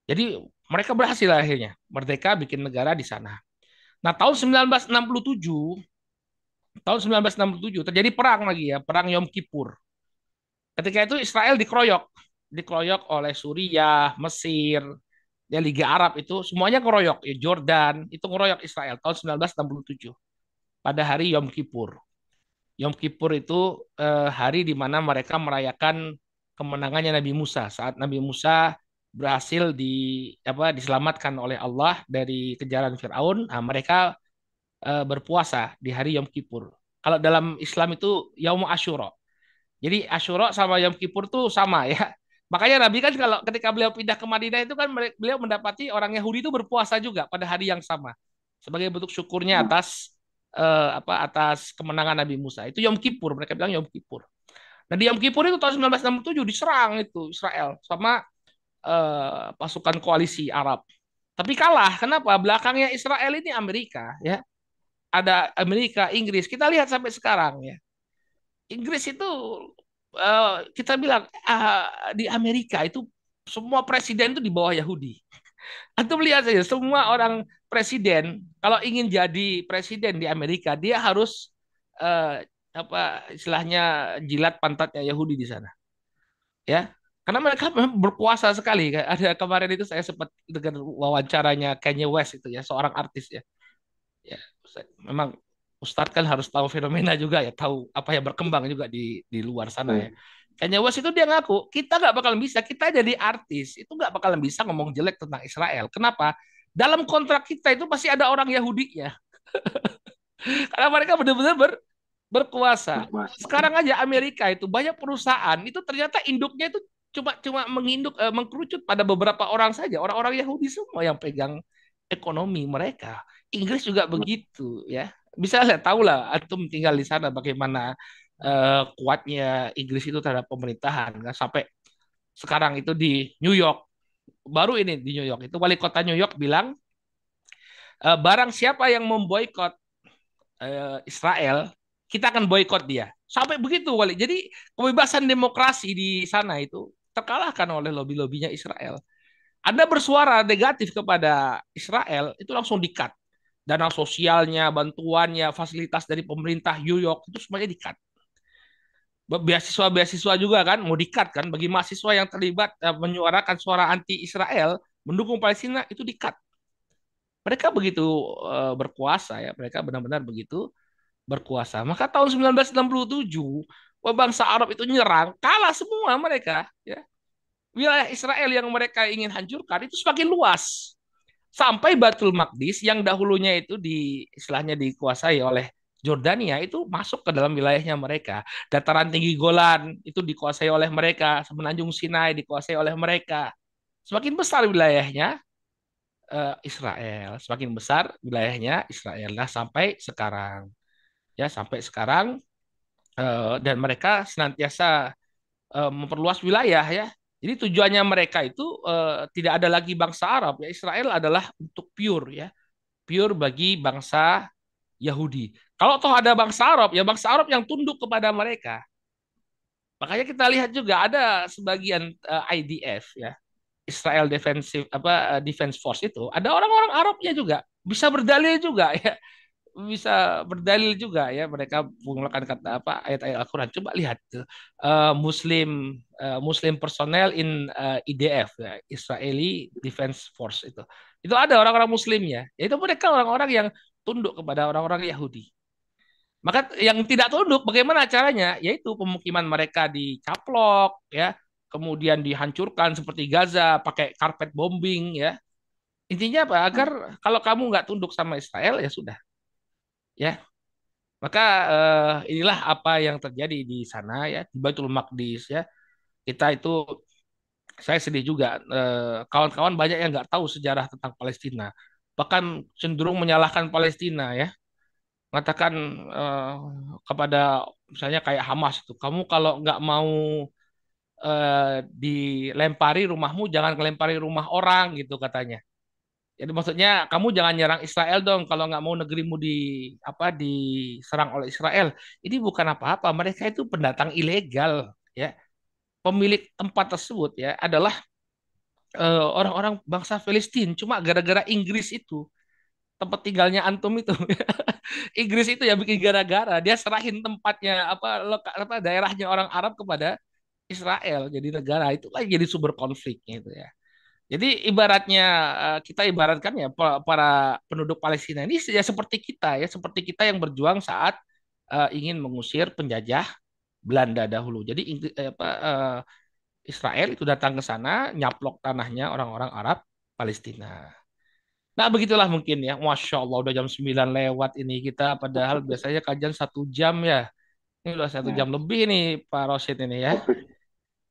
Jadi mereka berhasil akhirnya merdeka bikin negara di sana. Nah tahun 1967 tahun 1967 terjadi perang lagi ya, perang Yom Kippur. Ketika itu Israel dikeroyok, dikeroyok oleh Suriah, Mesir, ya Liga Arab itu semuanya ngeroyok ya Jordan itu ngeroyok Israel tahun 1967 pada hari Yom Kippur. Yom Kippur itu eh, hari di mana mereka merayakan kemenangannya Nabi Musa saat Nabi Musa berhasil di apa diselamatkan oleh Allah dari kejaran Firaun. Nah, mereka eh, berpuasa di hari Yom Kippur. Kalau dalam Islam itu Yaum Ashura. Jadi Ashura sama Yom Kippur tuh sama ya. Makanya Nabi kan kalau ketika beliau pindah ke Madinah itu kan beliau mendapati orang Yahudi itu berpuasa juga pada hari yang sama sebagai bentuk syukurnya atas uh, apa atas kemenangan Nabi Musa. Itu Yom Kippur, mereka bilang Yom Kippur. Nah di Yom Kippur itu tahun 1967 diserang itu Israel sama uh, pasukan koalisi Arab. Tapi kalah. Kenapa? Belakangnya Israel ini Amerika ya. Ada Amerika, Inggris. Kita lihat sampai sekarang ya. Inggris itu uh, kita bilang uh, di Amerika itu semua presiden itu di bawah Yahudi. Antum lihat saja semua orang presiden kalau ingin jadi presiden di Amerika dia harus uh, apa istilahnya jilat pantatnya Yahudi di sana. Ya, karena mereka berpuasa sekali. Ada kemarin itu saya sempat dengan wawancaranya Kanye West itu ya, seorang artis ya. Ya, memang Ustadz kan harus tahu fenomena juga ya, tahu apa yang berkembang juga di di luar sana ya. Kayaknya Was itu dia ngaku, kita nggak bakal bisa, kita jadi artis, itu nggak bakalan bisa ngomong jelek tentang Israel. Kenapa? Dalam kontrak kita itu pasti ada orang Yahudi ya. Karena mereka benar-benar ber, berkuasa. Sekarang aja Amerika itu banyak perusahaan itu ternyata induknya itu cuma cuma menginduk eh, mengkerucut pada beberapa orang saja, orang-orang Yahudi semua yang pegang ekonomi mereka. Inggris juga begitu ya bisa lah tahu lah antum tinggal di sana bagaimana uh, kuatnya Inggris itu terhadap pemerintahan. Kan sampai sekarang itu di New York. Baru ini di New York itu wali kota New York bilang uh, barang siapa yang memboikot uh, Israel kita akan boykot dia. Sampai begitu wali. Jadi kebebasan demokrasi di sana itu terkalahkan oleh lobby-lobbynya Israel. Anda bersuara negatif kepada Israel itu langsung dikat dana sosialnya, bantuannya, fasilitas dari pemerintah New York itu semuanya di-cut. Beasiswa-beasiswa juga kan mau di-cut kan bagi mahasiswa yang terlibat uh, menyuarakan suara anti Israel, mendukung Palestina itu di-cut. Mereka begitu uh, berkuasa ya, mereka benar-benar begitu berkuasa. Maka tahun 1967 bangsa Arab itu nyerang, kalah semua mereka ya. Wilayah Israel yang mereka ingin hancurkan itu semakin luas sampai Batul Maqdis yang dahulunya itu di istilahnya dikuasai oleh Jordania itu masuk ke dalam wilayahnya mereka. Dataran tinggi Golan itu dikuasai oleh mereka, semenanjung Sinai dikuasai oleh mereka. Semakin besar wilayahnya uh, Israel, semakin besar wilayahnya Israel lah sampai sekarang. Ya, sampai sekarang uh, dan mereka senantiasa uh, memperluas wilayah ya jadi tujuannya mereka itu uh, tidak ada lagi bangsa Arab ya Israel adalah untuk pure ya pure bagi bangsa Yahudi. Kalau toh ada bangsa Arab ya bangsa Arab yang tunduk kepada mereka. Makanya kita lihat juga ada sebagian uh, eh, IDF ya Israel Defensive apa uh, Defense Force itu ada orang-orang Arabnya juga bisa berdalil juga ya bisa berdalil juga ya mereka menggunakan kata apa ayat-ayat Al-Qur'an. Coba lihat uh, Muslim uh, Muslim personnel in uh, IDF ya, Israeli Defense Force itu. Itu ada orang-orang muslimnya. Yaitu mereka orang-orang yang tunduk kepada orang-orang Yahudi. Maka yang tidak tunduk bagaimana caranya? Yaitu pemukiman mereka dicaplok ya, kemudian dihancurkan seperti Gaza pakai karpet bombing ya. Intinya apa? Agar kalau kamu nggak tunduk sama Israel ya sudah, ya. Maka uh, inilah apa yang terjadi di sana ya. Di Baitul Maqdis ya. Kita itu saya sedih juga kawan kawan-kawan banyak yang nggak tahu sejarah tentang Palestina. Bahkan cenderung menyalahkan Palestina ya. Mengatakan uh, kepada misalnya kayak Hamas itu kamu kalau nggak mau uh, dilempari rumahmu jangan kelempari rumah orang gitu katanya jadi maksudnya kamu jangan nyerang Israel dong kalau nggak mau negerimu di apa diserang oleh Israel. Ini bukan apa-apa, mereka itu pendatang ilegal ya. Pemilik tempat tersebut ya adalah uh, orang-orang bangsa Palestina. Cuma gara-gara Inggris itu tempat tinggalnya antum itu. Inggris itu ya bikin gara-gara dia serahin tempatnya apa apa daerahnya orang Arab kepada Israel jadi negara itu lagi jadi sumber konfliknya itu ya. Jadi ibaratnya eh, kita ibaratkan ya para penduduk Palestina ini ya seperti kita ya, seperti kita yang berjuang saat uh, ingin mengusir penjajah Belanda dahulu. Jadi eh, apa, uh, Israel itu datang ke sana, nyaplok tanahnya orang-orang Arab Palestina. Nah begitulah mungkin ya, Masya Allah udah jam 9 lewat ini kita, padahal biasanya kajian satu jam ya. Ini udah satu ya. jam lebih nih Pak Rosid ini ya. Topik,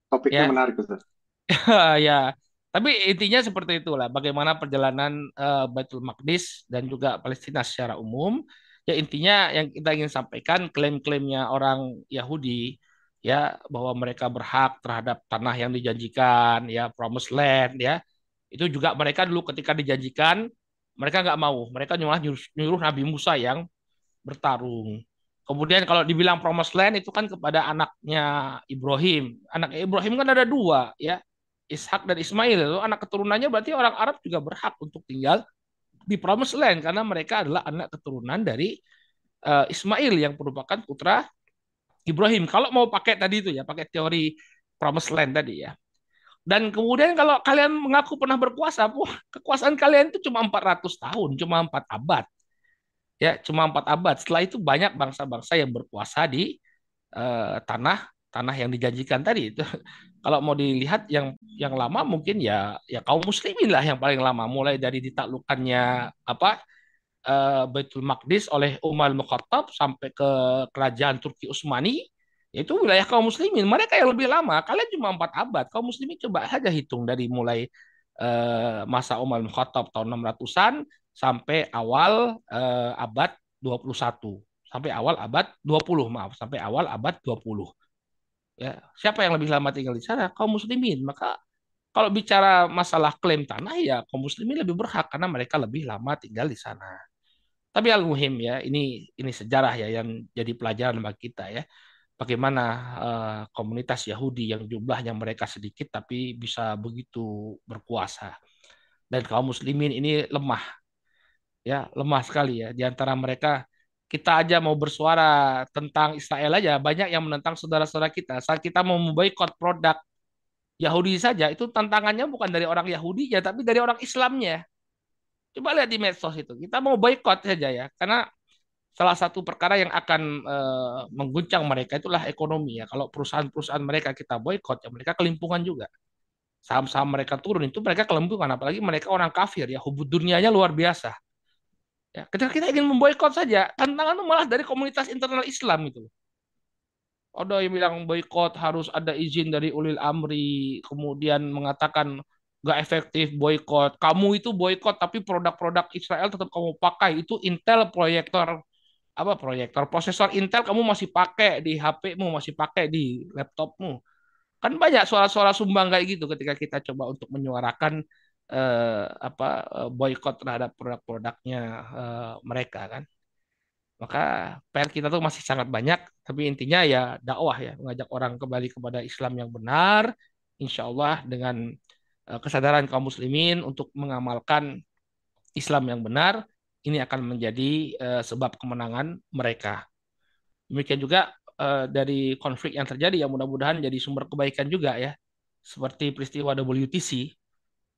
topiknya ya. menarik Ustaz. ya, tapi intinya seperti itulah bagaimana perjalanan uh, Baitul Maqdis dan juga Palestina secara umum. Ya intinya yang kita ingin sampaikan klaim-klaimnya orang Yahudi ya bahwa mereka berhak terhadap tanah yang dijanjikan ya promised land ya. Itu juga mereka dulu ketika dijanjikan mereka nggak mau. Mereka nyuruh, nyuruh Nabi Musa yang bertarung. Kemudian kalau dibilang promised land itu kan kepada anaknya Ibrahim. Anak Ibrahim kan ada dua ya Ishak dan Ismail itu anak keturunannya berarti orang Arab juga berhak untuk tinggal di Promised Land karena mereka adalah anak keturunan dari uh, Ismail yang merupakan putra Ibrahim. Kalau mau pakai tadi itu ya, pakai teori Promised Land tadi ya. Dan kemudian kalau kalian mengaku pernah berkuasa, wah, kekuasaan kalian itu cuma 400 tahun, cuma 4 abad. Ya, cuma 4 abad. Setelah itu banyak bangsa-bangsa yang berkuasa di uh, tanah tanah yang dijanjikan tadi itu. Kalau mau dilihat yang yang lama mungkin ya ya kaum muslimin lah yang paling lama. Mulai dari ditaklukkannya apa uh, Baitul Maqdis oleh Umar Muqattab sampai ke kerajaan Turki Utsmani itu wilayah kaum muslimin. Mereka yang lebih lama kalian cuma empat abad. Kaum muslimin coba saja hitung dari mulai uh, masa Umar Muqattab tahun 600-an sampai awal uh, abad 21 sampai awal abad 20 maaf. Sampai awal abad 20 ya siapa yang lebih lama tinggal di sana? Kaum muslimin. Maka kalau bicara masalah klaim tanah ya kaum muslimin lebih berhak karena mereka lebih lama tinggal di sana. Tapi al muhim ya ini ini sejarah ya yang jadi pelajaran bagi kita ya. Bagaimana uh, komunitas Yahudi yang jumlahnya mereka sedikit tapi bisa begitu berkuasa. Dan kaum muslimin ini lemah. Ya lemah sekali ya. Di antara mereka kita aja mau bersuara tentang Israel aja banyak yang menentang saudara-saudara kita. Saat kita mau memboikot produk Yahudi saja itu tantangannya bukan dari orang Yahudi ya tapi dari orang Islamnya. Coba lihat di medsos itu kita mau boikot saja ya karena salah satu perkara yang akan uh, mengguncang mereka itulah ekonomi ya. Kalau perusahaan-perusahaan mereka kita boikot ya mereka kelimpungan juga. Saham-saham mereka turun itu mereka kelimpungan apalagi mereka orang kafir ya hubud dunianya luar biasa Ya, ketika kita ingin memboikot saja, tantangan itu malah dari komunitas internal Islam itu. Ada yang bilang boykot harus ada izin dari ulil amri, kemudian mengatakan nggak efektif boykot. Kamu itu boykot tapi produk-produk Israel tetap kamu pakai. Itu Intel proyektor apa proyektor prosesor Intel kamu masih pakai di HP-mu, masih pakai di laptopmu. Kan banyak suara-suara sumbang kayak gitu ketika kita coba untuk menyuarakan eh, apa eh, boykot terhadap produk-produknya eh, mereka kan. Maka PR kita tuh masih sangat banyak, tapi intinya ya dakwah ya, mengajak orang kembali kepada Islam yang benar, insya Allah dengan eh, kesadaran kaum muslimin untuk mengamalkan Islam yang benar, ini akan menjadi eh, sebab kemenangan mereka. Demikian juga eh, dari konflik yang terjadi yang mudah-mudahan jadi sumber kebaikan juga ya, seperti peristiwa WTC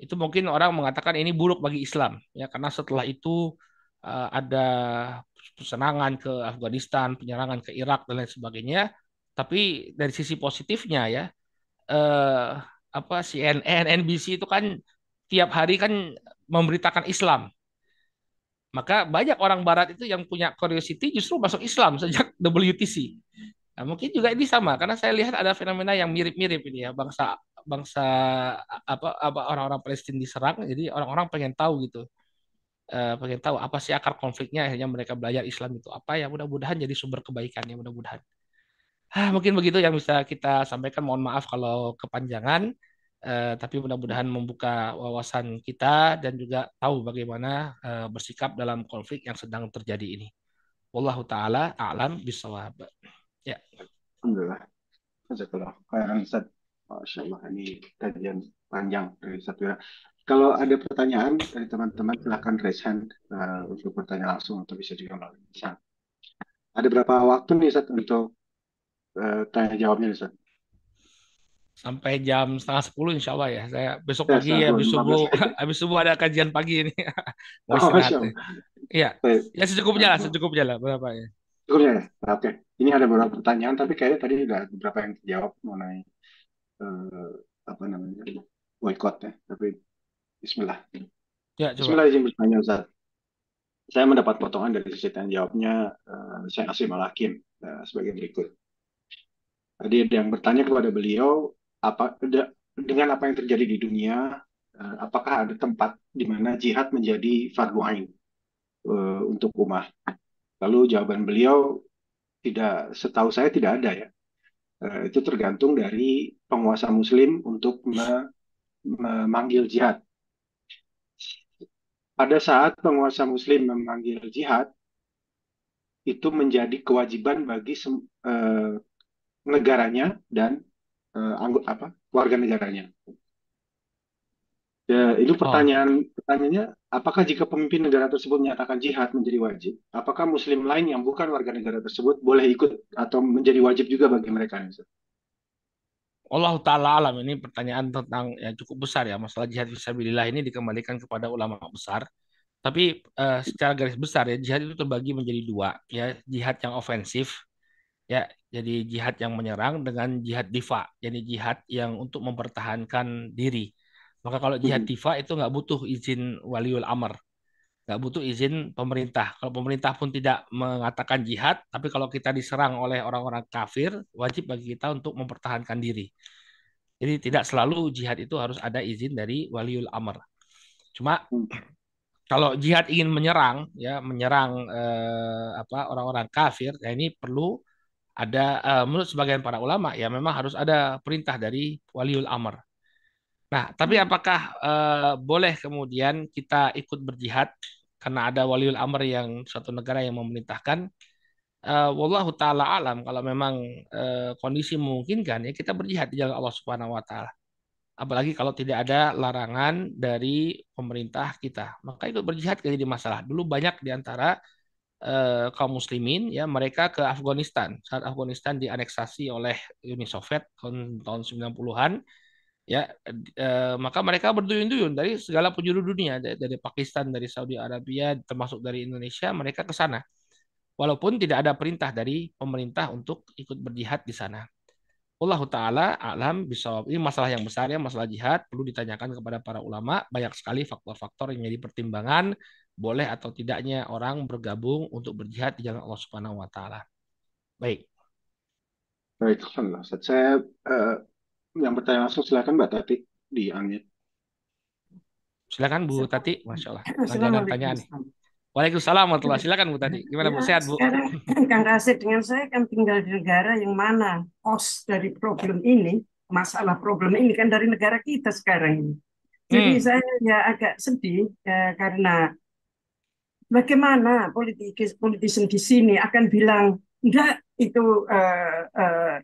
itu mungkin orang mengatakan ini buruk bagi Islam ya karena setelah itu uh, ada serangan ke Afghanistan, penyerangan ke Irak dan lain sebagainya. Tapi dari sisi positifnya ya uh, apa CNN, NBC itu kan tiap hari kan memberitakan Islam. Maka banyak orang Barat itu yang punya curiosity justru masuk Islam sejak WTC. Nah, mungkin juga ini sama karena saya lihat ada fenomena yang mirip-mirip ini ya bangsa bangsa apa apa orang-orang Palestina diserang jadi orang-orang pengen tahu gitu. Uh, pengen tahu apa sih akar konfliknya akhirnya mereka belajar Islam itu apa ya mudah-mudahan jadi sumber kebaikan ya mudah-mudahan. Ah, mungkin begitu yang bisa kita sampaikan mohon maaf kalau kepanjangan. Uh, tapi mudah-mudahan membuka wawasan kita dan juga tahu bagaimana uh, bersikap dalam konflik yang sedang terjadi ini. Wallahu taala a'lam bisawab ya. Alhamdulillah. Jazakallah khairan Ustaz Masya Allah, ini kajian panjang dari satu ya. Kalau ada pertanyaan dari teman-teman, silahkan raise hand uh, untuk bertanya langsung atau bisa juga melalui chat. Ada berapa waktu nih, Sat, untuk uh, tanya jawabnya, Sat? Sampai jam setengah sepuluh, insya Allah ya. Saya besok ya, pagi ya, habis subuh, habis subuh ada kajian pagi ini. Mau oh. Iya, ya secukupnya lah, secukupnya lah berapa ya. Secukupnya ya, oke. Ini ada beberapa pertanyaan, tapi kayaknya tadi ada beberapa yang terjawab mengenai uh, apa namanya boykot ya. Tapi Bismillah. Ya, coba. Bismillah izin bertanya Ustaz. Saya mendapat potongan dari sisi tanya jawabnya uh, saya Asim Malakin uh, sebagai berikut. Tadi ada yang bertanya kepada beliau apa dengan apa yang terjadi di dunia uh, apakah ada tempat di mana jihad menjadi fardu ain uh, untuk umat? Lalu jawaban beliau tidak setahu saya tidak ada ya uh, itu tergantung dari penguasa Muslim untuk memanggil jihad. Pada saat penguasa Muslim memanggil jihad, itu menjadi kewajiban bagi uh, negaranya dan uh, anggot apa warga negaranya. Ya, itu oh. pertanyaan pertanyaannya, apakah jika pemimpin negara tersebut menyatakan jihad menjadi wajib, apakah Muslim lain yang bukan warga negara tersebut boleh ikut atau menjadi wajib juga bagi mereka? Allah taala alam ini pertanyaan tentang yang cukup besar ya masalah jihad fisabilillah ini dikembalikan kepada ulama besar. Tapi uh, secara garis besar ya jihad itu terbagi menjadi dua ya jihad yang ofensif ya jadi jihad yang menyerang dengan jihad difa jadi jihad yang untuk mempertahankan diri. Maka kalau jihad hmm. difa itu nggak butuh izin waliul amr nggak butuh izin pemerintah. Kalau pemerintah pun tidak mengatakan jihad, tapi kalau kita diserang oleh orang-orang kafir, wajib bagi kita untuk mempertahankan diri. Jadi tidak selalu jihad itu harus ada izin dari waliul amr. Cuma kalau jihad ingin menyerang, ya menyerang eh, apa orang-orang kafir, ya ini perlu ada eh, menurut sebagian para ulama ya memang harus ada perintah dari waliul amr. Nah, tapi hmm. apakah uh, boleh kemudian kita ikut berjihad karena ada waliul amr yang suatu negara yang memerintahkan? Uh, wallahu taala alam kalau memang uh, kondisi memungkinkan ya kita berjihad di jalan Allah Subhanahu wa taala. apalagi kalau tidak ada larangan dari pemerintah kita. Maka ikut berjihad jadi masalah. Dulu banyak di antara eh, kaum muslimin ya mereka ke Afghanistan saat Afghanistan dianeksasi oleh Uni Soviet tahun tahun 90-an ya eh, maka mereka berduyun-duyun dari segala penjuru dunia dari, dari Pakistan dari Saudi Arabia termasuk dari Indonesia mereka ke sana walaupun tidak ada perintah dari pemerintah untuk ikut berjihad di sana Allah Ta'ala alam bisawab. Ini masalah yang besar ya, masalah jihad. Perlu ditanyakan kepada para ulama. Banyak sekali faktor-faktor yang jadi pertimbangan. Boleh atau tidaknya orang bergabung untuk berjihad di jalan Allah Subhanahu Wa Ta'ala. Baik. Baik, Alhamdulillah. Saya uh, yang bertanya langsung silakan Mbak Tati di unmute. Silakan Bu Tati, Masya Allah. Ada pertanyaan nih. Waalaikumsalam warahmatullahi Silakan Bu tadi. Gimana Bu? Sehat Bu? sekarang Kang Rasid dengan saya kan tinggal di negara yang mana kos dari problem ini, masalah problem ini kan dari negara kita sekarang ini. Jadi Hmm. saya ya agak sedih ya, karena bagaimana politikus politician di sini akan bilang enggak itu eh, eh,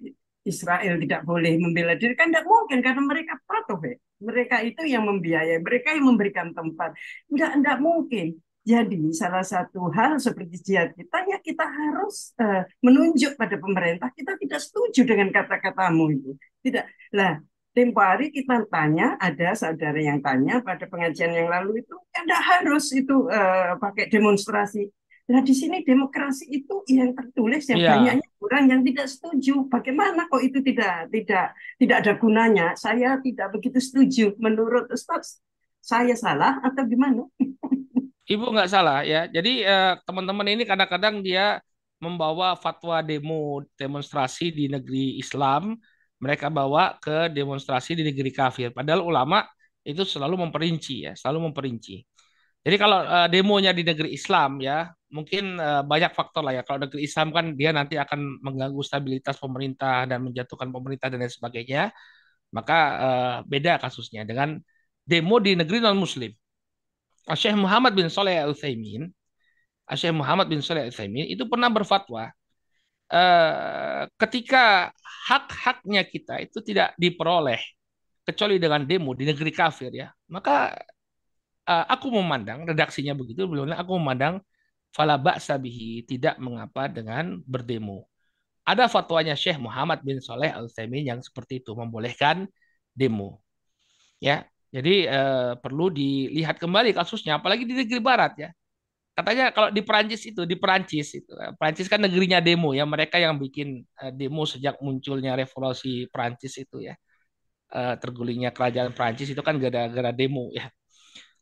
Israel tidak boleh membela diri kan tidak mungkin karena mereka patuh ya. Mereka itu yang membiayai, mereka yang memberikan tempat. Enggak, enggak mungkin. Jadi salah satu hal seperti jihad kita ya kita harus eh, menunjuk pada pemerintah kita tidak setuju dengan kata-katamu itu. Tidak. Lah, tempo hari kita tanya, ada saudara yang tanya pada pengajian yang lalu itu tidak harus itu eh, pakai demonstrasi. Nah di sini demokrasi itu yang tertulis yang Iya. banyaknya orang yang tidak setuju. Bagaimana kok itu tidak tidak tidak ada gunanya? Saya tidak begitu setuju. Menurut Ustaz, saya salah atau gimana? Ibu nggak salah ya. Jadi eh, teman-teman ini kadang-kadang dia membawa fatwa demo demonstrasi di negeri Islam, mereka bawa ke demonstrasi di negeri kafir. Padahal ulama itu selalu memperinci ya, selalu memperinci. Jadi kalau eh, demonya di negeri Islam ya, mungkin eh, banyak faktor lah ya. Kalau negeri Islam kan dia nanti akan mengganggu stabilitas pemerintah dan menjatuhkan pemerintah dan lain sebagainya. Maka eh, beda kasusnya dengan demo di negeri non-Muslim. Syekh Muhammad bin Saleh Al Utsaimin, Syekh Muhammad bin Saleh Al Utsaimin itu pernah berfatwa eh, ketika hak-haknya kita itu tidak diperoleh kecuali dengan demo di negeri kafir ya, maka aku memandang redaksinya begitu, beliau aku memandang fala ba'sa bihi, tidak mengapa dengan berdemo. Ada fatwanya Syekh Muhammad bin Saleh Al Utsaimin yang seperti itu membolehkan demo. Ya, jadi eh, perlu dilihat kembali kasusnya, apalagi di negeri barat ya. Katanya kalau di Perancis itu, di Perancis itu, eh, Perancis kan negerinya demo ya, mereka yang bikin eh, demo sejak munculnya revolusi Perancis itu ya, Eh, tergulingnya kerajaan Perancis itu kan gara-gara demo ya.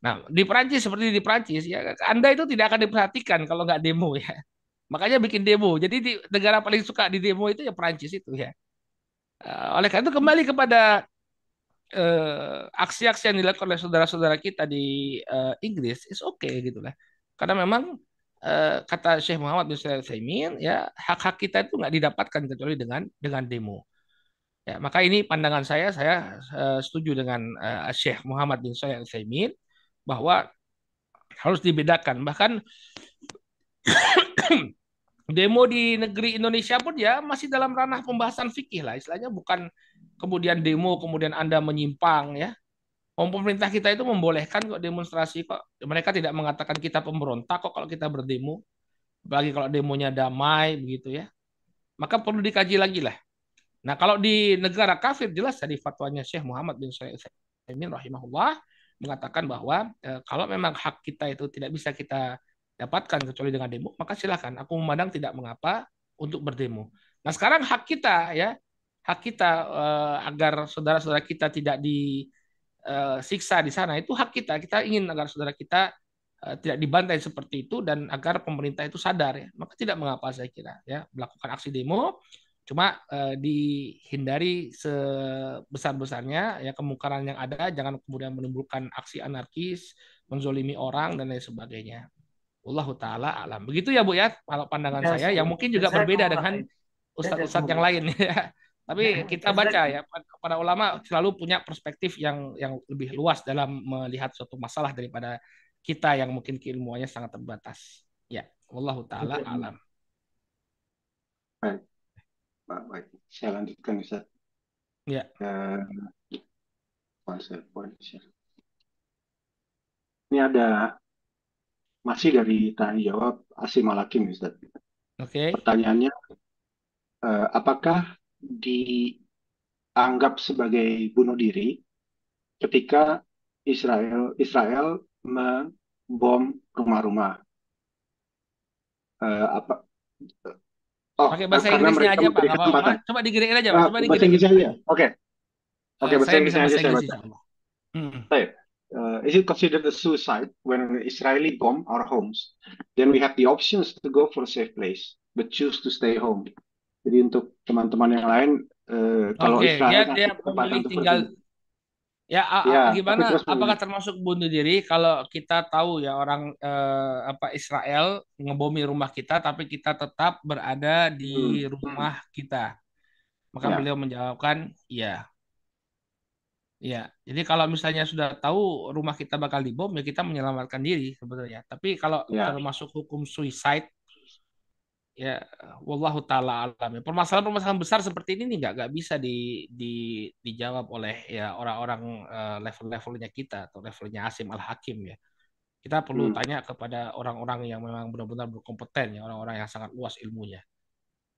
Nah di Perancis seperti di Perancis ya, Anda itu tidak akan diperhatikan kalau nggak demo ya. Makanya bikin demo. Jadi di negara paling suka di demo itu ya Perancis itu ya. Eh, oleh karena itu kembali kepada eh, aksi-aksi yang dilakukan oleh saudara-saudara kita di eh, Inggris is oke gitu lah. Karena memang eh, kata Syekh Muhammad bin Shalih ya hak-hak kita itu nggak didapatkan kecuali dengan dengan demo. Ya, maka ini pandangan saya saya eh, setuju dengan eh, Syekh Muhammad bin Shalih bahwa harus dibedakan. Bahkan demo di negeri Indonesia pun ya masih dalam ranah pembahasan fikih lah. Istilahnya bukan kemudian demo kemudian Anda menyimpang ya. Pemerintah kita itu membolehkan kok demonstrasi kok. Mereka tidak mengatakan kita pemberontak kok kalau kita berdemo. Apalagi kalau demonya damai begitu ya. Maka perlu dikaji lagi lah. Nah kalau di negara kafir jelas tadi fatwanya Syekh Muhammad bin Al-Utsaimin rahimahullah mengatakan bahwa eh, kalau memang hak kita itu tidak bisa kita dapatkan kecuali dengan demo, maka silakan. Aku memandang tidak mengapa untuk berdemo. Nah sekarang hak kita ya, hak kita eh, agar saudara-saudara kita tidak disiksa di sana itu hak kita. Kita ingin agar saudara kita eh, tidak dibantai seperti itu dan agar pemerintah itu sadar ya. Maka tidak mengapa saya kira ya melakukan aksi demo. Cuma eh, dihindari sebesar-besarnya ya kemungkaran yang ada, jangan kemudian menimbulkan aksi anarkis, menzolimi orang dan lain sebagainya. Wallahu taala alam. Begitu ya Bu ya, kalau pandangan Ya, saya yang mungkin juga berbeda dengan ustadz-ustadz yang lain ya. Tapi Ya, kita baca ya, para ulama selalu punya perspektif yang yang lebih luas dalam melihat suatu masalah daripada kita yang mungkin keilmuannya sangat terbatas. Ya, wallahu taala alam. Baik, baik. Saya lanjutkan Ustaz. Ya. One ya. Ini ada masih dari tanya jawab Asim Malakim Ustaz. Oke. Pertanyaannya eh, apakah dianggap sebagai bunuh diri ketika Israel Israel membom rumah-rumah? Eh, apa Oh, Pakai bahasa Inggrisnya aja Pak, apa-apa. Coba digedein aja Pak, Ah, coba bahasa digedein. Inggris aja. Oke. Oke, bahasa saya Inggris bisa aja bahasa saya baca. Hmm. Baik. Uh, is it considered a suicide when an Israeli bomb our homes? Then we have the options to go for a safe place, but choose to stay home. Jadi untuk teman-teman yang lain, uh, kalau Oke, Israel dia dia memilih tinggal ya ya, gimana? apakah termasuk bunuh diri? Kalau kita tahu ya orang eh, apa Israel ngebomi rumah kita tapi kita tetap berada Hmm, di hmm, rumah kita. Maka ya, beliau menjawabkan, iya. Ya, jadi kalau misalnya sudah tahu rumah kita bakal dibom, ya kita menyelamatkan diri sebenarnya. Tapi kalau ya, termasuk hukum suicide, ya wallahu taala alam. Ya, Permasalahan-permasalahan besar seperti ini nih nggak nggak bisa di, di dijawab oleh ya orang-orang eh, level-levelnya kita atau levelnya Asim Al Hakim ya. Kita perlu hmm, tanya kepada orang-orang yang memang benar-benar berkompeten ya, orang-orang yang sangat luas ilmunya.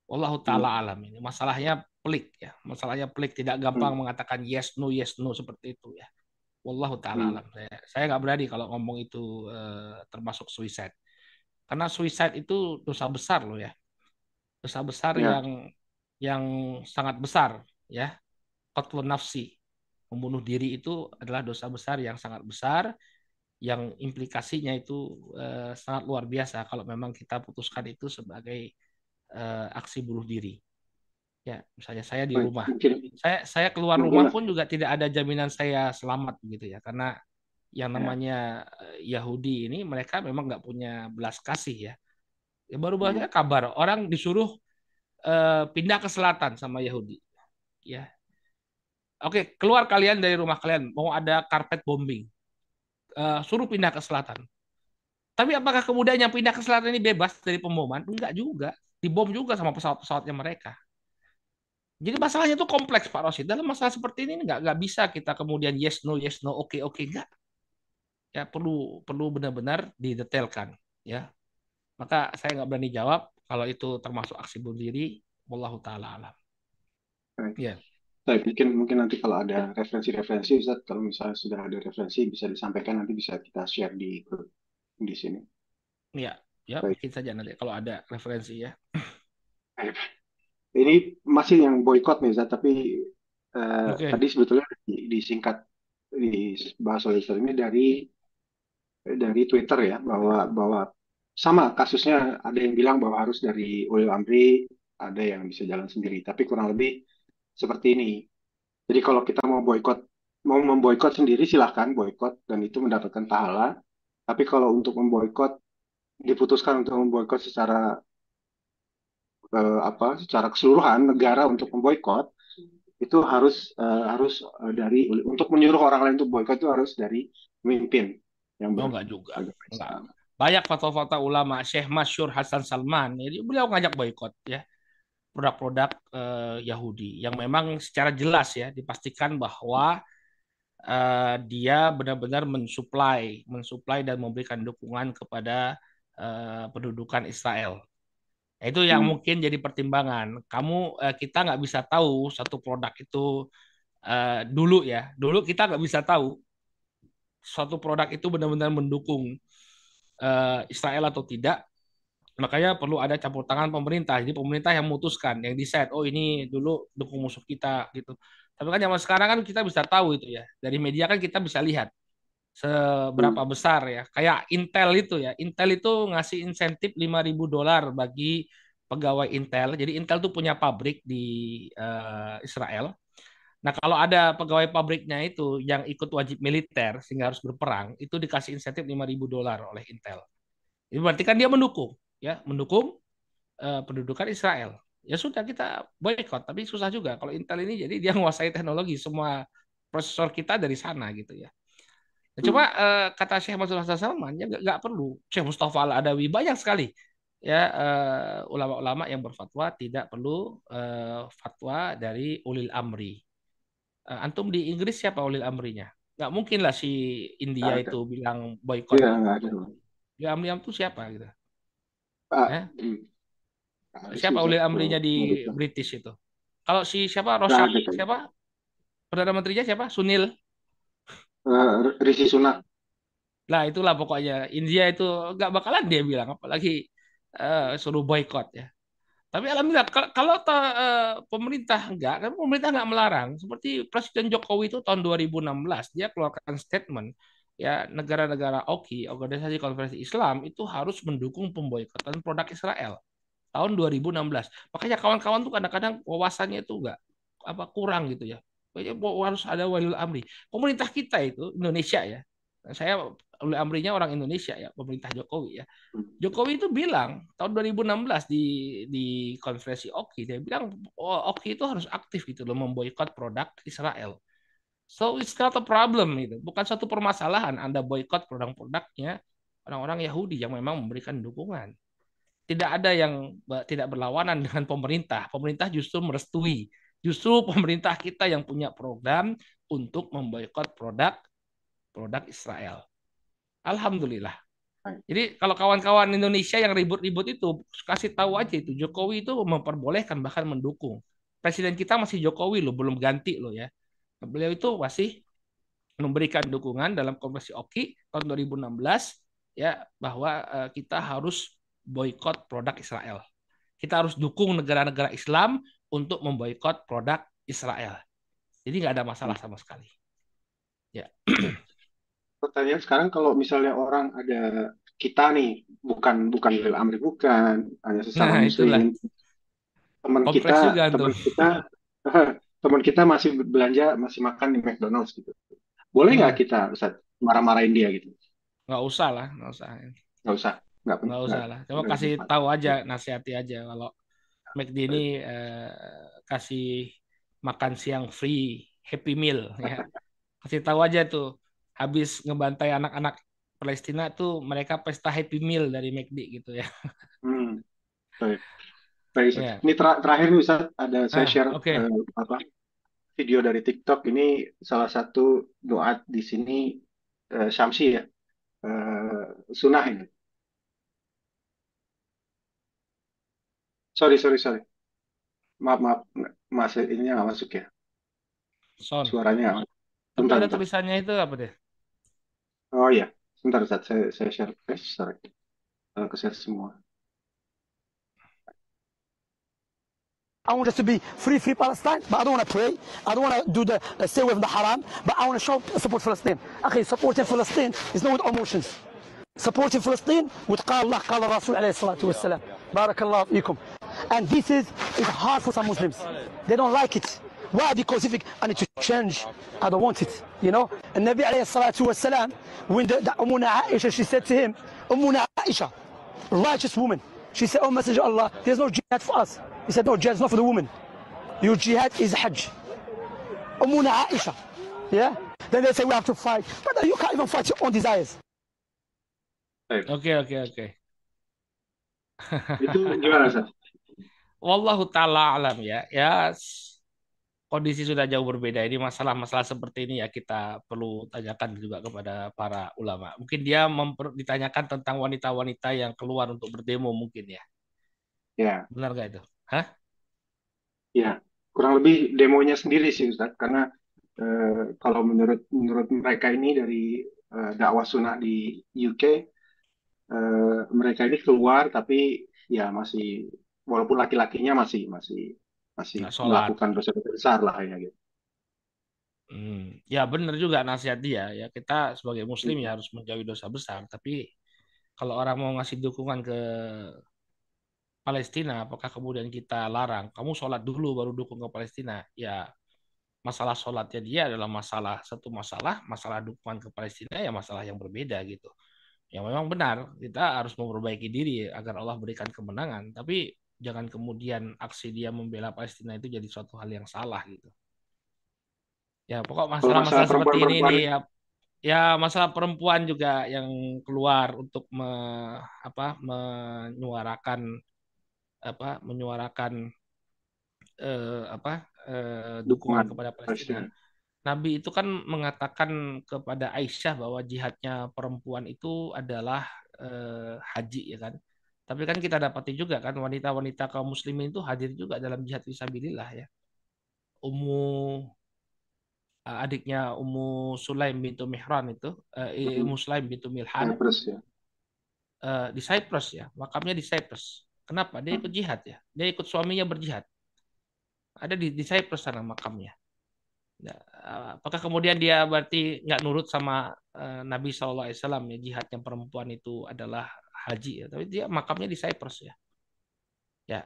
Wallahu hmm, taala alam ini. Masalahnya pelik ya. Masalahnya pelik tidak gampang hmm, mengatakan yes no yes no seperti itu ya. Wallahu taala hmm, alam. Saya saya nggak berani kalau ngomong itu eh, termasuk suicide. Karena suicide itu dosa besar loh ya. Dosa besar ya, yang yang sangat besar ya. Qatlun nafsi. Membunuh diri itu adalah dosa besar yang sangat besar yang implikasinya itu eh, sangat luar biasa kalau memang kita putuskan itu sebagai eh, aksi bunuh diri. Ya, misalnya saya di rumah, saya saya keluar rumah pun juga tidak ada jaminan saya selamat gitu ya, karena yang ya, namanya eh, Yahudi ini mereka memang nggak punya belas kasih ya. Ya baru hmm, baru kabar orang disuruh eh, pindah ke selatan sama Yahudi. Ya, oke keluar kalian dari rumah kalian mau ada karpet bombing, Eh, suruh pindah ke selatan. Tapi apakah kemudian yang pindah ke selatan ini bebas dari pemboman? Enggak juga, dibom juga sama pesawat-pesawatnya mereka. Jadi masalahnya itu kompleks Pak Rosid. Dalam masalah seperti ini nggak nggak bisa kita kemudian yes no yes no oke oke nggak. Ya perlu perlu benar-benar didetailkan ya. Maka saya nggak berani jawab kalau itu termasuk aksi bunuh diri. Wallahu taala alam. Ya. Baik, mungkin mungkin nanti kalau ada referensi-referensi, Ustaz, kalau misalnya sudah ada referensi bisa disampaikan nanti bisa kita share di grup di sini. Ya, ya Baik. bikin saja nanti kalau ada referensi ya. Baik. Ini masih yang boykot nih, Ustaz, tapi eh, Oke. tadi sebetulnya di- disingkat dibahas oleh Ustaz ini dari dari Twitter ya bahwa bahwa sama kasusnya ada yang bilang bahwa harus dari ulil amri, ada yang bisa jalan sendiri, tapi kurang lebih seperti ini. Jadi kalau kita mau boykot mau memboikot sendiri silahkan boykot dan itu mendapatkan pahala. Tapi kalau untuk memboikot diputuskan untuk memboikot secara eh, apa secara keseluruhan negara untuk memboikot itu harus eh, harus eh, dari untuk menyuruh orang lain untuk boikot itu harus dari pemimpin yang Oh ber- nggak juga. beragama Nggak. Islam. Banyak fatwa-fatwa ulama Syekh Masyur Hasan Salman. Jadi beliau ngajak boykot ya. produk-produk eh, Yahudi yang memang secara jelas ya dipastikan bahwa eh, dia benar-benar mensuplai, mensuplai dan memberikan dukungan kepada eh, pendudukan Israel. Itu yang Hmm. mungkin jadi pertimbangan. Kamu eh, kita nggak bisa tahu satu produk itu eh, dulu ya. Dulu kita nggak bisa tahu suatu produk itu benar-benar mendukung eh, Israel atau tidak makanya perlu ada campur tangan pemerintah. Jadi pemerintah yang memutuskan, yang decide, oh ini dulu dukung musuh kita gitu. Tapi kan zaman sekarang kan kita bisa tahu itu ya. Dari media kan kita bisa lihat seberapa Hmm. besar ya. Kayak Intel itu ya. Intel itu ngasih insentif 5.000 dolar bagi pegawai Intel. Jadi Intel tuh punya pabrik di eh, Israel. Nah, kalau ada pegawai pabriknya itu yang ikut wajib militer sehingga harus berperang, itu dikasih insentif 5.000 dolar oleh Intel. Itu berarti kan dia mendukung, ya, mendukung eh, pendudukan Israel. Ya sudah kita boykot, tapi susah juga kalau Intel ini jadi dia menguasai teknologi semua prosesor kita dari sana gitu ya. Nah, Hmm. eh, kata Syekh Mansur Hasan Salman ya nggak perlu. Syekh Mustafa Al Adawi banyak sekali ya eh, ulama-ulama yang berfatwa tidak perlu eh, fatwa dari ulil amri Uh, antum di Inggris siapa ulil amrinya? Nggak mungkin lah si India ada. itu bilang boykot. Iya, nggak ada. Ulil amri itu siapa gitu? Pak, Eh? hmm. Ada Siapa ulil amrinya di saya. British itu? Kalau si siapa Rosali ada siapa? Perdana Menterinya siapa? Sunil. Eh, Rishi Sunak. Lah itulah pokoknya India itu nggak bakalan dia bilang apalagi eh, suruh boykot ya. Tapi alhamdulillah kal- kalau ta- eh, pemerintah enggak, kan pemerintah nggak melarang. Seperti Presiden Jokowi itu tahun 2016 dia keluarkan statement ya negara-negara OKI, Organisasi Konferensi Islam itu harus mendukung pemboikotan produk Israel tahun 2016. Makanya kawan-kawan tuh kadang-kadang wawasannya itu enggak apa kurang gitu ya. Pokoknya harus ada walil amri. Pemerintah kita itu Indonesia ya. Saya walil amrinya orang Indonesia ya, pemerintah Jokowi ya. Jokowi itu bilang tahun 2016 di di konferensi OKI dia bilang oh, OKI itu harus aktif gitu loh memboikot produk Israel. So it's not a problem itu, bukan satu permasalahan Anda boikot produk-produknya orang-orang Yahudi yang memang memberikan dukungan. Tidak ada yang tidak berlawanan dengan pemerintah. Pemerintah justru merestui. Justru pemerintah kita yang punya program untuk memboikot produk produk Israel. Alhamdulillah. Jadi kalau kawan-kawan Indonesia yang ribut-ribut itu kasih tahu aja itu Jokowi itu memperbolehkan bahkan mendukung. Presiden kita masih Jokowi loh, belum ganti loh ya. Beliau itu masih memberikan dukungan dalam konferensi OKI tahun 2016 ya bahwa eh, kita harus boykot produk Israel. Kita harus dukung negara-negara Islam untuk memboikot produk Israel. Jadi nggak ada masalah sama sekali. Pertanyaan sekarang kalau misalnya orang ada kita nih, bukan bukan Lil Amri bukan, hanya sesama Nah, muslim. Teman kita, teman kita, teman kita masih belanja, masih makan di McDonald's gitu. Boleh nggak Hmm, kita, Ustaz, marah-marahin dia gitu? nggak usah lah, nggak usah. Nggak usah, nggak Nggak usah lah. Cuma nggak kasih tahu aja, nasihati aja kalau McD ini eh, kasih makan siang free, happy meal ya. Kasih tahu aja tuh, habis ngebantai anak-anak Palestina tuh mereka pesta happy meal dari McD gitu ya. Hmm, baik. Baik. Ya. Ini ter- terakhir nih Ustaz, ada saya Ah, share oke. eh, apa video dari TikTok ini salah satu doa di sini eh, Syamsi ya, eh, sunnah ini. Sorry, sorry, sorry. Maaf, maaf, Mas, ininya nggak masuk ya, Son. suaranya. Tapi Bentar, ada bentar. tulisannya itu apa deh? Oh iya, sebentar Ustaz, saya saya share, eh, sorry, Eh, ke share semua. I want us to be free, free Palestine, but I don't want to pray. I don't want to do the uh, stay away from the haram, but I want to show support Palestine. Okay, supporting Palestine is not with emotions. Supporting Palestine with قال الله قال الرسول عليه الصلاة والسلام. بارك الله فيكم. And this is, is hard for some Muslims. They don't like it. why? Because if I need to change, I don't want it, you know. And Nabi alayhi salatu wasalam, when the, the Aisha, she said to him, Ummuna Aisha, righteous woman, she said, oh Messenger of Allah, there's no jihad for us. He said, no, jihad's not for the woman. Your jihad is hajj. Ummuna Aisha, yeah. Then they say we have to fight. But you can't even fight your own desires. Okay, okay, okay. Itu gimana, Wallahu taala alam ya. Ya, kondisi sudah jauh berbeda. Ini masalah-masalah seperti ini ya kita perlu tanyakan juga kepada para ulama. Mungkin dia memper, ditanyakan tentang wanita-wanita yang keluar untuk berdemo mungkin ya. Ya, Benar gak itu? Hah? ya, kurang lebih demonya sendiri sih Ustaz, karena eh, kalau menurut menurut mereka ini dari eh, dakwah sunnah di UK, eh, mereka ini keluar tapi ya masih walaupun laki-lakinya masih masih masih Nggak sholat. melakukan dosa-dosa besar lah ya gitu. Hmm, ya benar juga nasihat dia ya kita sebagai muslim ya harus menjauhi dosa besar tapi kalau orang mau ngasih dukungan ke Palestina apakah kemudian kita larang kamu sholat dulu baru dukung ke Palestina ya masalah sholatnya dia adalah masalah satu masalah masalah dukungan ke Palestina ya masalah yang berbeda gitu ya memang benar kita harus memperbaiki diri agar Allah berikan kemenangan tapi jangan kemudian aksi dia membela Palestina itu jadi suatu hal yang salah gitu ya pokok masalah masalah-masalah seperti ini nih ya ya masalah perempuan juga yang keluar untuk me, apa menyuarakan apa menyuarakan eh, apa eh, dukungan dukungan kepada Palestina Palestina. Nabi itu kan mengatakan kepada Aisyah bahwa jihadnya perempuan itu adalah eh, haji ya kan. Tapi kan kita dapati juga kan wanita-wanita kaum muslimin itu hadir juga dalam jihad fisabilillah ya. Ummu eh, adiknya Ummu Sulaim bintu Mihran itu, eh, Ummu Sulaim bintu Milhan Cyprus ya. eh, di Cyprus ya, makamnya di Cyprus. Kenapa? Dia ikut jihad ya. Dia ikut suaminya berjihad. Ada di, di Cyprus sana makamnya. Ya, apakah kemudian dia berarti nggak nurut sama eh, Nabi SAW ya jihadnya perempuan itu adalah haji ya, tapi dia makamnya di Cyprus ya. Ya,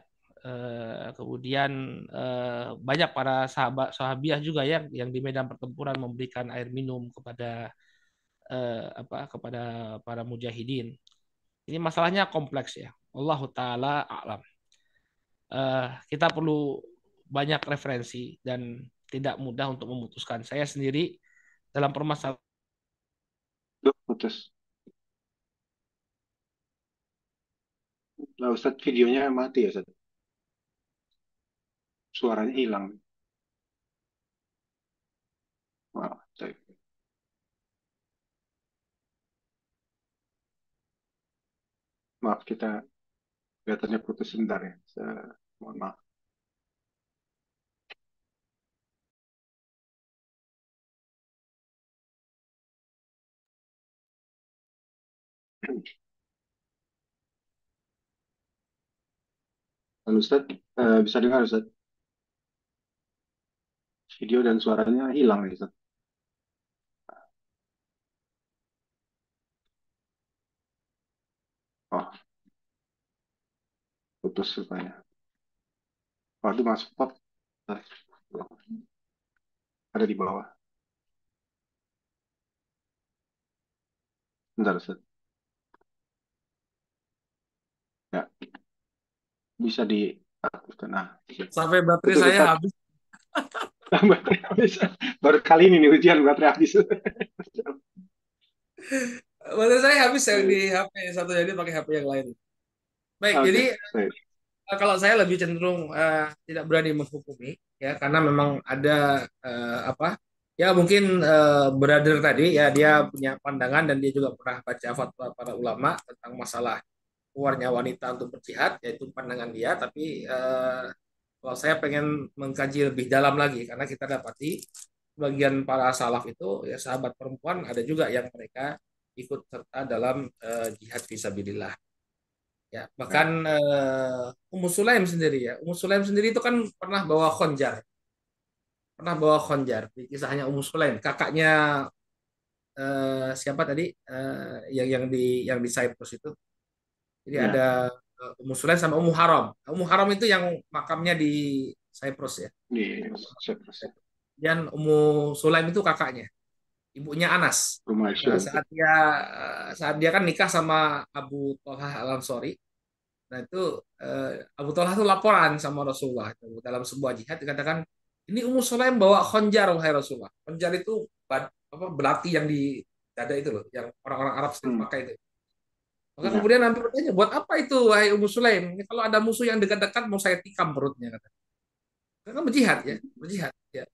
eh, kemudian eh, banyak para sahabat sahabiah juga yang yang di medan pertempuran memberikan air minum kepada eh, apa kepada para mujahidin. Ini masalahnya kompleks ya. Allah taala alam. Eh, kita perlu banyak referensi dan tidak mudah untuk memutuskan. Saya sendiri dalam permasalahan putus. Lah Ustadz videonya mati ya Ustadz. Suaranya hilang. Wah, saya- maaf kita kelihatannya putus sebentar ya. Saya, mohon maaf. Halo Ustadz, Eh, bisa dengar Ustadz? Video dan suaranya hilang ya Ustadz. Oh, putus rupanya. Waduh, masuk pop. Ada di bawah. Bentar Ustadz. Ya, bisa dihapuskan. Nah, siap. Sampai baterai saya Ustadz. habis. Baterai habis. Baru kali ini nih ujian baterai habis. Baterai saya habis yang di HP satu jadi pakai HP yang lain. Baik, Oke, jadi baik. eh, kalau saya lebih cenderung eh, tidak berani menghukumi ya karena memang ada eh, apa? Ya mungkin eh, brother tadi ya dia punya pandangan dan dia juga pernah baca fatwa para ulama tentang masalah keluarnya wanita untuk berjihad yaitu pandangan dia tapi eh, kalau saya pengen mengkaji lebih dalam lagi karena kita dapati bagian para salaf itu ya sahabat perempuan ada juga yang mereka ikut serta dalam eh, jihad fisabilillah ya bahkan eh, Ummu Sulaim sendiri ya. Ummu Sulaim sendiri itu kan pernah bawa khonjar pernah bawa khonjar di kisahnya Ummu Sulaim. Kakaknya eh, siapa tadi? Eh, yang yang di yang di Cyprus itu jadi Ya. ada eh, Ummu Sulaim sama Ummu Haram Ummu Haram itu yang makamnya di Cyprus ya Di Cyprus. dan Ummu Sulaim itu kakaknya ibunya Anas Rumah Nah, saat dia saat dia kan nikah sama Abu Thalha Al Ansori, nah itu eh, Abu Thalha itu laporan sama Rasulullah itu dalam sebuah jihad dikatakan ini Ummu Sulaim bawa khonjar wahai Rasulullah. Khonjar itu bad- apa belati yang di dada itu loh, yang orang-orang Arab sering Hmm. pakai itu. Maka Ya. kemudian Nabi bertanya, buat apa itu wahai Ummu Sulaim? Ini Kalau ada musuh yang dekat-dekat mau saya tikam perutnya kata. Karena berjihad ya, berjihad ya.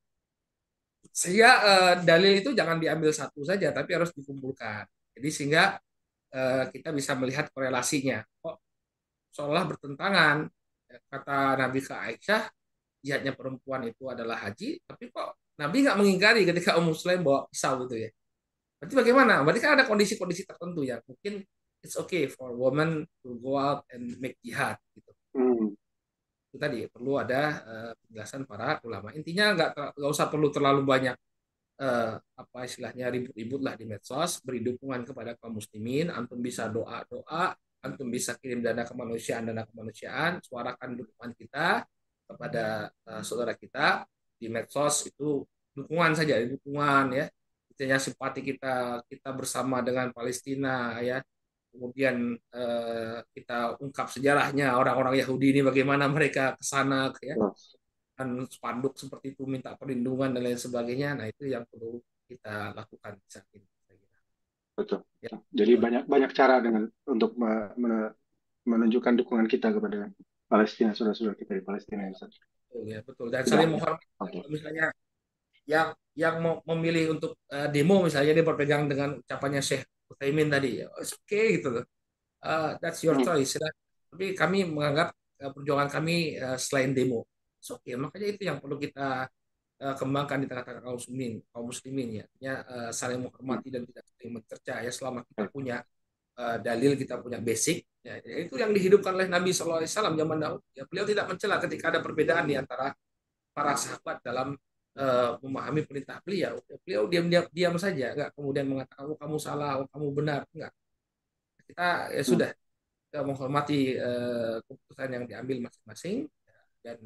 Sehingga eh, dalil itu jangan diambil satu saja, tapi harus dikumpulkan. Jadi sehingga eh, kita bisa melihat korelasinya. Kok seolah bertentangan Ya, kata Nabi ke Aisyah, jihadnya perempuan itu adalah haji, tapi kok Nabi nggak mengingkari ketika Ummu Sulaim bawa pisau itu ya. Berarti bagaimana? Berarti kan ada kondisi-kondisi tertentu ya. Mungkin it's okay for women to go out and make jihad gitu Hmm. itu tadi perlu ada eh, penjelasan para ulama. Intinya nggak nggak usah perlu terlalu banyak eh, apa istilahnya ribut-ribut lah di medsos, beri dukungan kepada kaum muslimin, antum bisa doa-doa, antum bisa kirim dana kemanusiaan dana kemanusiaan, suarakan dukungan kita kepada eh, saudara kita di medsos itu dukungan saja, dukungan ya. Intinya simpati kita kita bersama dengan Palestina ya kemudian eh, kita ungkap sejarahnya orang-orang Yahudi ini bagaimana mereka ke sana ya dan spanduk seperti itu minta perlindungan dan lain sebagainya nah itu yang perlu kita lakukan saat ini saya. Betul. Ya. Jadi banyak banyak cara dengan untuk me- me- menunjukkan dukungan kita kepada Palestina, saudara-saudara kita di Palestina. ya, Ustaz. betul ya betul dan Tidak. saling menghormati Oke. Kalau misalnya yang yang memilih untuk uh, demo misalnya dia berpegang dengan ucapannya Syekh Utsaimin tadi, oke okay, gitu loh. Uh, that's your hmm. choice. Ya. Tapi kami menganggap uh, perjuangan kami uh, selain demo. Oke, okay. makanya itu yang perlu kita uh, kembangkan di tengah-tengah kaum muslimin, kaum muslimin ya, ya uh, saling menghormati dan tidak saling mencerca ya selama kita punya uh, dalil, kita punya basic, ya, itu yang dihidupkan oleh Nabi SAW zaman dahulu. Ya, beliau tidak mencela ketika ada perbedaan di antara para sahabat dalam uh, memahami perintah beliau. Beliau diam-diam diam saja, enggak kemudian mengatakan oh, kamu salah, oh, kamu benar, enggak. Kita ya hmm. sudah. Kita menghormati uh, keputusan yang diambil masing-masing. Dan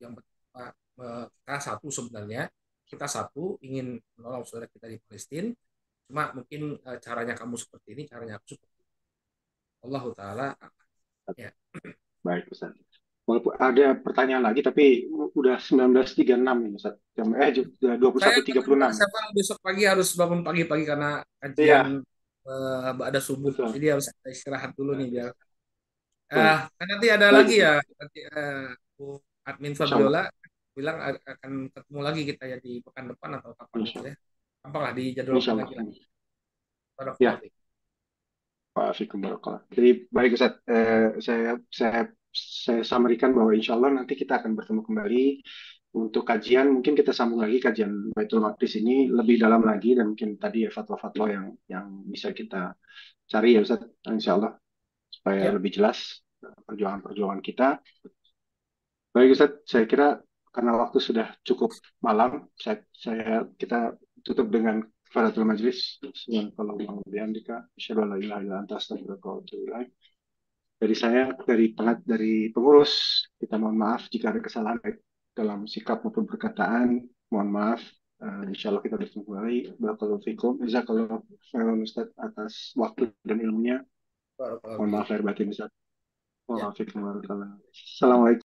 yang pertama kita satu sebenarnya. Kita satu ingin menolong saudara kita di Palestina. Cuma mungkin uh, caranya kamu seperti ini caranya aku seperti ini. Allah taala ya. Baik Ustaz Walaupun ada pertanyaan lagi, tapi udah 19.36 nih, Ustaz. Jam, eh, 21.36. Saya besok pagi harus bangun pagi-pagi karena kajian iya. uh, ada subuh. Betul. Jadi harus istirahat dulu nih biar. Uh, nanti ada Baik. lagi ya, nanti uh, admin Fabiola bilang akan ketemu lagi kita ya di pekan depan atau kapan gitu ya. Gampang lah di jadwal lagi lah. Ya. Pak Fikum Jadi baik Ustaz, eh, saya saya saya samarikan bahwa insya Allah nanti kita akan bertemu kembali. Untuk kajian mungkin kita sambung lagi kajian Baitul Maqdis ini lebih dalam lagi dan mungkin tadi ya fatwa-fatwa yang yang bisa kita cari ya Ustaz insya Allah supaya ya. lebih jelas perjuangan-perjuangan kita. Baik Ustaz saya kira karena waktu sudah cukup malam saya, saya kita tutup dengan Faratul Majlis. Kalau mau bihamdika asyhadu an la ilaha illa anta astaghfiruka wa atubu ilaik dari saya, dari pengat, dari pengurus, kita mohon maaf jika ada kesalahan dalam sikap maupun perkataan. Mohon maaf. Uh, insya Allah kita bertemu kembali. Barakallahu fikum. Jazakallah khairan Ustaz atas waktu dan ilmunya. Mohon maaf lahir batin Ustaz. Assalamualaikum warahmatullahi wabarakatuh. Assalamualaikum.